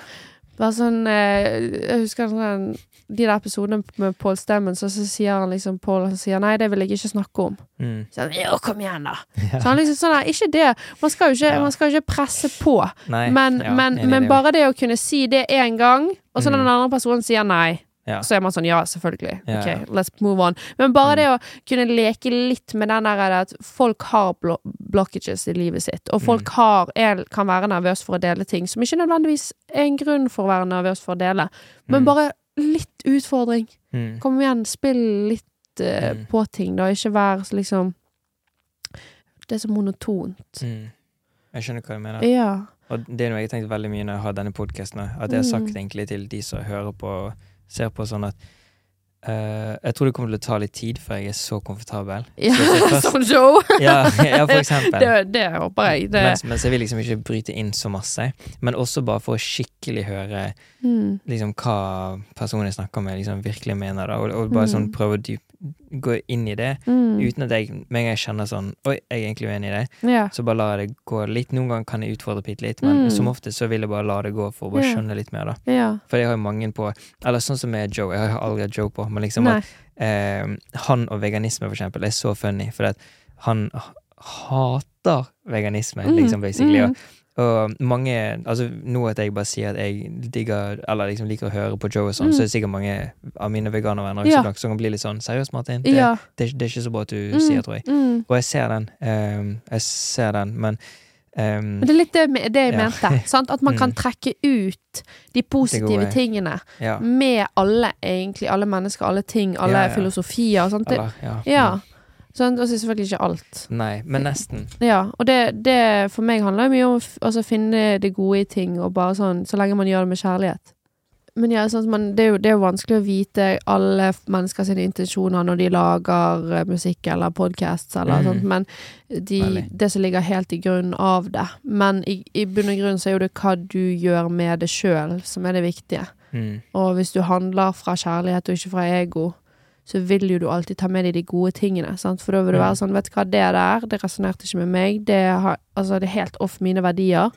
Bare sånn eh, Jeg husker sånn de der episodene med Pål Stemmen, så, så sier han liksom Pål sier nei, det vil jeg ikke snakke om. Mm. Så han, jo, kom igjen, da! Så han liksom sånn nei, ikke det. Man skal jo ikke, Ja. man skal ikke presse på. Nei, Men, ja, men, enig men bare det å kunne si det én gang, og så Mm. den andre personen sier nei, Ja. så er man sånn ja, selvfølgelig. Ja, Ok, ja. let's move on. Men bare Mm. det å kunne leke litt med den der at folk har blo blockages i livet sitt, og folk Mm. har, er, kan være nervøs for å dele ting som ikke nødvendigvis er en grunn for å være nervøs for å dele, men Mm. bare litt utfordring. Mm. Kom igjen, spill litt uh, Mm. på ting, da. Ikke vær liksom Det er så monotont. Mm. Jeg skjønner hva du mener. Ja. Og det er noe jeg har tenkt veldig mye når jeg har denne podkasten, at jeg har sagt Mm. egentlig til de som hører på og ser på sånn at eh, Jeg tror det kommer til å ta litt tid før jeg er så komfortabel. Ja, Så sånn show! Ja, ja for eksempel. Det, det håper jeg. Det, Mens, mens jeg vil liksom ikke bryte inn så masse. Men også bare for å skikkelig høre mm, liksom hva personen jeg snakker med, liksom virkelig mener. da Og, og bare sånn Mm. prøve å dyp, gå inn i det. mm, Uten at jeg med en gang kjenner sånn Oi, jeg er egentlig uenig i det. ja. Så bare lar jeg det gå litt. Noen ganger kan jeg utfordre bitte litt, men Mm. som ofte så vil jeg bare la det gå for å bare skjønne litt mer, da. ja. For jeg har jo mange på Eller sånn som med Joe, jeg har aldri hatt Joe på, men liksom Nei. at eh, han og veganisme, for eksempel, er så funny, for at han hater veganisme, Mm, liksom, basically. mm. Og, og mange Altså, nå at jeg bare sier at jeg digger Eller liksom liker å høre på Joe og sånn, Mm. så er det sikkert mange av mine veganervenner Ja. som kan bli litt sånn Seriøst, Martin? Det, Ja. det, det er ikke så bra at du Mm, sier, tror jeg. Mm. Og jeg ser den. Um, jeg ser den, men um, Men det er litt det, det jeg Ja. mente. Sant? At man kan Mm. trekke ut de positive tingene med alle, egentlig. Alle mennesker, alle ting, alle filosofier. Sant? Eller, ja. Sånn, og så selvfølgelig ikke alt. Nei, men nesten. Ja, og det, det for meg handler mye om å altså, finne det gode i ting, og bare sånn, så lenge man gjør det med kjærlighet. Men ja, sånn, man, det, er jo, det er jo vanskelig å vite alle menneskers mennesker sine intensjoner når de lager eh, musikk eller podcasts eller mm. sånt, men de, det som ligger helt i grunnen av det. Men i, i bunn og grunn så er jo det hva du gjør med det sjøl, som er det viktige. Mm. Og hvis du handler fra kjærlighet og ikke fra ego, så vil jo du alltid ta med deg de gode tingene. Sant? For da vil du være sånn Vet du hva, det der, det resonnerte ikke med meg. Det, har, altså, det er helt off mine verdier.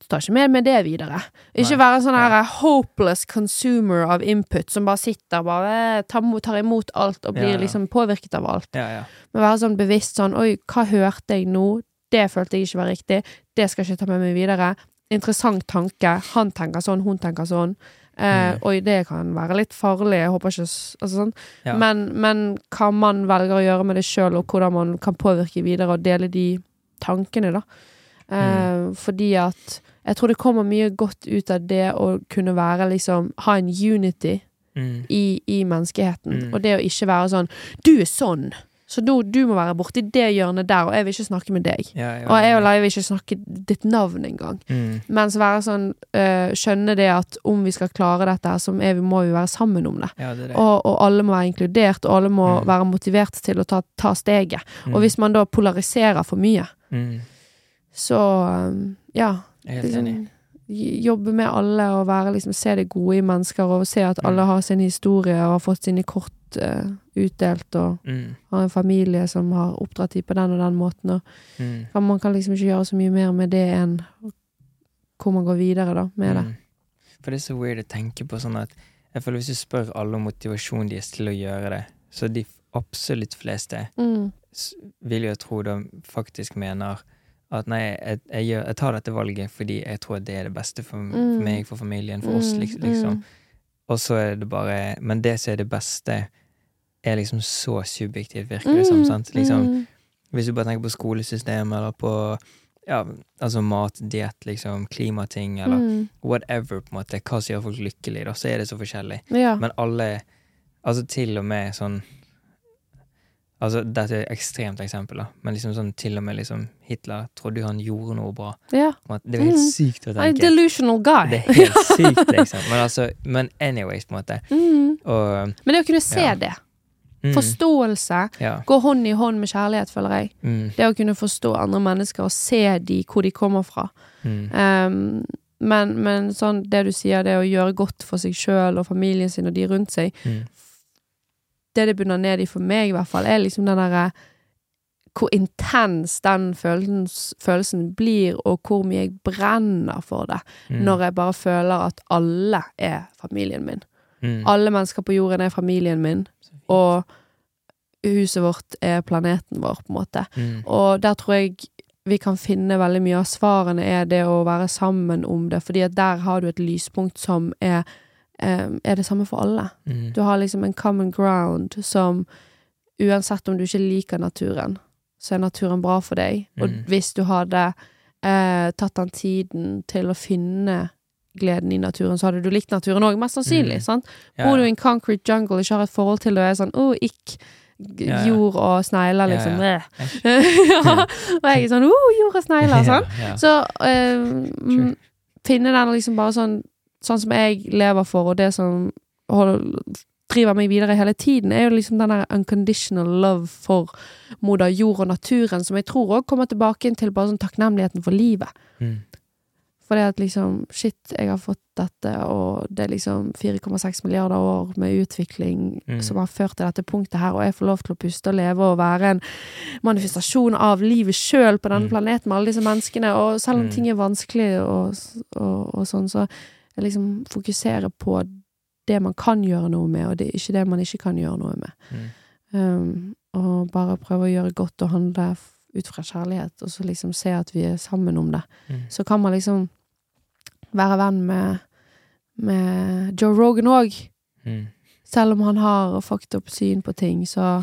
Du tar ikke med deg det videre. Ikke Nei. være en sånn Ja. her hopeless consumer av input som bare sitter bare eh, tar, imot alt og Ja, blir ja. liksom påvirket av alt. Ja, ja. Men være sånn bevisst sånn Oi, hva hørte jeg nå? Det følte jeg ikke var riktig. Det skal jeg ikke ta med meg videre. Interessant tanke. Han tenker sånn, hun tenker sånn. Eh, Mm. Oi, det kan være litt farlig. Jeg håper ikke altså sånn. Ja. Men, men hva man velger å gjøre med det sjøl, og hvordan man kan påvirke videre og dele de tankene, da. Eh, Mm. Fordi at jeg tror det kommer mye godt ut av det å kunne være liksom Ha en unity Mm. i, i menneskeheten. Mm. Og det å ikke være sånn Du er sånn! Så du, du må være borti det hjørnet der, og jeg vil ikke snakke med deg. Ja, ja, Og jeg og Leia Leif vil ikke snakke ditt navn engang. Mm. Mens være sånn øh, Skjønne det at om vi skal klare dette, så er vi, må vi være sammen om det. Ja, det det. Og, og alle må være inkludert, og alle må Mm. være motivert til å ta, ta steget. Mm. Og hvis man da polariserer for mye, mm. så øh, ja. Jeg er helt enig. Jobbe med alle og være, liksom, se det gode i mennesker, og se at alle Mm. har sin historie og har fått sine kort uh, utdelt, og Mm. har en familie som har oppdratt dem på den og den måten. Og Mm. man kan liksom ikke gjøre så mye mer med det enn hvor man går videre da, med det. Mm. For det er så weird å tenke på sånn at Jeg føler Hvis du spør alle om motivasjonen deres til å gjøre det, så de absolutt fleste Mm. vil jo tro de faktisk mener at nei, jeg, jeg, jeg tar dette valget fordi jeg tror det er det beste for, Mm. for meg, for familien, for oss, Mm, liksom. liksom. mm. Og så er det bare Men det som er det beste, er liksom så subjektivt, virker det som. sant? Liksom, mm. Hvis du bare tenker på skolesystemet, eller på ja, altså mat, diett, liksom, klimating, eller Mm. whatever, på en måte, hva som gjør folk lykkelige, da, så er det så forskjellig. Ja. Men alle Altså til og med sånn Altså, dette er et ekstremt eksempel, da, men liksom sånn til og med liksom Hitler trodde jo han gjorde noe bra. ja. Det er jo helt Mm. sykt å tenke. A delusional guy. Det er helt sykt, liksom. Men altså, men anyways, på en måte. Mm. Og Men det å kunne se Ja. det, mm, forståelse, Ja. gå hånd i hånd med kjærlighet, føler jeg. Mm, Det å kunne forstå andre mennesker og se de hvor de kommer fra. mm, Um, men, men sånn, det du sier, det å gjøre godt for seg sjøl og familien sin og de rundt seg, mm, det det bunner ned i for meg, i hvert fall, er liksom den derre Hvor intens den følelsen, følelsen blir, og hvor mye jeg brenner for det. mm, Når jeg bare føler at alle er familien min. mm. Alle mennesker på jorden er familien min, og huset vårt er planeten vår, på en måte. Mm, Og der tror jeg vi kan finne veldig mye av svarene er det å være sammen om det, fordi at der har du et lyspunkt som er, eh, er det samme for alle. mm, Du har liksom en common ground som uansett om du ikke liker naturen, så er naturen bra for deg. Og Mm. hvis du hadde eh, tatt den tiden til å finne gleden i naturen, så hadde du likt naturen òg, mest sannsynlig. Mm. sant? ja, Bor du i en concrete jungle og ikke har et forhold til det, og er sånn 'Å, ikk', Ja, ja. jord og snegler, liksom. ja. Ja. Og jeg er sånn 'Å, jord og snegler', sånn. Ja, ja. Så eh, Sure. mm, finne den liksom bare sånn Sånn som jeg lever for, og det som holder, driver meg videre hele tiden, er jo liksom den der unconditional love for moder jord og naturen, som jeg tror òg kommer tilbake inn til bare sånn takknemligheten for livet. Mm. For det at liksom, shit, jeg har fått dette, og det er liksom 4,6 milliarder år med utvikling Mm. som har ført til dette punktet her, og jeg får lov til å puste og leve og være en manifestasjon av livet sjøl på denne Mm. planeten med alle disse menneskene, og selv om Mm. ting er vanskelig og, og, og sånn, så liksom fokuserer på det man kan gjøre noe med, og det ikke det man ikke kan gjøre noe med. Mm. Um, og bare prøve å gjøre godt og handle ut fra kjærlighet, og så liksom se at vi er sammen om det. Mm. Så kan man liksom være venn med, med Joe Rogan òg. Mm. Selv om han har fucked up syn på ting, så,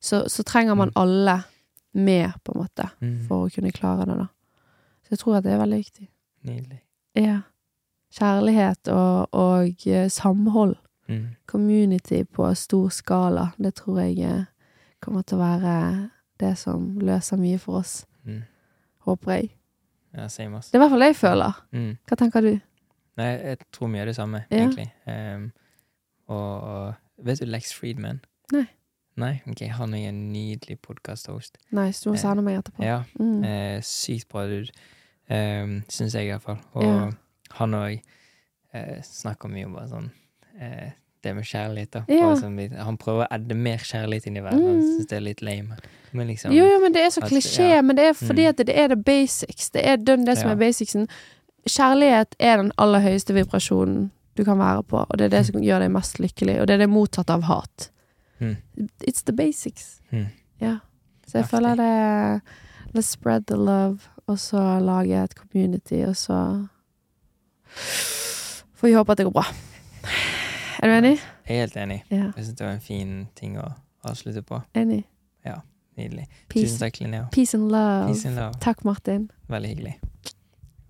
så, så trenger man Mm. alle med, på en måte, Mm. for å kunne klare det, da. Så jeg tror at det er veldig viktig. Nydelig. Ja. Kjærlighet og, og eh, samhold. Mm. Community på stor skala. Det tror jeg eh, kommer til å være det som løser mye for oss. Mm. Håper jeg. Ja, same. Det er i hvert fall det jeg føler. Mm. Hva tenker du? Nei, jeg tror mye av det samme, Ja. egentlig. Um, og, og vet du Lex Friedman? Nei. Nei? Ok, han er en nydelig podkast-host. Nice, du må Eh, sende meg etterpå. Ja, Mm. eh, sykt bra dude. Um, Syns jeg, iallfall. Og Ja. Han òg eh, snakker mye om bare sånn eh, det med kjærlighet, da. Ja. Bare sånn han prøver å adde mer kjærlighet inn i verden. Han Mm. syns det er litt lame. Men liksom Jo, jo, men det er så klisjé, ja. men det er fordi Mm. at det er the basics. Det er den, det som Ja. er basicsen. Kjærlighet er den aller høyeste vibrasjonen du kan være på, og det er det som gjør deg mest lykkelig, og det er det motsatt av hat. Mm. It's the basics. Mm. Ja. Så jeg Heftig. føler det Let's spread the love, og så lage et community, og så får vi håpe at det går bra. Er du enig? Jeg er helt enig. Ja. Jeg syns det var en fin ting å avslutte på. Enig. Ja, Nydelig. Tusen takk, Linnea. peace and love. Peace and love. Takk, Martin. Veldig hyggelig.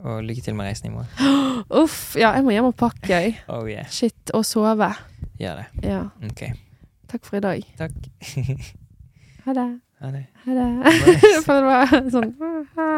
Og lykke til med reisen i morgen. Uff, ja, jeg må hjem og pakke, jeg. Oh yeah. Shit, og sove. Gjør det. Ja. Ok. Takk for i dag. Takk. Ha det. Ha det. Ha det. Nice. For det var sånn